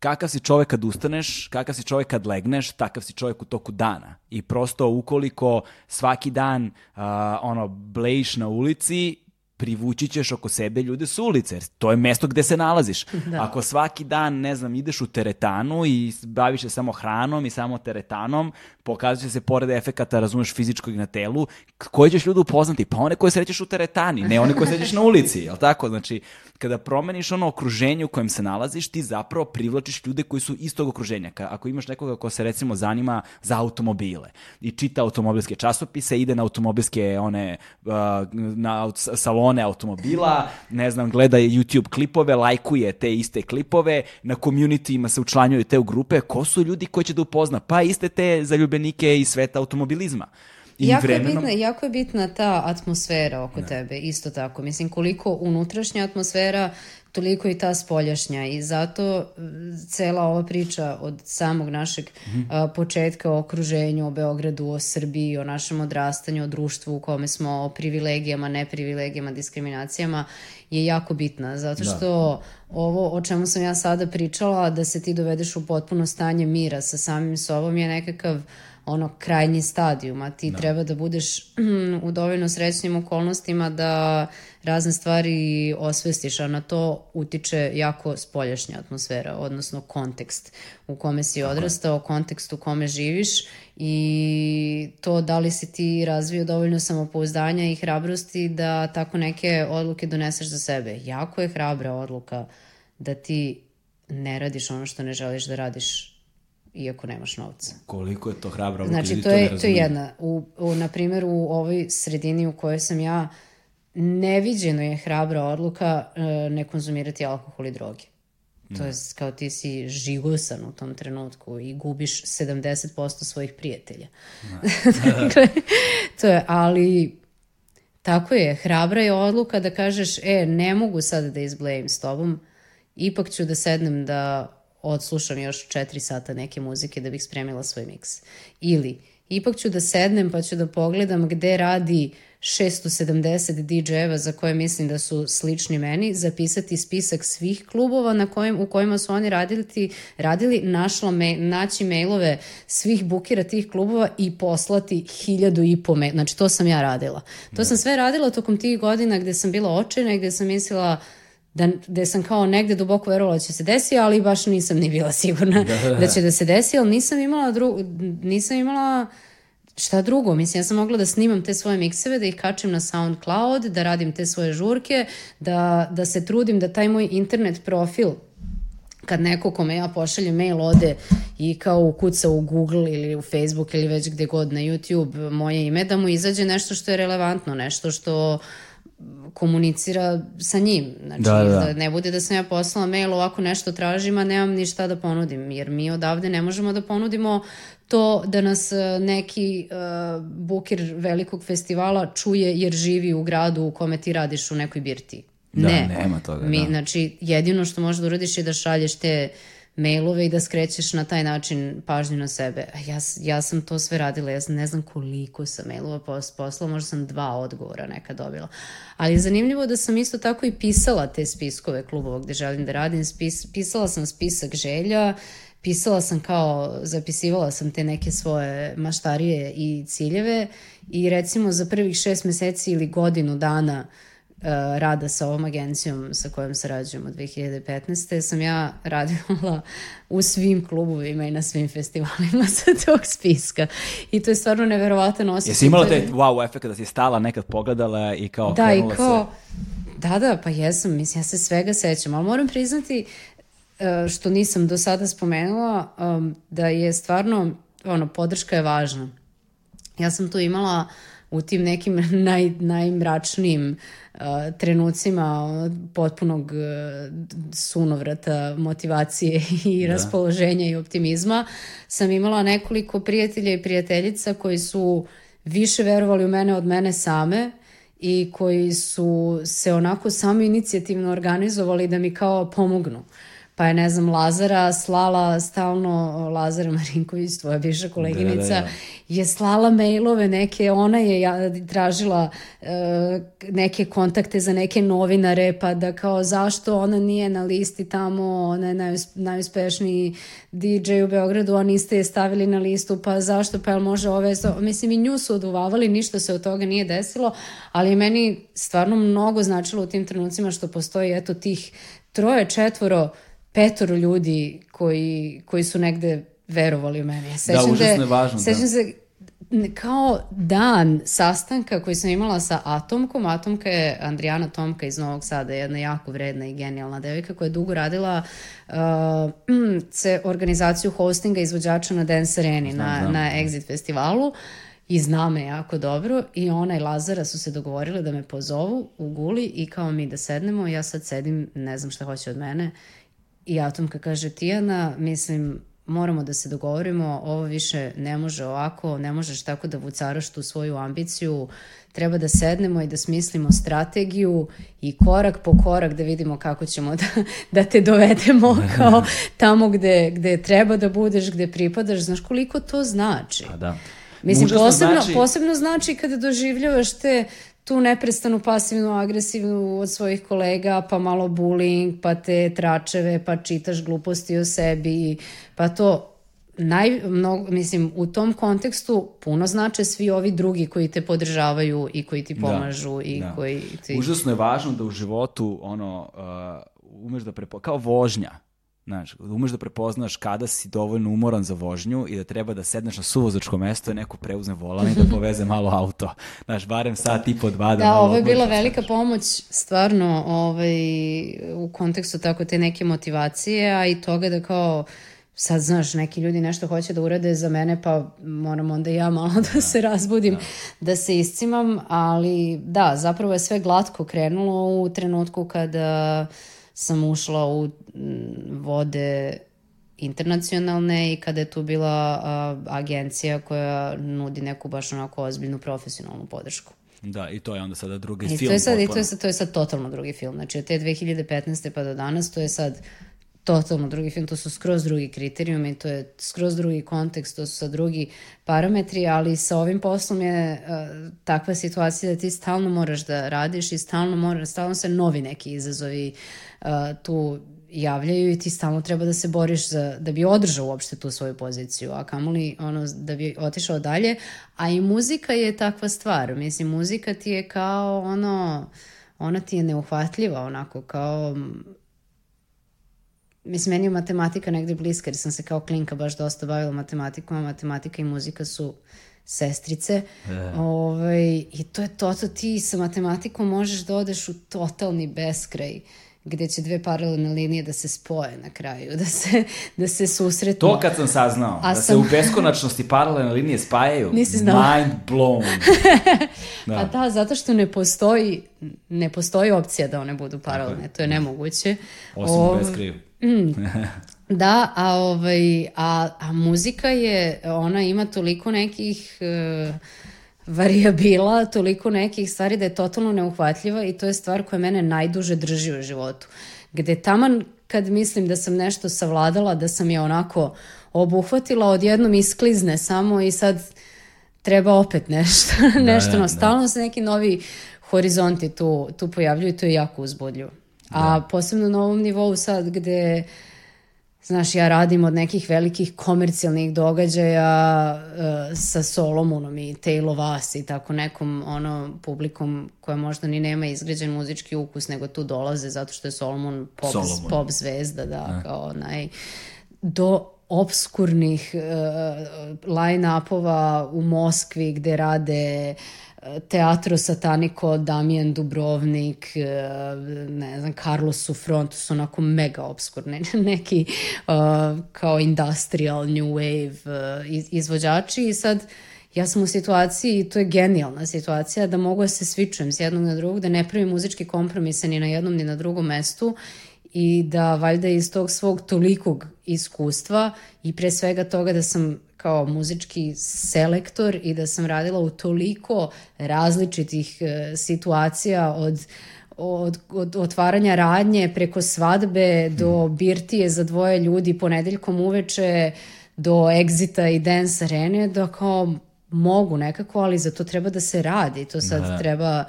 kakav si čovek kad ustaneš, kakav si čovek kad legneš, takav si čovek u toku dana. I prosto ukoliko svaki dan uh, ono blejiš na ulici, privući ćeš oko sebe ljude s ulice, jer to je mesto gde se nalaziš. Da. Ako svaki dan, ne znam, ideš u teretanu i baviš se samo hranom i samo teretanom, pokazat će se pored efekata, razumeš, fizičkog na telu, koje ćeš ljude upoznati? Pa one koje srećeš u teretani, ne one koje srećeš na ulici, jel tako? Znači, kada promeniš ono okruženje u kojem se nalaziš, ti zapravo privlačiš ljude koji su istog okruženja. Ako imaš nekoga ko se recimo zanima za automobile i čita automobilske časopise, ide na automobilske one, na salone automobila, ne znam, gleda YouTube klipove, lajkuje te iste klipove, na communityima se učlanjuju te u grupe, ko su ljudi koji će da upozna? Pa iste te zaljubenike iz sveta automobilizma. I jako, vremenom... je bitna, jako je bitna ta atmosfera oko da. tebe, isto tako. Mislim, koliko unutrašnja atmosfera, toliko i ta spoljašnja i zato cela ova priča od samog našeg mm -hmm. a, početka o okruženju, o Beogradu, o Srbiji, o našem odrastanju, o društvu u kome smo, o privilegijama, neprivilegijama, diskriminacijama je jako bitna, zato da. što da. ovo o čemu sam ja sada pričala, da se ti dovedeš u potpuno stanje mira sa samim sobom je nekakav ono krajnji stadijum, a ti da. treba da budeš u dovoljno srećnim okolnostima da razne stvari osvestiš, a na to utiče jako spoljašnja atmosfera, odnosno kontekst u kome si odrastao, kontekst u kome živiš i to da li si ti razvio dovoljno samopouzdanja i hrabrosti da tako neke odluke doneseš za sebe. Jako je hrabra odluka da ti ne radiš ono što ne želiš da radiš iako nemaš novca. Koliko je to hrabro? Znači, to, je, to je jedna. U, u, na primjer, u ovoj sredini u kojoj sam ja, neviđeno je hrabra odluka uh, ne konzumirati alkohol i droge. To je kao ti si žigosan u tom trenutku i gubiš 70% svojih prijatelja. dakle, to je, ali tako je, hrabra je odluka da kažeš, e, ne mogu sada da izblejim s tobom, ipak ću da sednem da odslušam još 4 sata neke muzike da bih spremila svoj miks. Ili, ipak ću da sednem pa ću da pogledam gde radi 670 DJ-eva za koje mislim da su slični meni, zapisati spisak svih klubova na kojim, u kojima su oni radili, radili našla me, naći mailove svih bukira tih klubova i poslati hiljadu i po mail. Znači, to sam ja radila. To da. sam sve radila tokom tih godina gde sam bila očajna i gde sam mislila da, da sam kao negde duboko verovala da će se desi, ali baš nisam ni bila sigurna da, da, da. da će da se desi, ali nisam imala, dru, nisam imala šta drugo. Mislim, ja sam mogla da snimam te svoje mikseve, da ih kačem na SoundCloud, da radim te svoje žurke, da, da se trudim da taj moj internet profil kad neko kome ja pošaljem mail ode i kao ukuca u Google ili u Facebook ili već gde god na YouTube moje ime, da mu izađe nešto što je relevantno, nešto što komunicira sa njim. Znači, Da, da. da ne bude da sam ja poslala mail ovako nešto tražim, a nemam ništa da ponudim, jer mi odavde ne možemo da ponudimo to da nas e, neki uh, bukir velikog festivala čuje jer živi u gradu u kome ti radiš u nekoj birti. Da, ne. nema toga, Mi, da. Znači, jedino što možeš da uradiš je da šalješ te mailove i da skrećeš na taj način pažnju na sebe. Ja, ja sam to sve radila, ja ne znam koliko sam mailova pos, poslala, možda sam dva odgovora neka dobila. Ali je zanimljivo da sam isto tako i pisala te spiskove klubova gde želim da radim. Spis, pisala sam spisak želja, pisala sam kao, zapisivala sam te neke svoje maštarije i ciljeve i recimo za prvih šest meseci ili godinu dana uh, rada sa ovom agencijom sa kojom sarađujem od 2015. sam ja radila u svim klubovima i na svim festivalima sa tog spiska. I to je stvarno neverovatan osjećaj. Jesi imala te wow efekt da si stala nekad pogledala i kao da, i krenula kao, da, da, pa jesam, mislim, ja se svega sećam, ali moram priznati e, što nisam do sada spomenula, da je stvarno, ono, podrška je važna. Ja sam tu imala u tim nekim naj, najmračnijim uh, trenucima ono, potpunog uh, sunovrata, motivacije i raspoloženja i optimizma, sam imala nekoliko prijatelja i prijateljica koji su više verovali u mene od mene same i koji su se onako sami inicijativno organizovali da mi kao pomognu. Pa je, ne znam, Lazara slala stalno, Lazara Marinković, tvoja bivša koleginica, Da, da, da. je slala mailove neke, ona je ja, tražila e, neke kontakte za neke novinare, pa da kao zašto ona nije na listi tamo, ona je najus, najuspešniji DJ u Beogradu, a niste je stavili na listu, pa zašto, pa jel može ove, mislim i nju su oduvavali, ništa se od toga nije desilo, ali je meni stvarno mnogo značilo u tim trenucima što postoji eto tih troje, četvoro, petoro ljudi koji, koji su negde verovali u mene. Ja sećam užasno je- važno, da. Sećam se n- kao dan sastanka koji sam imala sa Atomkom. Atomka je Andrijana Tomka iz Novog Sada, jedna jako vredna i genijalna devojka koja je dugo radila uh, ce organizaciju hostinga izvođača na Dance Areni, na, znam. na Exit festivalu i zna me jako dobro i ona i Lazara su se dogovorile da me pozovu u Guli i kao mi da sednemo, ja sad sedim, ne znam šta hoće od mene i Atomka kaže Tijana, mislim, moramo da se dogovorimo, ovo više ne može ovako, ne možeš tako da vucaraš tu svoju ambiciju, treba da sednemo i da smislimo strategiju i korak po korak da vidimo kako ćemo da, da te dovedemo kao tamo gde, gde treba da budeš, gde pripadaš, znaš koliko to znači. Pa da. Mislim, Užasno posebno, znači- posebno znači kada doživljavaš te tu neprestanu pasivnu, agresivnu od svojih kolega, pa malo bullying, pa te tračeve, pa čitaš gluposti o sebi, pa to naj, mnogo, mislim, u tom kontekstu puno znače svi ovi drugi koji te podržavaju i koji ti pomažu i da. koji ti... Užasno je važno da u životu ono, uh, umeš da prepo... kao vožnja. Znaš, da umeš da prepoznaš kada si dovoljno umoran za vožnju i da treba da sedneš na suvozačko mesto i neko preuzme volan i da poveze malo auto. Znaš, barem sat i po dva da, Da, malo ovo je bila velika pomoć stvarno ovaj, u kontekstu tako te neke motivacije, a i toga da kao sad znaš, neki ljudi nešto hoće da urade za mene, pa moram onda ja malo da se razbudim, da. se iscimam, ali da, zapravo je sve glatko krenulo u trenutku kada sam ušla u vode internacionalne i kada je tu bila a, agencija koja nudi neku baš onako ozbiljnu profesionalnu podršku. Da, i to je onda sada drugi I film. to je sad, i to potpuno. je sad, to je sad totalno drugi film. Znači od te 2015. pa do danas to je sad totalno drugi film, to su skroz drugi kriterijumi, to je skroz drugi kontekst, to su sad drugi parametri, ali sa ovim poslom je uh, takva situacija da ti stalno moraš da radiš i stalno, mora, stalno se novi neki izazovi uh, tu javljaju i ti stalno treba da se boriš za, da bi održao uopšte tu svoju poziciju, a kamoli ono, da bi otišao dalje, a i muzika je takva stvar, mislim, muzika ti je kao ono, ona ti je neuhvatljiva, onako, kao Mislim, meni je matematika negde bliska, jer sam se kao klinka baš dosta bavila matematikom, a matematika i muzika su sestrice. Ovaj, I to je to, to ti sa matematikom možeš da odeš u totalni beskraj gde će dve paralelne linije da se spoje na kraju, da se, da se susretnu. To kad sam saznao, A da se sam- u beskonačnosti paralelne linije spajaju, Nisi znala. mind blown. Pa da, zato što ne postoji, ne postoji opcija da one budu paralelne, to je nemoguće. Osim Ov- u beskriju. Da, a, ovaj, a, a muzika je, ona ima toliko nekih e, varijabila, toliko nekih stvari da je totalno neuhvatljiva i to je stvar koja mene najduže drži u životu. Gde taman kad mislim da sam nešto savladala, da sam je onako obuhvatila, odjednom isklizne samo i sad treba opet nešto, nešto, da, no, da. stalno se neki novi horizonti tu, tu pojavljuju i to je jako uzbudljivo. A posebno na ovom nivou sad gde Znaš, ja radim od nekih velikih komercijalnih događaja uh, sa Solomonom i Taylor Vas i tako nekom ono publikom koja možda ni nema izgrađen muzički ukus, nego tu dolaze zato što je Solomon pop, Solomon. pop zvezda, da, kao naj... Do obskurnih uh, line-upova u Moskvi gde rade uh, Teatro Sataniko, Damien Dubrovnik, uh, ne znam, Carlos Sufron, to su onako mega obskurne, neki uh, kao industrial, new wave uh, iz- izvođači. I sad ja sam u situaciji, i to je genijalna situacija, da mogu da se svičujem s jednog na drugog, da ne pravim muzičke kompromise ni na jednom ni na drugom mestu i da valjda iz tog svog tolikog iskustva i pre svega toga da sam kao muzički selektor i da sam radila u toliko različitih e, situacija od od, od otvaranja radnje preko svadbe do birtije za dvoje ljudi ponedeljkom uveče do exita i dance arene da kao mogu nekako, ali za to treba da se radi. To sad Da, treba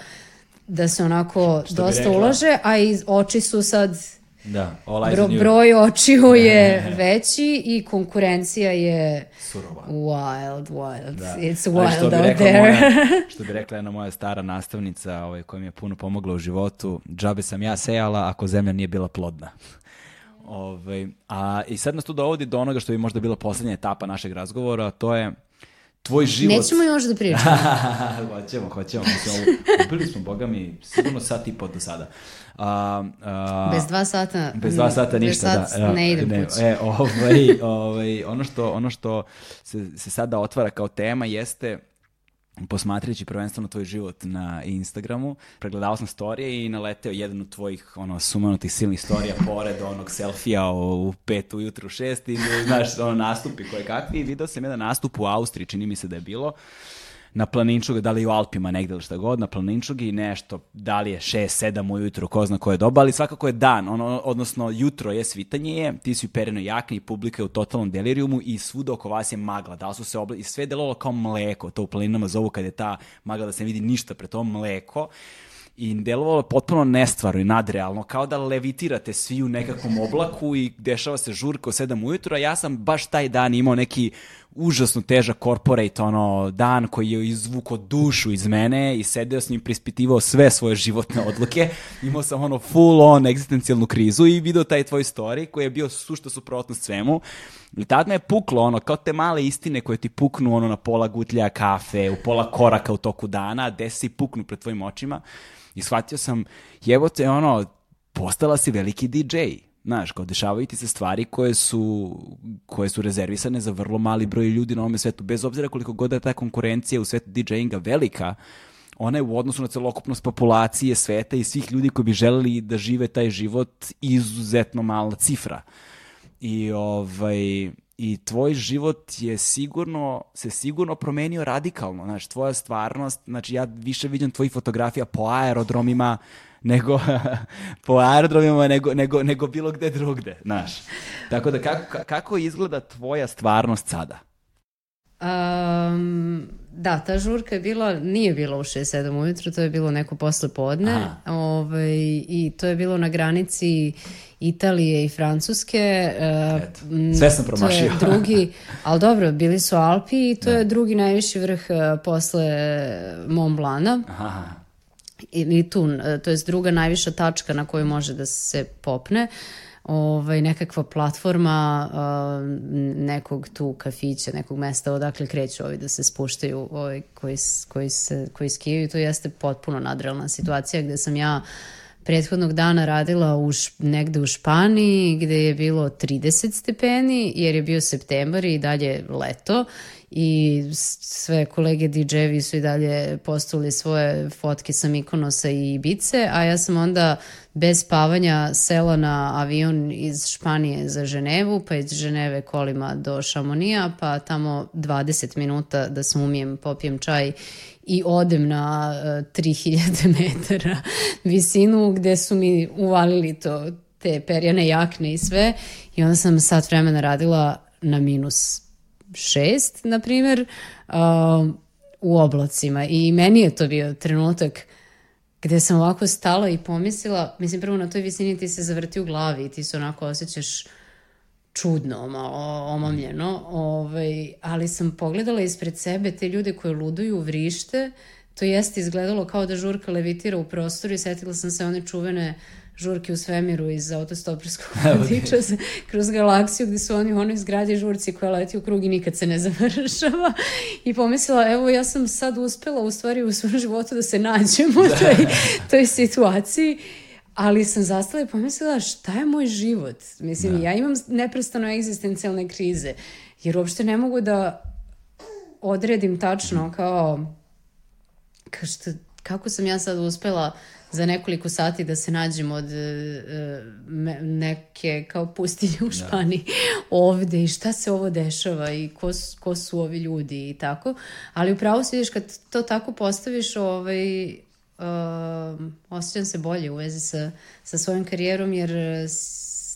da se onako dosta rekla? ulaže, a i oči su sad Da, all eyes bro, broj očiju je veći i konkurencija je Surova. wild, wild. Da. It's što wild bi out there. Moja, što bi rekla jedna moja stara nastavnica ovaj, koja mi je puno pomogla u životu, džabe sam ja sejala ako zemlja nije bila plodna. Ovaj, a, I sad nas tu dovodi do onoga što bi možda bila poslednja etapa našeg razgovora, to je tvoj život. Nećemo još da pričamo. hoćemo, hoćemo. Mislim, ubili smo, boga mi, sigurno sat i po do sada. A, a, Bez dva sata. Bez dva sata bez ništa, sat da. ne idem kući. E, ovaj, ovaj, ono što, ono što se, se sada otvara kao tema jeste posmatrajući prvenstveno tvoj život na Instagramu, pregledao sam storije i naleteo jedan od tvojih ono, sumanutih silnih storija pored onog selfija u, pet ujutru, šest i znaš, ono, nastupi koje kakvi i video sam jedan nastup u Austriji, čini mi se da je bilo, na planinčugu, da li u Alpima negde ili šta god, na planinčugi nešto, da li je 6, 7 ujutru, ko zna koje doba, ali svakako je dan, ono, odnosno jutro je, svitanje je, ti si u perenoj jakni, publika je u totalnom delirijumu i svuda oko vas je magla, da su se obla... i sve je delovalo kao mleko, to u planinama zovu kad je ta magla da se vidi ništa pre to mleko, i delovalo je potpuno nestvarno i nadrealno, kao da levitirate svi u nekakvom oblaku i dešava se žurka o 7 ujutru, a ja sam baš taj dan imao neki užasno težak corporate ono, dan koji je izvukao dušu iz mene i sedeo s njim prispitivao sve svoje životne odluke. Imao sam ono full on egzistencijalnu krizu i video taj tvoj story koji je bio sušta suprotnost svemu. I tad me je puklo ono, kao te male istine koje ti puknu ono na pola gutlja kafe, u pola koraka u toku dana, gde se i puknu pred tvojim očima. I shvatio sam, jebote, ono, postala si veliki DJ. Znaš, kao dešavaju ti se stvari koje su, koje su rezervisane za vrlo mali broj ljudi na ovome svetu. Bez obzira koliko god da je ta konkurencija u svetu DJ-inga velika, ona je u odnosu na celokupnost populacije sveta i svih ljudi koji bi želeli da žive taj život izuzetno mala cifra. I ovaj i tvoj život je sigurno se sigurno promenio radikalno, znači tvoja stvarnost, znači ja više vidim tvojih fotografija po aerodromima nego po aerodromima nego, nego, nego bilo gde drugde, znaš. Tako da kako, kako izgleda tvoja stvarnost sada? Um, da, ta žurka je bila, nije bila u 6-7 ujutru, to je bilo neko posle podne ovaj, i to je bilo na granici Italije i Francuske. uh, Eto, sve sam To promašio. je drugi, ali dobro, bili su Alpi i to je drugi najviši vrh uh, posle Mont Blana. Aha, ili tu, e, to je druga najviša tačka na koju može da se popne, ovaj, nekakva platforma uh, nekog tu kafića, nekog mesta odakle kreću ovi da se spuštaju ovaj, koji, koji, se, koji skijaju. To jeste potpuno nadrealna situacija gde sam ja prethodnog dana radila u š, negde u Španiji gde je bilo 30 stepeni jer je bio septembar i dalje leto i sve kolege DJ-evi su i dalje postavili svoje fotke sa Mikonosa i Ibice, a ja sam onda bez spavanja sela na avion iz Španije za Ženevu, pa iz Ženeve kolima do Šamonija, pa tamo 20 minuta da se umijem, popijem čaj i odem na uh, 3000 metara visinu gde su mi uvalili to, te perjane jakne i sve. I onda sam sat vremena radila na minus šest, na primjer, uh, u oblacima. I meni je to bio trenutak gde sam ovako stala i pomislila, mislim prvo na toj visini ti se zavrti u glavi i ti se onako osjećaš čudno, malo omamljeno, ovaj, ali sam pogledala ispred sebe te ljude koje luduju, vrište, to jeste izgledalo kao da žurka levitira u prostoru i setila sam se one čuvene žurke u svemiru iz autostoperskog vodiča kroz galaksiju gde su oni u onoj zgradi žurci koja leti u krug i nikad se ne završava i pomislila evo ja sam sad uspela u stvari u svom životu da se nađem u toj, toj situaciji ali sam zastala i pomislila šta je moj život? Mislim, da. ja imam neprestano egzistencijalne krize, jer uopšte ne mogu da odredim tačno kao, kao što, kako sam ja sad uspela za nekoliko sati da se nađem od uh, neke kao pustinje u da. Španiji da. ovde i šta se ovo dešava i ko, ko su ovi ljudi i tako. Ali upravo se vidiš kad to tako postaviš ovaj, uh, osjećam se bolje u vezi sa, sa svojom karijerom jer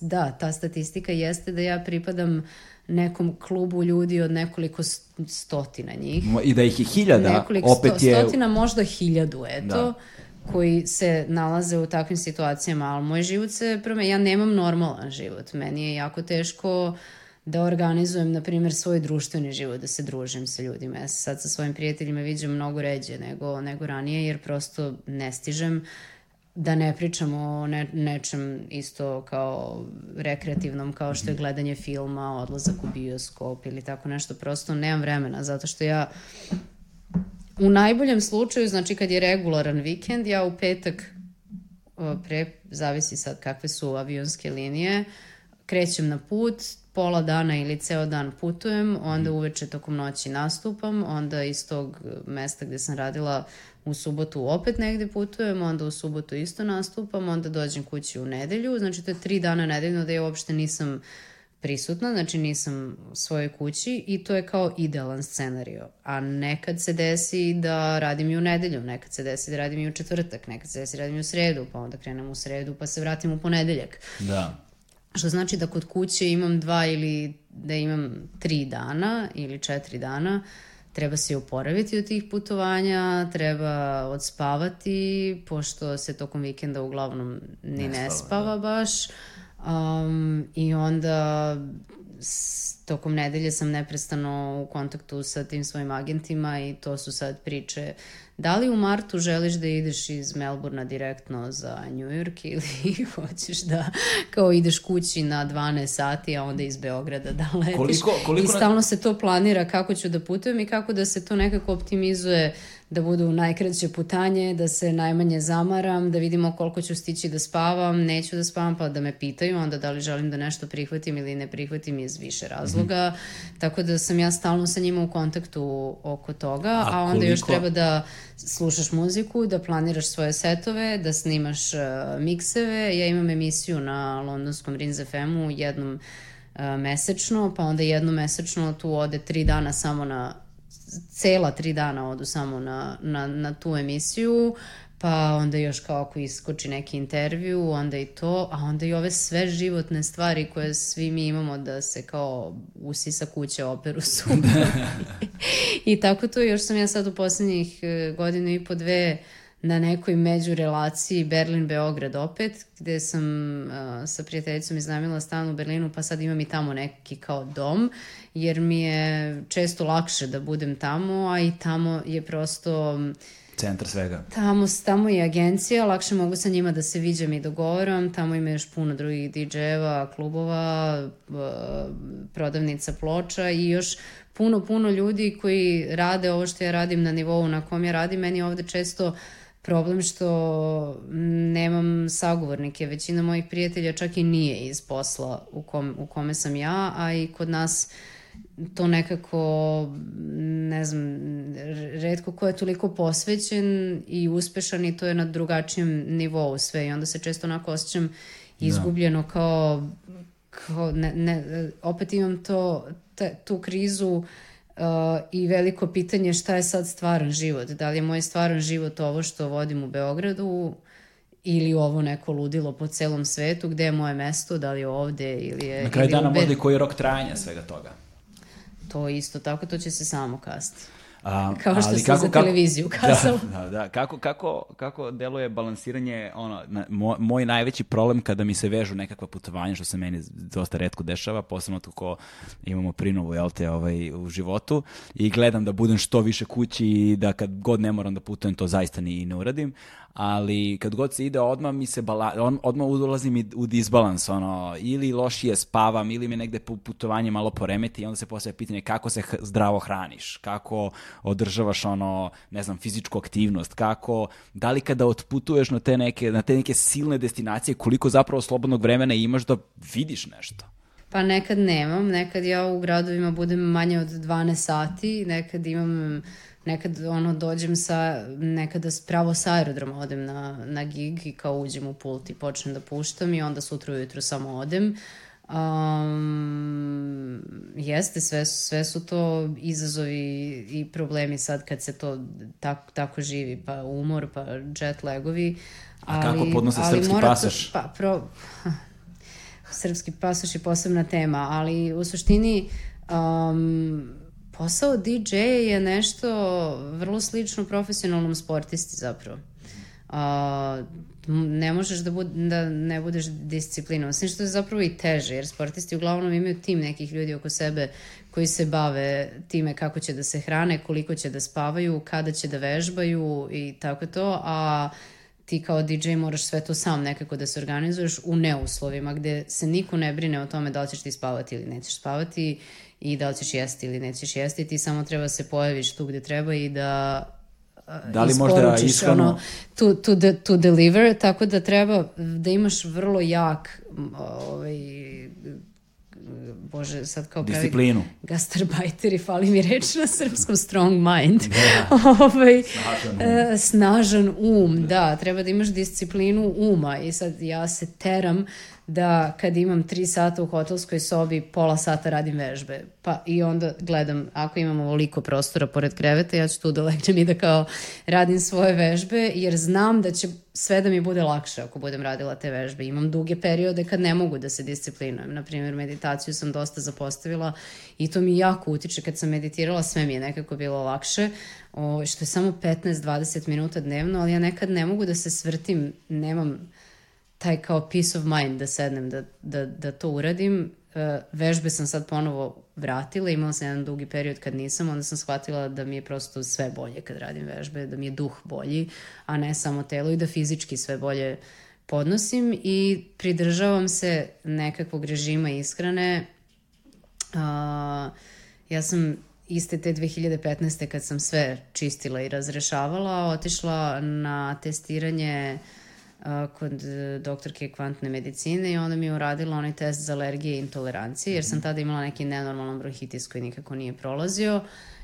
da, ta statistika jeste da ja pripadam nekom klubu ljudi od nekoliko stotina njih. I da ih je hiljada, nekoliko opet sto, je... Stotina, možda hiljadu, eto. Da koji se nalaze u takvim situacijama, ali moj život se prome, ja nemam normalan život. Meni je jako teško da organizujem, na primjer, svoj društveni život, da se družim sa ljudima. Ja se sad sa svojim prijateljima viđam mnogo ređe nego, nego ranije, jer prosto ne stižem da ne pričamo o ne, nečem isto kao rekreativnom kao što je gledanje filma, odlazak u bioskop ili tako nešto. Prosto nemam vremena, zato što ja u najboljem slučaju, znači kad je regularan vikend, ja u petak pre, zavisi sad kakve su avionske linije, krećem na put, pola dana ili ceo dan putujem, onda mhm. uveče tokom noći nastupam, onda iz tog mesta gde sam radila u subotu opet negde putujem, onda u subotu isto nastupam, onda dođem kući u nedelju, znači to je tri dana nedeljno da ja uopšte nisam uh, prisutna, znači nisam u svojoj kući i to je kao idealan scenario. A nekad se desi da radim i u nedelju, nekad se desi da radim i u četvrtak, nekad se desi da radim i u sredu, pa onda krenem u sredu pa se vratim u ponedeljak. Da. Što znači da kod kuće imam dva ili da imam tri dana ili četiri dana, treba se oporaviti od tih putovanja, treba odspavati, pošto se tokom vikenda uglavnom ni ne, ne spava da. baš. Um, I onda s, tokom nedelje sam neprestano u kontaktu sa tim svojim agentima i to su sad priče da li u martu želiš da ideš iz Melburna direktno za New York ili hoćeš da kao ideš kući na 12 sati, a onda iz Beograda da letiš. Koliko, koliko I stalno na... se to planira kako ću da putujem i kako da se to nekako optimizuje da budu najkraće putanje, da se najmanje zamaram, da vidimo koliko ću stići da spavam, neću da spavam, pa da me pitaju onda da li želim da nešto prihvatim ili ne prihvatim iz više razloga. Mm -hmm. Tako da sam ja stalno sa njima u kontaktu oko toga, a, a onda koliko... još treba da slušaš muziku, da planiraš svoje setove, da snimaš uh, mikseve. Ja imam emisiju na londonskom Rinz FM-u jednom uh, mesečno, pa onda jednom mesečno tu ode tri dana samo na cela tri dana odu samo na, na, na tu emisiju, pa onda još kao ako iskoči neki intervju, onda i to, a onda i ove sve životne stvari koje svi mi imamo da se kao usisa kuće operu su. I tako to još sam ja sad u poslednjih e, godinu i po dve na nekoj među relaciji Berlin-Beograd opet, gde sam uh, sa prijateljicom iznamila stan u Berlinu, pa sad imam i tamo neki kao dom, jer mi je često lakše da budem tamo, a i tamo je prosto... Centar svega. Tamo, tamo je agencija, lakše mogu sa njima da se viđam i dogovoram, tamo ima još puno drugih DJ-eva, klubova, uh, prodavnica ploča i još puno, puno ljudi koji rade ovo što ja radim na nivou na kom ja radim. Meni ovde često uh, problem što nemam sagovornike. Većina mojih prijatelja čak i nije iz posla u, kom, u kome sam ja, a i kod nas to nekako, ne znam, redko ko je toliko posvećen i uspešan i to je na drugačijem nivou sve i onda se često onako osjećam da. izgubljeno da. kao, kao ne, ne, opet imam to, te, tu krizu uh, i veliko pitanje šta je sad stvaran život. Da li je moj stvaran život ovo što vodim u Beogradu ili ovo neko ludilo po celom svetu, gde je moje mesto, da li je ovde ili je... Na kraju dana možda i koji je rok trajanja svega toga. To isto tako, to će se samo kasti. A, Kao što se kako, za televiziju kazalo. Da, da, da. Kako, kako, kako deluje balansiranje, ono, na, moj, moj najveći problem kada mi se vežu nekakva putovanja, što se meni dosta redko dešava, posebno ko imamo prinovu, jel te, ovaj, u životu, i gledam da budem što više kući i da kad god ne moram da putujem, to zaista ni ne uradim, ali kad god se ide odmah mi se bala, odmah ulazim u disbalans, ono, ili lošije spavam, ili me negde putovanje malo poremeti i onda se postavlja pitanje kako se zdravo hraniš, kako održavaš ono, ne znam, fizičku aktivnost, kako, da li kada otputuješ na te neke, na te neke silne destinacije, koliko zapravo slobodnog vremena imaš da vidiš nešto? Pa nekad nemam, nekad ja u gradovima budem manje od 12 sati, nekad imam nekad ono dođem sa, nekada pravo sa aerodroma odem na, na gig i kao uđem u pult i počnem da puštam i onda sutra ujutru samo odem. Um, jeste, sve, sve su to izazovi i problemi sad kad se to tako, tako živi, pa umor, pa jet lagovi. Ali, A kako podnose srpski pasoš? pa, pro, srpski pasoš je posebna tema, ali u suštini um, posao DJ je nešto vrlo slično profesionalnom sportisti zapravo. A, ne možeš da, bud, da ne budeš disciplinovan. Sve što je zapravo i teže, jer sportisti uglavnom imaju tim nekih ljudi oko sebe koji se bave time kako će da se hrane, koliko će da spavaju, kada će da vežbaju i tako to, a ti kao DJ moraš sve to sam nekako da se organizuješ u neuslovima gde se niko ne brine o tome da li ćeš ti spavati ili nećeš spavati i da li ćeš jesti ili nećeš jesti, ti samo treba se pojaviš tu gde treba i da da li možda ishranu ono, to, to, de, to deliver, tako da treba da imaš vrlo jak ovaj, bože, sad kao Disciplinu. gastarbajteri, fali mi reč na srpskom strong mind. Da. ovaj, snažan um. E, snažan um, da, treba da imaš disciplinu uma i sad ja se teram da kad imam tri sata u hotelskoj sobi, pola sata radim vežbe. Pa i onda gledam, ako imam ovoliko prostora pored kreveta, ja ću tu da legnem i da kao radim svoje vežbe, jer znam da će sve da mi bude lakše ako budem radila te vežbe. Imam duge periode kad ne mogu da se disciplinujem. Naprimjer, meditaciju sam dosta zapostavila i to mi jako utiče. Kad sam meditirala, sve mi je nekako bilo lakše, o, što je samo 15-20 minuta dnevno, ali ja nekad ne mogu da se svrtim, nemam taj kao peace of mind da sednem da, da, da to uradim. Uh, vežbe sam sad ponovo vratila, imala sam jedan dugi period kad nisam, onda sam shvatila da mi je prosto sve bolje kad radim vežbe, da mi je duh bolji, a ne samo telo i da fizički sve bolje podnosim i pridržavam se nekakvog režima ishrane. Uh, ja sam iste te 2015. kad sam sve čistila i razrešavala, otišla na testiranje uh, kod e, doktorke kvantne medicine i onda mi je uradila onaj test za alergije i intolerancije, jer sam mhm. tada imala neki nenormalan bronhitis koji nikako nije prolazio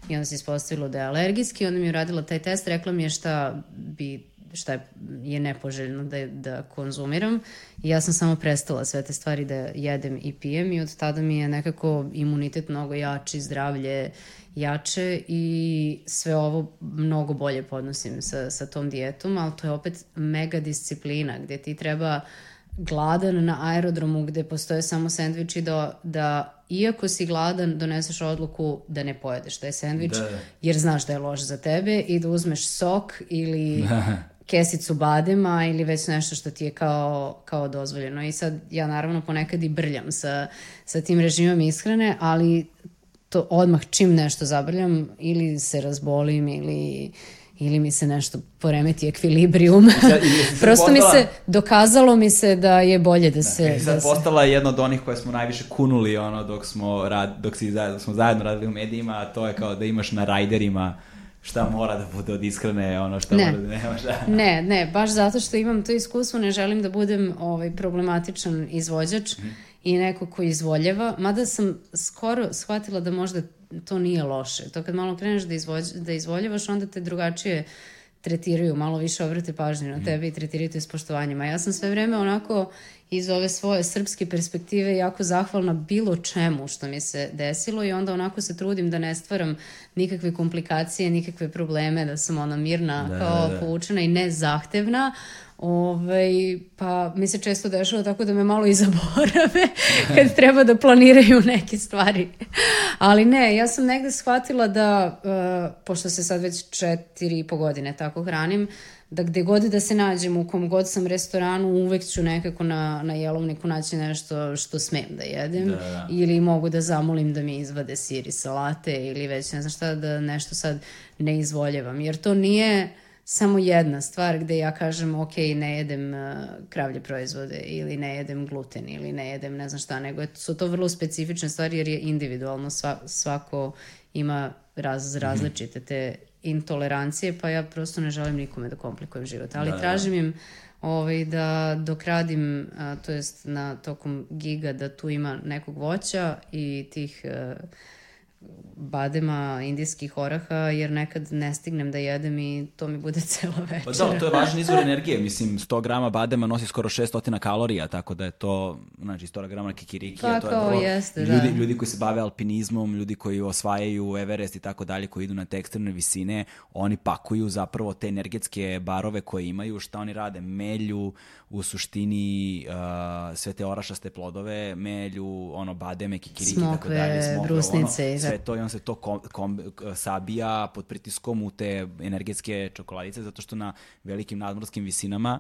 i onda se ispostavilo da je alergijski, onda mi je uradila taj test, rekla mi je šta bi šta je, je nepoželjno da, da konzumiram i ja sam samo prestala sve te stvari da jedem i pijem i od tada mi je nekako imunitet mnogo jači, zdravlje jače i sve ovo mnogo bolje podnosim sa, sa tom dijetom, ali to je opet mega disciplina gdje ti treba gladan na aerodromu gde postoje samo sendviči da, da iako si gladan doneseš odluku da ne pojedeš taj sendvič da. jer znaš da je loš za tebe i da uzmeš sok ili kesicu badema ili već nešto što ti je kao, kao dozvoljeno. I sad ja naravno ponekad i brljam sa, sa tim režimom ishrane, ali to odmah čim nešto zabrljam ili se razbolim ili ili mi se nešto poremeti ekvilibrijum. Prosto mi se, dokazalo mi se da je bolje da se... Da, sad da postala je jedna od onih koje smo najviše kunuli ono dok smo, rad, dok, si, dok smo zajedno radili u medijima, a to je kao da imaš na rajderima šta mora da bude od ishrane, ono šta Ne. mora da nema šta. Ne, ne, baš zato što imam to iskustvo, ne želim da budem ovaj, problematičan izvođač Mhm. I neko ko izvoljeva, mada sam skoro shvatila da možda to nije loše. To kad malo kreneš da, izvođ, da izvoljevaš, onda te drugačije tretiraju, malo više obrate pažnju Mhm. na tebe i tretiraju te s poštovanjem. A ja sam sve vreme onako iz ove svoje srpske perspektive jako zahvalna bilo čemu što mi se desilo i onda onako se trudim da ne stvaram nikakve komplikacije, nikakve probleme, da sam ona mirna, Da, kao da, da. povučena i nezahtevna. Ovaj, pa mi se često dešava tako da me malo i zaborave kad treba da planiraju neke stvari. Ali ne, ja sam negde shvatila da, uh, pošto se sad već četiri i po godine tako hranim, da gde god da se nađem, u kom god sam restoranu, uvek ću nekako na, na jelovniku naći nešto što smem da jedem. Da, da. Ili mogu da zamolim da mi izvade sir i salate ili već ne znam šta, da nešto sad ne izvoljevam. Jer to nije samo jedna stvar gde ja kažem ok, ne jedem uh, kravlje proizvode ili ne jedem gluten ili ne jedem ne znam šta, nego je- su to vrlo specifične stvari jer je individualno, sva, svako ima raz, različite te intolerancije, pa ja prosto ne želim nikome da komplikujem život. Ali Da, da. tražim im ovaj, da dok radim, a, to jest na tokom giga, da tu ima nekog voća i tih e, badema, indijskih oraha, jer nekad ne stignem da jedem i to mi bude cela večera. Pa da, to je važan izvor energije, mislim, 100 grama badema nosi skoro 600 kalorija, tako da je to, znači, 100 grama kikirikija, Pa, to je vrlo... jeste, da. ljudi, ljudi koji se bave alpinizmom, ljudi koji osvajaju Everest i tako dalje, koji idu na te ekstremne visine, oni pakuju zapravo te energetske barove koje imaju, šta oni rade? Melju u suštini uh, sve te orašaste plodove, melju, ono, bademe, kikiriki i tako Smokve, dalje, smokve, brusnice ono, sve tako. to i on se to kom, kom, sabija pod pritiskom u te energetske čokoladice zato što na velikim nadmorskim visinama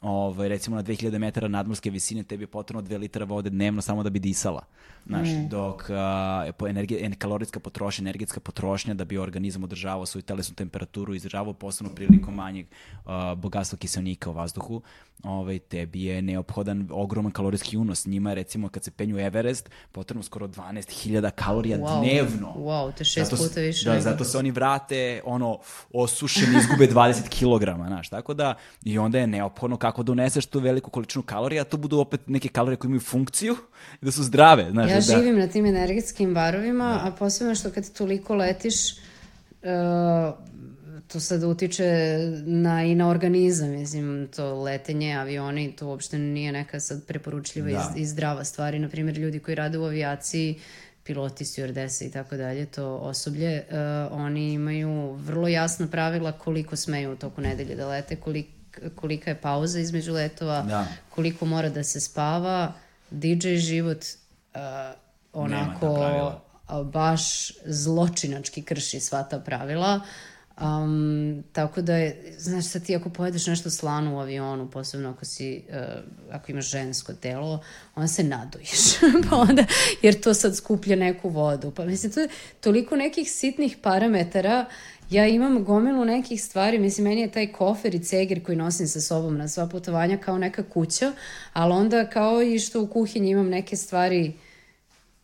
ovaj, recimo na 2000 metara nadmorske visine tebi je potrebno 2 litra vode dnevno samo da bi disala. Znaš, dok a, po energe, en, kalorijska potrošnja, energetska potrošnja da bi organizam održavao svoju telesnu temperaturu, izdržavao posebno prilikom manjeg a, bogatstva kiselnika u vazduhu, ovaj, tebi je neophodan ogroman kalorijski unos. Njima je recimo kad se penju Everest potrebno skoro 12.000 kalorija Wow. dnevno. Wow, to je šest Zato puta više Da, nego- zato se oni vrate, ono, osušeni, izgube 20 kilograma, znaš, tako da, i onda je neophodno kako da uneseš tu veliku količinu kalorija, a to budu opet neke kalorije koje imaju funkciju i da su zdrave, znaš. Ja da, živim na tim energetskim barovima, a posebno što kad toliko letiš, uh, to sad utiče na, i na organizam, mislim, to letenje, avioni, to uopšte nije neka sad preporučljiva Da. i, i zdrava stvar. I, na primjer, ljudi koji rade u avijaciji, piloti, stewardese i tako dalje, to osoblje, uh, oni imaju vrlo jasna pravila koliko smeju u toku nedelje da lete, kolik, kolika je pauza između letova, Da. koliko mora da se spava, DJ život uh, onako baš zločinački krši sva ta pravila. Um, tako da je, znaš sad ti ako pojedeš nešto slano u avionu, posebno ako si, uh, ako imaš žensko telo, onda se nadojiš, pa onda, jer to sad skuplja neku vodu. Pa mislim, to je toliko nekih sitnih parametara, ja imam gomilu nekih stvari, mislim, meni je taj kofer i ceger koji nosim sa sobom na sva putovanja kao neka kuća, ali onda kao i što u kuhinji imam neke stvari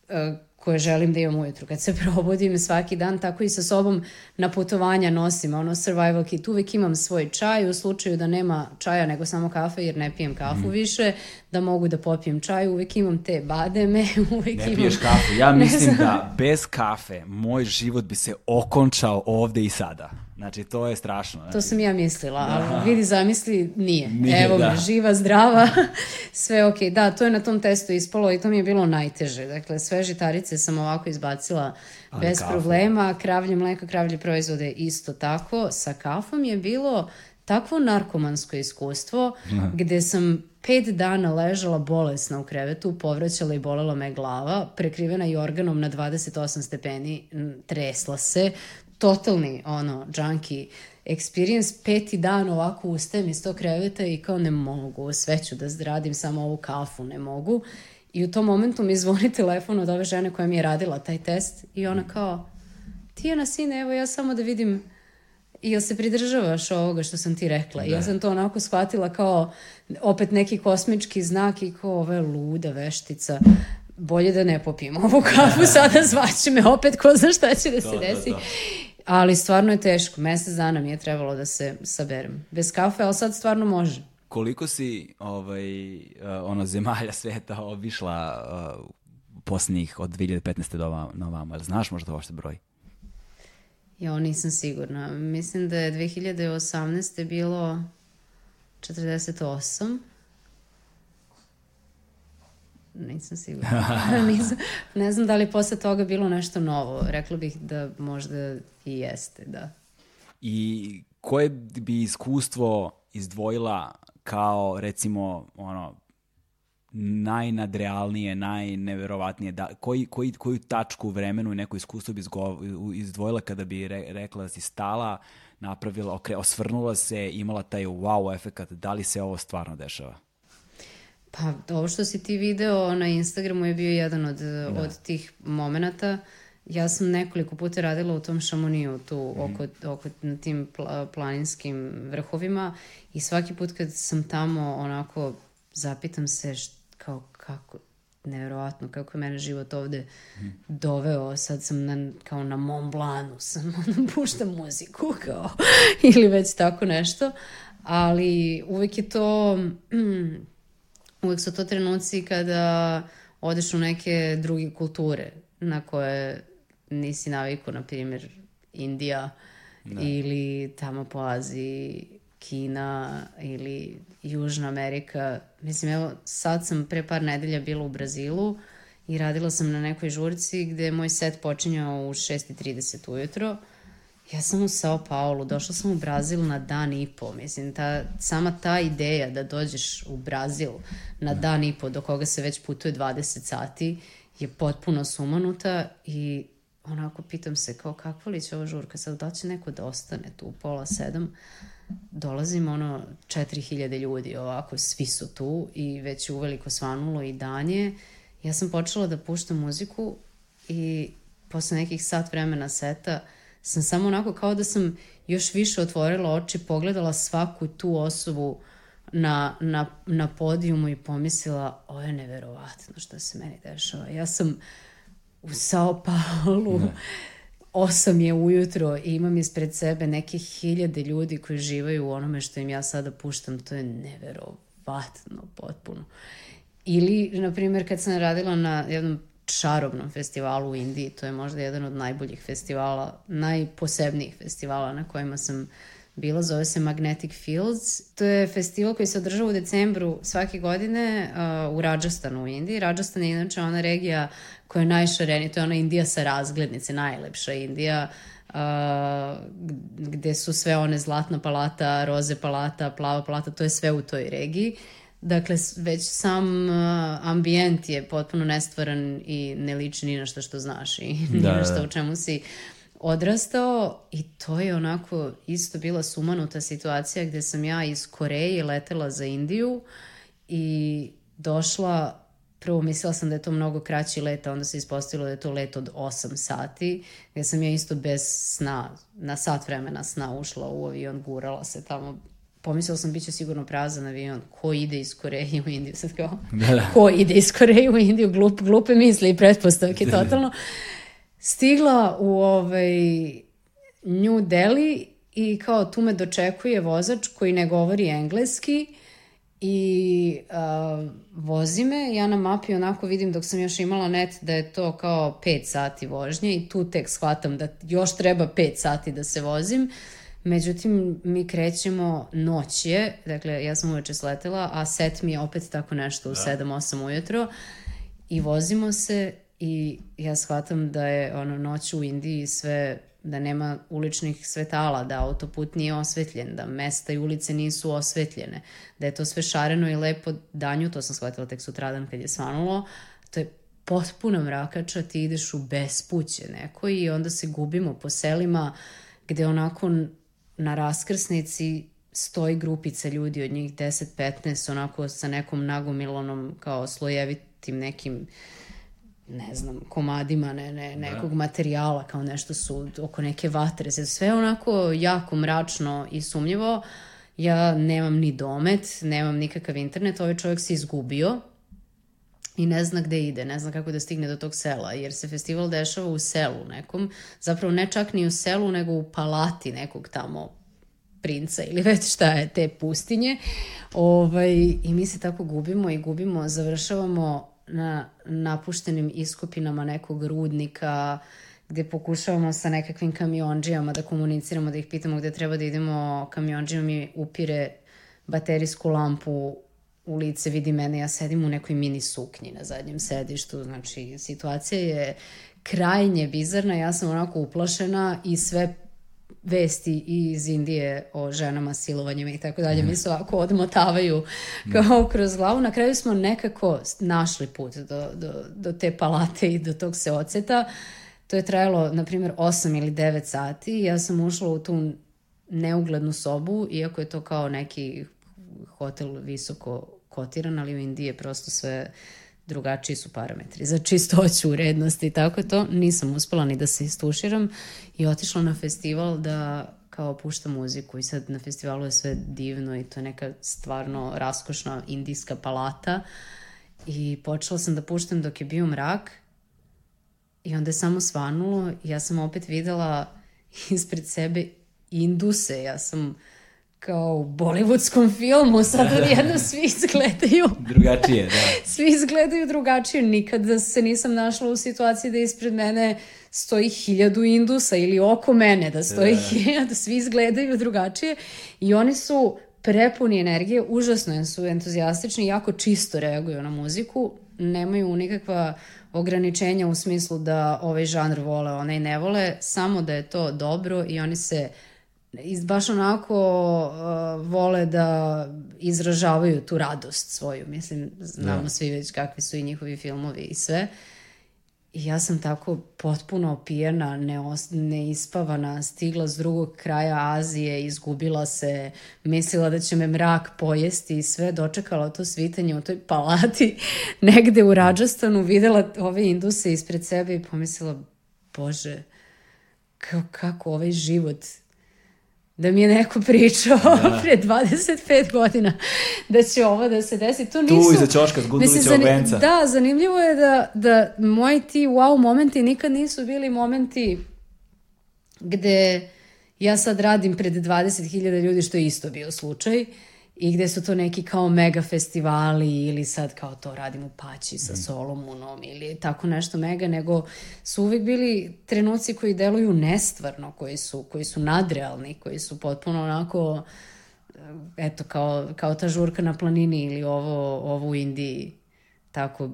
e, koje želim da imam ujutru. Kad se probudim svaki dan, tako i sa sobom na putovanja nosim ono survival kit. Uvek imam svoj čaj u slučaju da nema čaja nego samo kafe jer ne pijem kafu više, da mogu da popijem čaj. Uvek imam te bademe, uvek Ne imam... piješ kafu. Ja Ne mislim da bez kafe moj život bi se okončao ovde i sada. Znači, to je strašno. Znači, To sam ja mislila, ali vidi, zamisli, nije. Nije, Evo da. me, živa, zdrava, sve ok. Da, to je na tom testu ispalo i to mi je bilo najteže. Dakle, sve žitarice sam ovako izbacila Ali bez kafu. problema, kravlje mleko, kravlje proizvode isto tako. Sa kafom je bilo takvo narkomansko iskustvo gde sam pet dana ležala bolesna u krevetu, povraćala i bolela me glava, prekrivena jorganom na 28 stepeni, tresla se, totalni ono junkie experience, peti dan ovako ustajem iz tog kreveta i kao ne mogu, sve ću da zradim, samo ovu kafu ne mogu. I u tom momentu mi zvoni telefon od ove žene koja mi je radila taj test i ona kao, Tijana sine, evo ja samo da vidim jel se pridržavaš ovoga što sam ti rekla? I Ja sam to onako shvatila kao opet neki kosmički znak i kao ova je luda veštica. Bolje da ne popijem ovu kafu sada, zvaće me opet, ko zna šta će da se To, to, desi. to. Ali stvarno je teško. Mesec dana mi je trebalo da se saberem. Bez kafe, ali sad stvarno može. Koliko si ovaj, uh, ono, zemalja sveta obišla uh, posljednjih od 2015. do ovamo, na ovamo? Jel znaš možda uopšte broj? Ja, nisam sigurna. Mislim da je 2018. bilo 48. Nisam sigurna. Ne znam da li posle toga bilo nešto novo. Rekla bih da možda i jeste, da. I koje bi iskustvo izdvojila kao recimo ono najnadrealnije, najneverovatnije, da, koji, koji, koju tačku u vremenu i neko iskustvo bi izdvojila kada bi re, rekla da si stala, napravila, okre, osvrnula se, imala taj wow efekat, da li se ovo stvarno dešava? Pa ovo što si ti video na Instagramu je bio jedan od, da. od tih momenta. Ja sam nekoliko puta radila u tom šamoniju tu mm oko, oko na tim pla, planinskim vrhovima i svaki put kad sam tamo onako zapitam se št, kao kako nevjerovatno kako je mene život ovde mm. doveo. Sad sam na, kao na Mont Blancu, sam puštam muziku kao, ili već tako nešto. Ali uvek je to, mm, uvek su to trenuci kada odeš u neke druge kulture na koje nisi naviku, na primjer Indija da. ili tamo po Aziji, Kina ili Južna Amerika. Mislim, evo, sad sam pre par nedelja bila u Brazilu i radila sam na nekoj žurci gde moj set počinjao u 6.30 ujutro. Ja sam u Sao Paulo, došla sam u Brazil na dan i po. Mislim, ta, sama ta ideja da dođeš u Brazil na dan i po, do koga se već putuje 20 sati, je potpuno sumanuta i onako pitam se kao kakva li će ova žurka sad, da će neko da ostane tu u pola sedam, dolazim ono 4000 ljudi ovako, svi su tu i već uveliko svanulo i danje. Ja sam počela da puštam muziku i posle nekih sat vremena seta sam samo onako kao da sam još više otvorila oči, pogledala svaku tu osobu na, na, na podijumu i pomislila ovo je neverovatno što se meni dešava. Ja sam u Sao Paulo, ne 8 je ujutro i imam ispred sebe neke hiljade ljudi koji živaju u onome što im ja sada puštam, to je neverovatno potpuno. Ili, na primjer, kad sam radila na jednom čarobnom festivalu u Indiji, to je možda jedan od najboljih festivala, najposebnijih festivala na kojima sam bila, zove se Magnetic Fields. To je festival koji se održava u decembru svake godine uh, u Rajasthanu u Indiji. Rajasthan je inače ona regija koja je najšarenija, to je ona Indija sa razglednice, najlepša Indija, uh, gde su sve one zlatna palata, roze palata, plava palata, to je sve u toj regiji. Dakle, već sam uh, ambijent je potpuno nestvaran i ne liči ni na što što znaš i da, ni na da, što da. u čemu si odrastao i to je onako isto bila sumanuta situacija gde sam ja iz Koreje letela za Indiju i došla prvo mislila sam da je to mnogo kraći let, a onda se ispostavilo da je to let od 8 sati, gde sam ja isto bez sna, na sat vremena sna ušla u avion, gurala se tamo, pomislila sam biće sigurno prazan avion, ko ide iz Koreje u Indiju, sad kao, da, da. ko ide iz Koreje u Indiju, Glup, glupe misli i pretpostavke, totalno. Stigla u ovaj, New Delhi i kao tu me dočekuje vozač koji ne govori engleski, i uh, vozi me, ja na mapi onako vidim dok sam još imala net da je to kao 5 sati vožnje i tu tek shvatam da još treba 5 sati da se vozim. Međutim, mi krećemo noć je, dakle ja sam uveče sletela, a set mi je opet tako nešto u da. 7-8 ujutro i vozimo se i ja shvatam da je ono noć u Indiji sve da nema uličnih svetala, da autoput nije osvetljen, da mesta i ulice nisu osvetljene, da je to sve šareno i lepo danju, to sam shvatila tek sutradan kad je svanulo, to je potpuna mrakača, ti ideš u bespuće neko i onda se gubimo po selima gde onako na raskrsnici stoji grupica ljudi od njih 10-15 onako sa nekom nagomilonom kao slojevitim nekim ne znam, komadima ne, ne, da. nekog da. materijala, kao nešto su oko neke vatre, sve onako jako mračno i sumnjivo. Ja nemam ni domet, nemam nikakav internet, ovaj čovjek se izgubio i ne zna gde ide, ne zna kako da stigne do tog sela, jer se festival dešava u selu nekom, zapravo ne čak ni u selu, nego u palati nekog tamo princa ili već šta je, te pustinje. Ovaj, I mi se tako gubimo i gubimo, završavamo na napuštenim iskopinama nekog rudnika, gde pokušavamo sa nekakvim kamionđijama da komuniciramo, da ih pitamo gde treba da idemo, kamionđija mi upire baterijsku lampu u lice, vidi mene, ja sedim u nekoj mini suknji na zadnjem sedištu, znači situacija je krajnje bizarna, ja sam onako uplašena i sve vesti iz Indije o ženama, silovanjima i tako dalje, mi se ovako odmotavaju kao kroz glavu. Na kraju smo nekako našli put do, do, do te palate i do tog seoceta. To je trajalo, na primjer, 8 ili 9 sati. Ja sam ušla u tu neuglednu sobu, iako je to kao neki hotel visoko kotiran, ali u Indiji je prosto sve drugačiji su parametri. Za čistoću, urednost i tako to. Nisam uspela ni da se istuširam i otišla na festival da kao pušta muziku. I sad na festivalu je sve divno i to je neka stvarno raskošna indijska palata. I počela sam da puštam dok je bio mrak i onda je samo svanulo. I ja sam opet videla ispred sebe induse, ja sam kao u bollywoodskom filmu, sad odjedno svi izgledaju... Drugačije, da. svi izgledaju drugačije. Nikada se nisam našla u situaciji da ispred mene stoji hiljadu indusa ili oko mene da stoji da. hiljadu, svi izgledaju drugačije i oni su prepuni energije, užasno su entuzijastični, jako čisto reaguju na muziku, nemaju nikakva ograničenja u smislu da ovaj žanr vole, onaj ne vole, samo da je to dobro i oni se iz, baš onako uh, vole da izražavaju tu radost svoju. Mislim, znamo da. svi već kakvi su i njihovi filmovi i sve. I ja sam tako potpuno opijena, neos, neispavana, stigla s drugog kraja Azije, izgubila se, mislila da će me mrak pojesti i sve, dočekala to svitanje u toj palati negde u Rađastanu, videla ove induse ispred sebe i pomislila, bože, kako ovaj život da mi je neko pričao da. pre 25 godina da će ovo da se desi. To nisu, tu iza ćoška s Gundulićevog venca. Da, zanimljivo je da, da moji ti wow momenti nikad nisu bili momenti gde ja sad radim pred 20.000 ljudi, što je isto bio slučaj. Uh, i gde su to neki kao mega festivali ili sad kao to radim u Paći sa mm. Solomunom ili tako nešto mega, nego su uvijek bili trenuci koji deluju nestvarno, koji su, koji su nadrealni, koji su potpuno onako eto kao, kao ta žurka na planini ili ovo, ovo u Indiji tako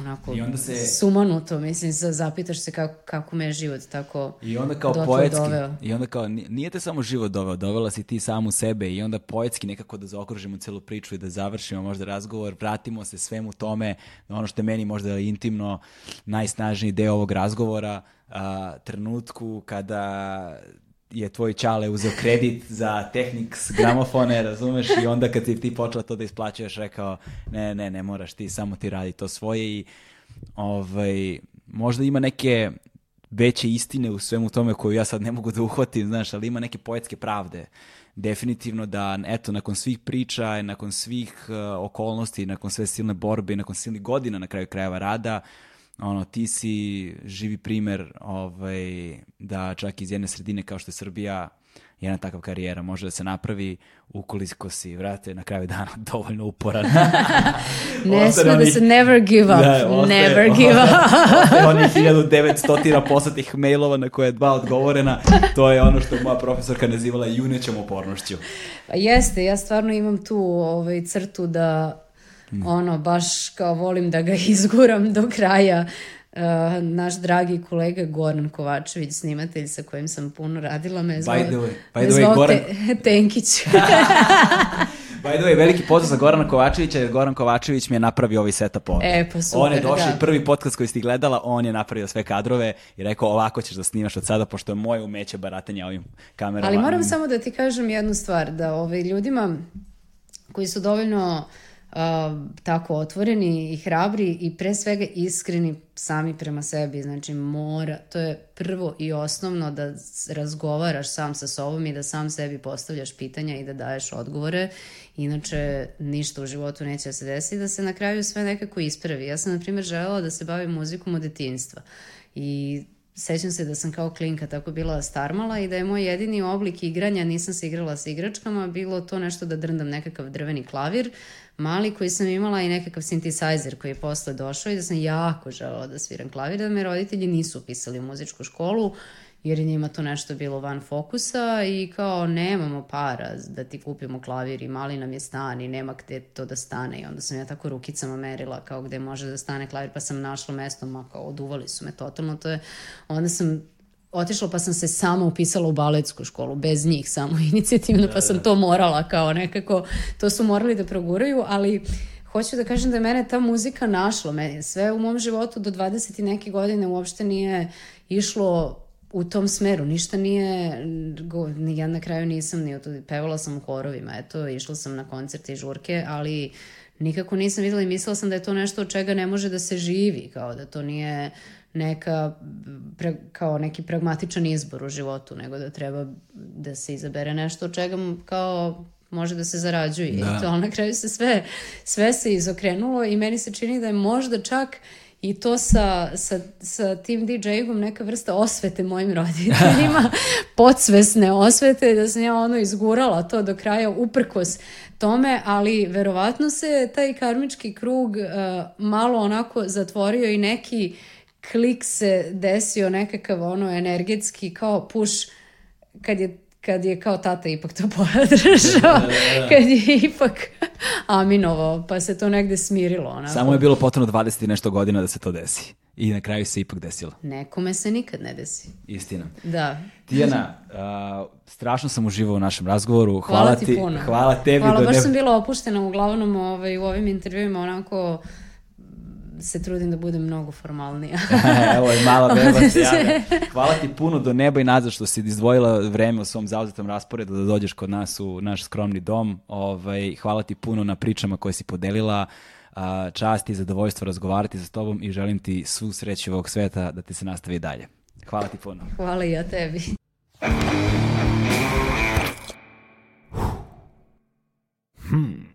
onako I onda se... sumanuto, mislim, zapitaš se kako, kako me je život tako I onda kao poetski, doveo. i onda kao, nije te samo život doveo, dovela si ti samu sebe i onda poetski nekako da zaokružimo celu priču i da završimo možda razgovor, vratimo se svemu tome, ono što je meni možda intimno najsnažniji deo ovog razgovora, a, trenutku kada je tvoj čale uzeo kredit za Technics gramofone, razumeš, i onda kad ti počela to da isplaćuješ, rekao, ne, ne, ne moraš ti, samo ti radi to svoje i ovaj, možda ima neke veće istine u svemu tome koju ja sad ne mogu da uhvatim, znaš, ali ima neke poetske pravde. Definitivno da, eto, nakon svih priča, nakon svih uh, okolnosti, nakon sve silne borbe, nakon silnih godina na kraju krajeva rada, ono, ti si živi primer ovaj, da čak iz jedne sredine kao što je Srbija, jedna takav karijera može da se napravi ukoliko si, vrate, na kraju dana dovoljno uporan. ne sme da se never give up, da, ostaje, never give up. onih 1900 poslatih mailova na koje je dva odgovorena, to je ono što moja profesorka nazivala junećom opornošću. Pa jeste, ja stvarno imam tu ovaj, crtu da Mm. Ono, baš kao volim da ga izguram do kraja. Uh, naš dragi kolega Goran Kovačević, snimatelj sa kojim sam puno radila, me zvao, by the way, by the way, Goran... te, Tenkić. By the way, veliki pozdrav za Gorana Kovačevića, jer Goran Kovačević mi je napravio ovaj setup ovde. E, pa super, On je došao da. prvi podcast koji ste gledala, on je napravio sve kadrove i rekao ovako ćeš da snimaš od sada, pošto je moje umeće baratanja ovim kamerama. Ali moram samo da ti kažem jednu stvar, da ovaj, ljudima koji su dovoljno tako otvoreni i hrabri i pre svega iskreni sami prema sebi. Znači mora, to je prvo i osnovno da razgovaraš sam sa sobom i da sam sebi postavljaš pitanja i da daješ odgovore. Inače ništa u životu neće da se desi da se na kraju sve nekako ispravi. Ja sam na primjer želela da se bavim muzikom od detinjstva i sećam se da sam kao klinka tako bila starmala i da je moj jedini oblik igranja, nisam se igrala sa igračkama, bilo to nešto da drndam nekakav drveni klavir, mali koji sam imala i nekakav synthesizer koji je posle došao i da sam jako želela da sviram klavir, da me roditelji nisu upisali u muzičku školu jer je njima to nešto bilo van fokusa i kao nemamo para da ti kupimo klavir i mali nam je stan i nema gde to da stane. I onda sam ja tako rukicama merila kao gde može da stane klavir pa sam našla mesto, ma kao oduvali su me totalno, to je, onda sam otišla pa sam se sama upisala u baletsku školu, bez njih samo inicijativno, pa sam to morala kao nekako, to su morali da proguraju, ali hoću da kažem da je mene ta muzika našla, meni sve u mom životu do 20 i neke godine uopšte nije išlo u tom smeru, ništa nije, ni ja na kraju nisam ni pevala sam u horovima, eto, išla sam na koncerte i žurke, ali nikako nisam videla i mislila sam da je to nešto od čega ne može da se živi, kao da to nije neka, pre, kao neki pragmatičan izbor u životu, nego da treba da se izabere nešto od čega kao može da se zarađuje. Da. I to, na kraju se sve, sve se izokrenulo i meni se čini da je možda čak i to sa, sa, sa tim DJ-om neka vrsta osvete mojim roditeljima, podsvesne osvete, da sam ja ono izgurala to do kraja uprkos tome, ali verovatno se taj karmički krug uh, malo onako zatvorio i neki klik se desio nekakav ono energetski kao push kad je kad je kao tata ipak to podržao, da, da, da. kad je ipak aminovao, pa se to negde smirilo. Onako. Samo je bilo potrebno 20 i nešto godina da se to desi. I na kraju se ipak desilo. Nekome se nikad ne desi. Istina. Da. Tijana, uh, strašno sam uživao u našem razgovoru. Hvala, hvala ti, ti puno. Hvala tebi. Hvala, baš ne... sam bila opuštena uglavnom ovaj, u ovim intervjuima onako se trudim da budem mnogo formalnija. Evo je mala beba se. Hvala ti puno do neba i nazad što si izdvojila vreme u svom zauzetom rasporedu da dođeš kod nas u naš skromni dom. Ovaj, hvala ti puno na pričama koje si podelila čast i zadovoljstvo razgovarati sa tobom i želim ti svu sreću ovog sveta da ti se nastavi dalje. Hvala ti puno. Hvala i ja tebi. Hmm.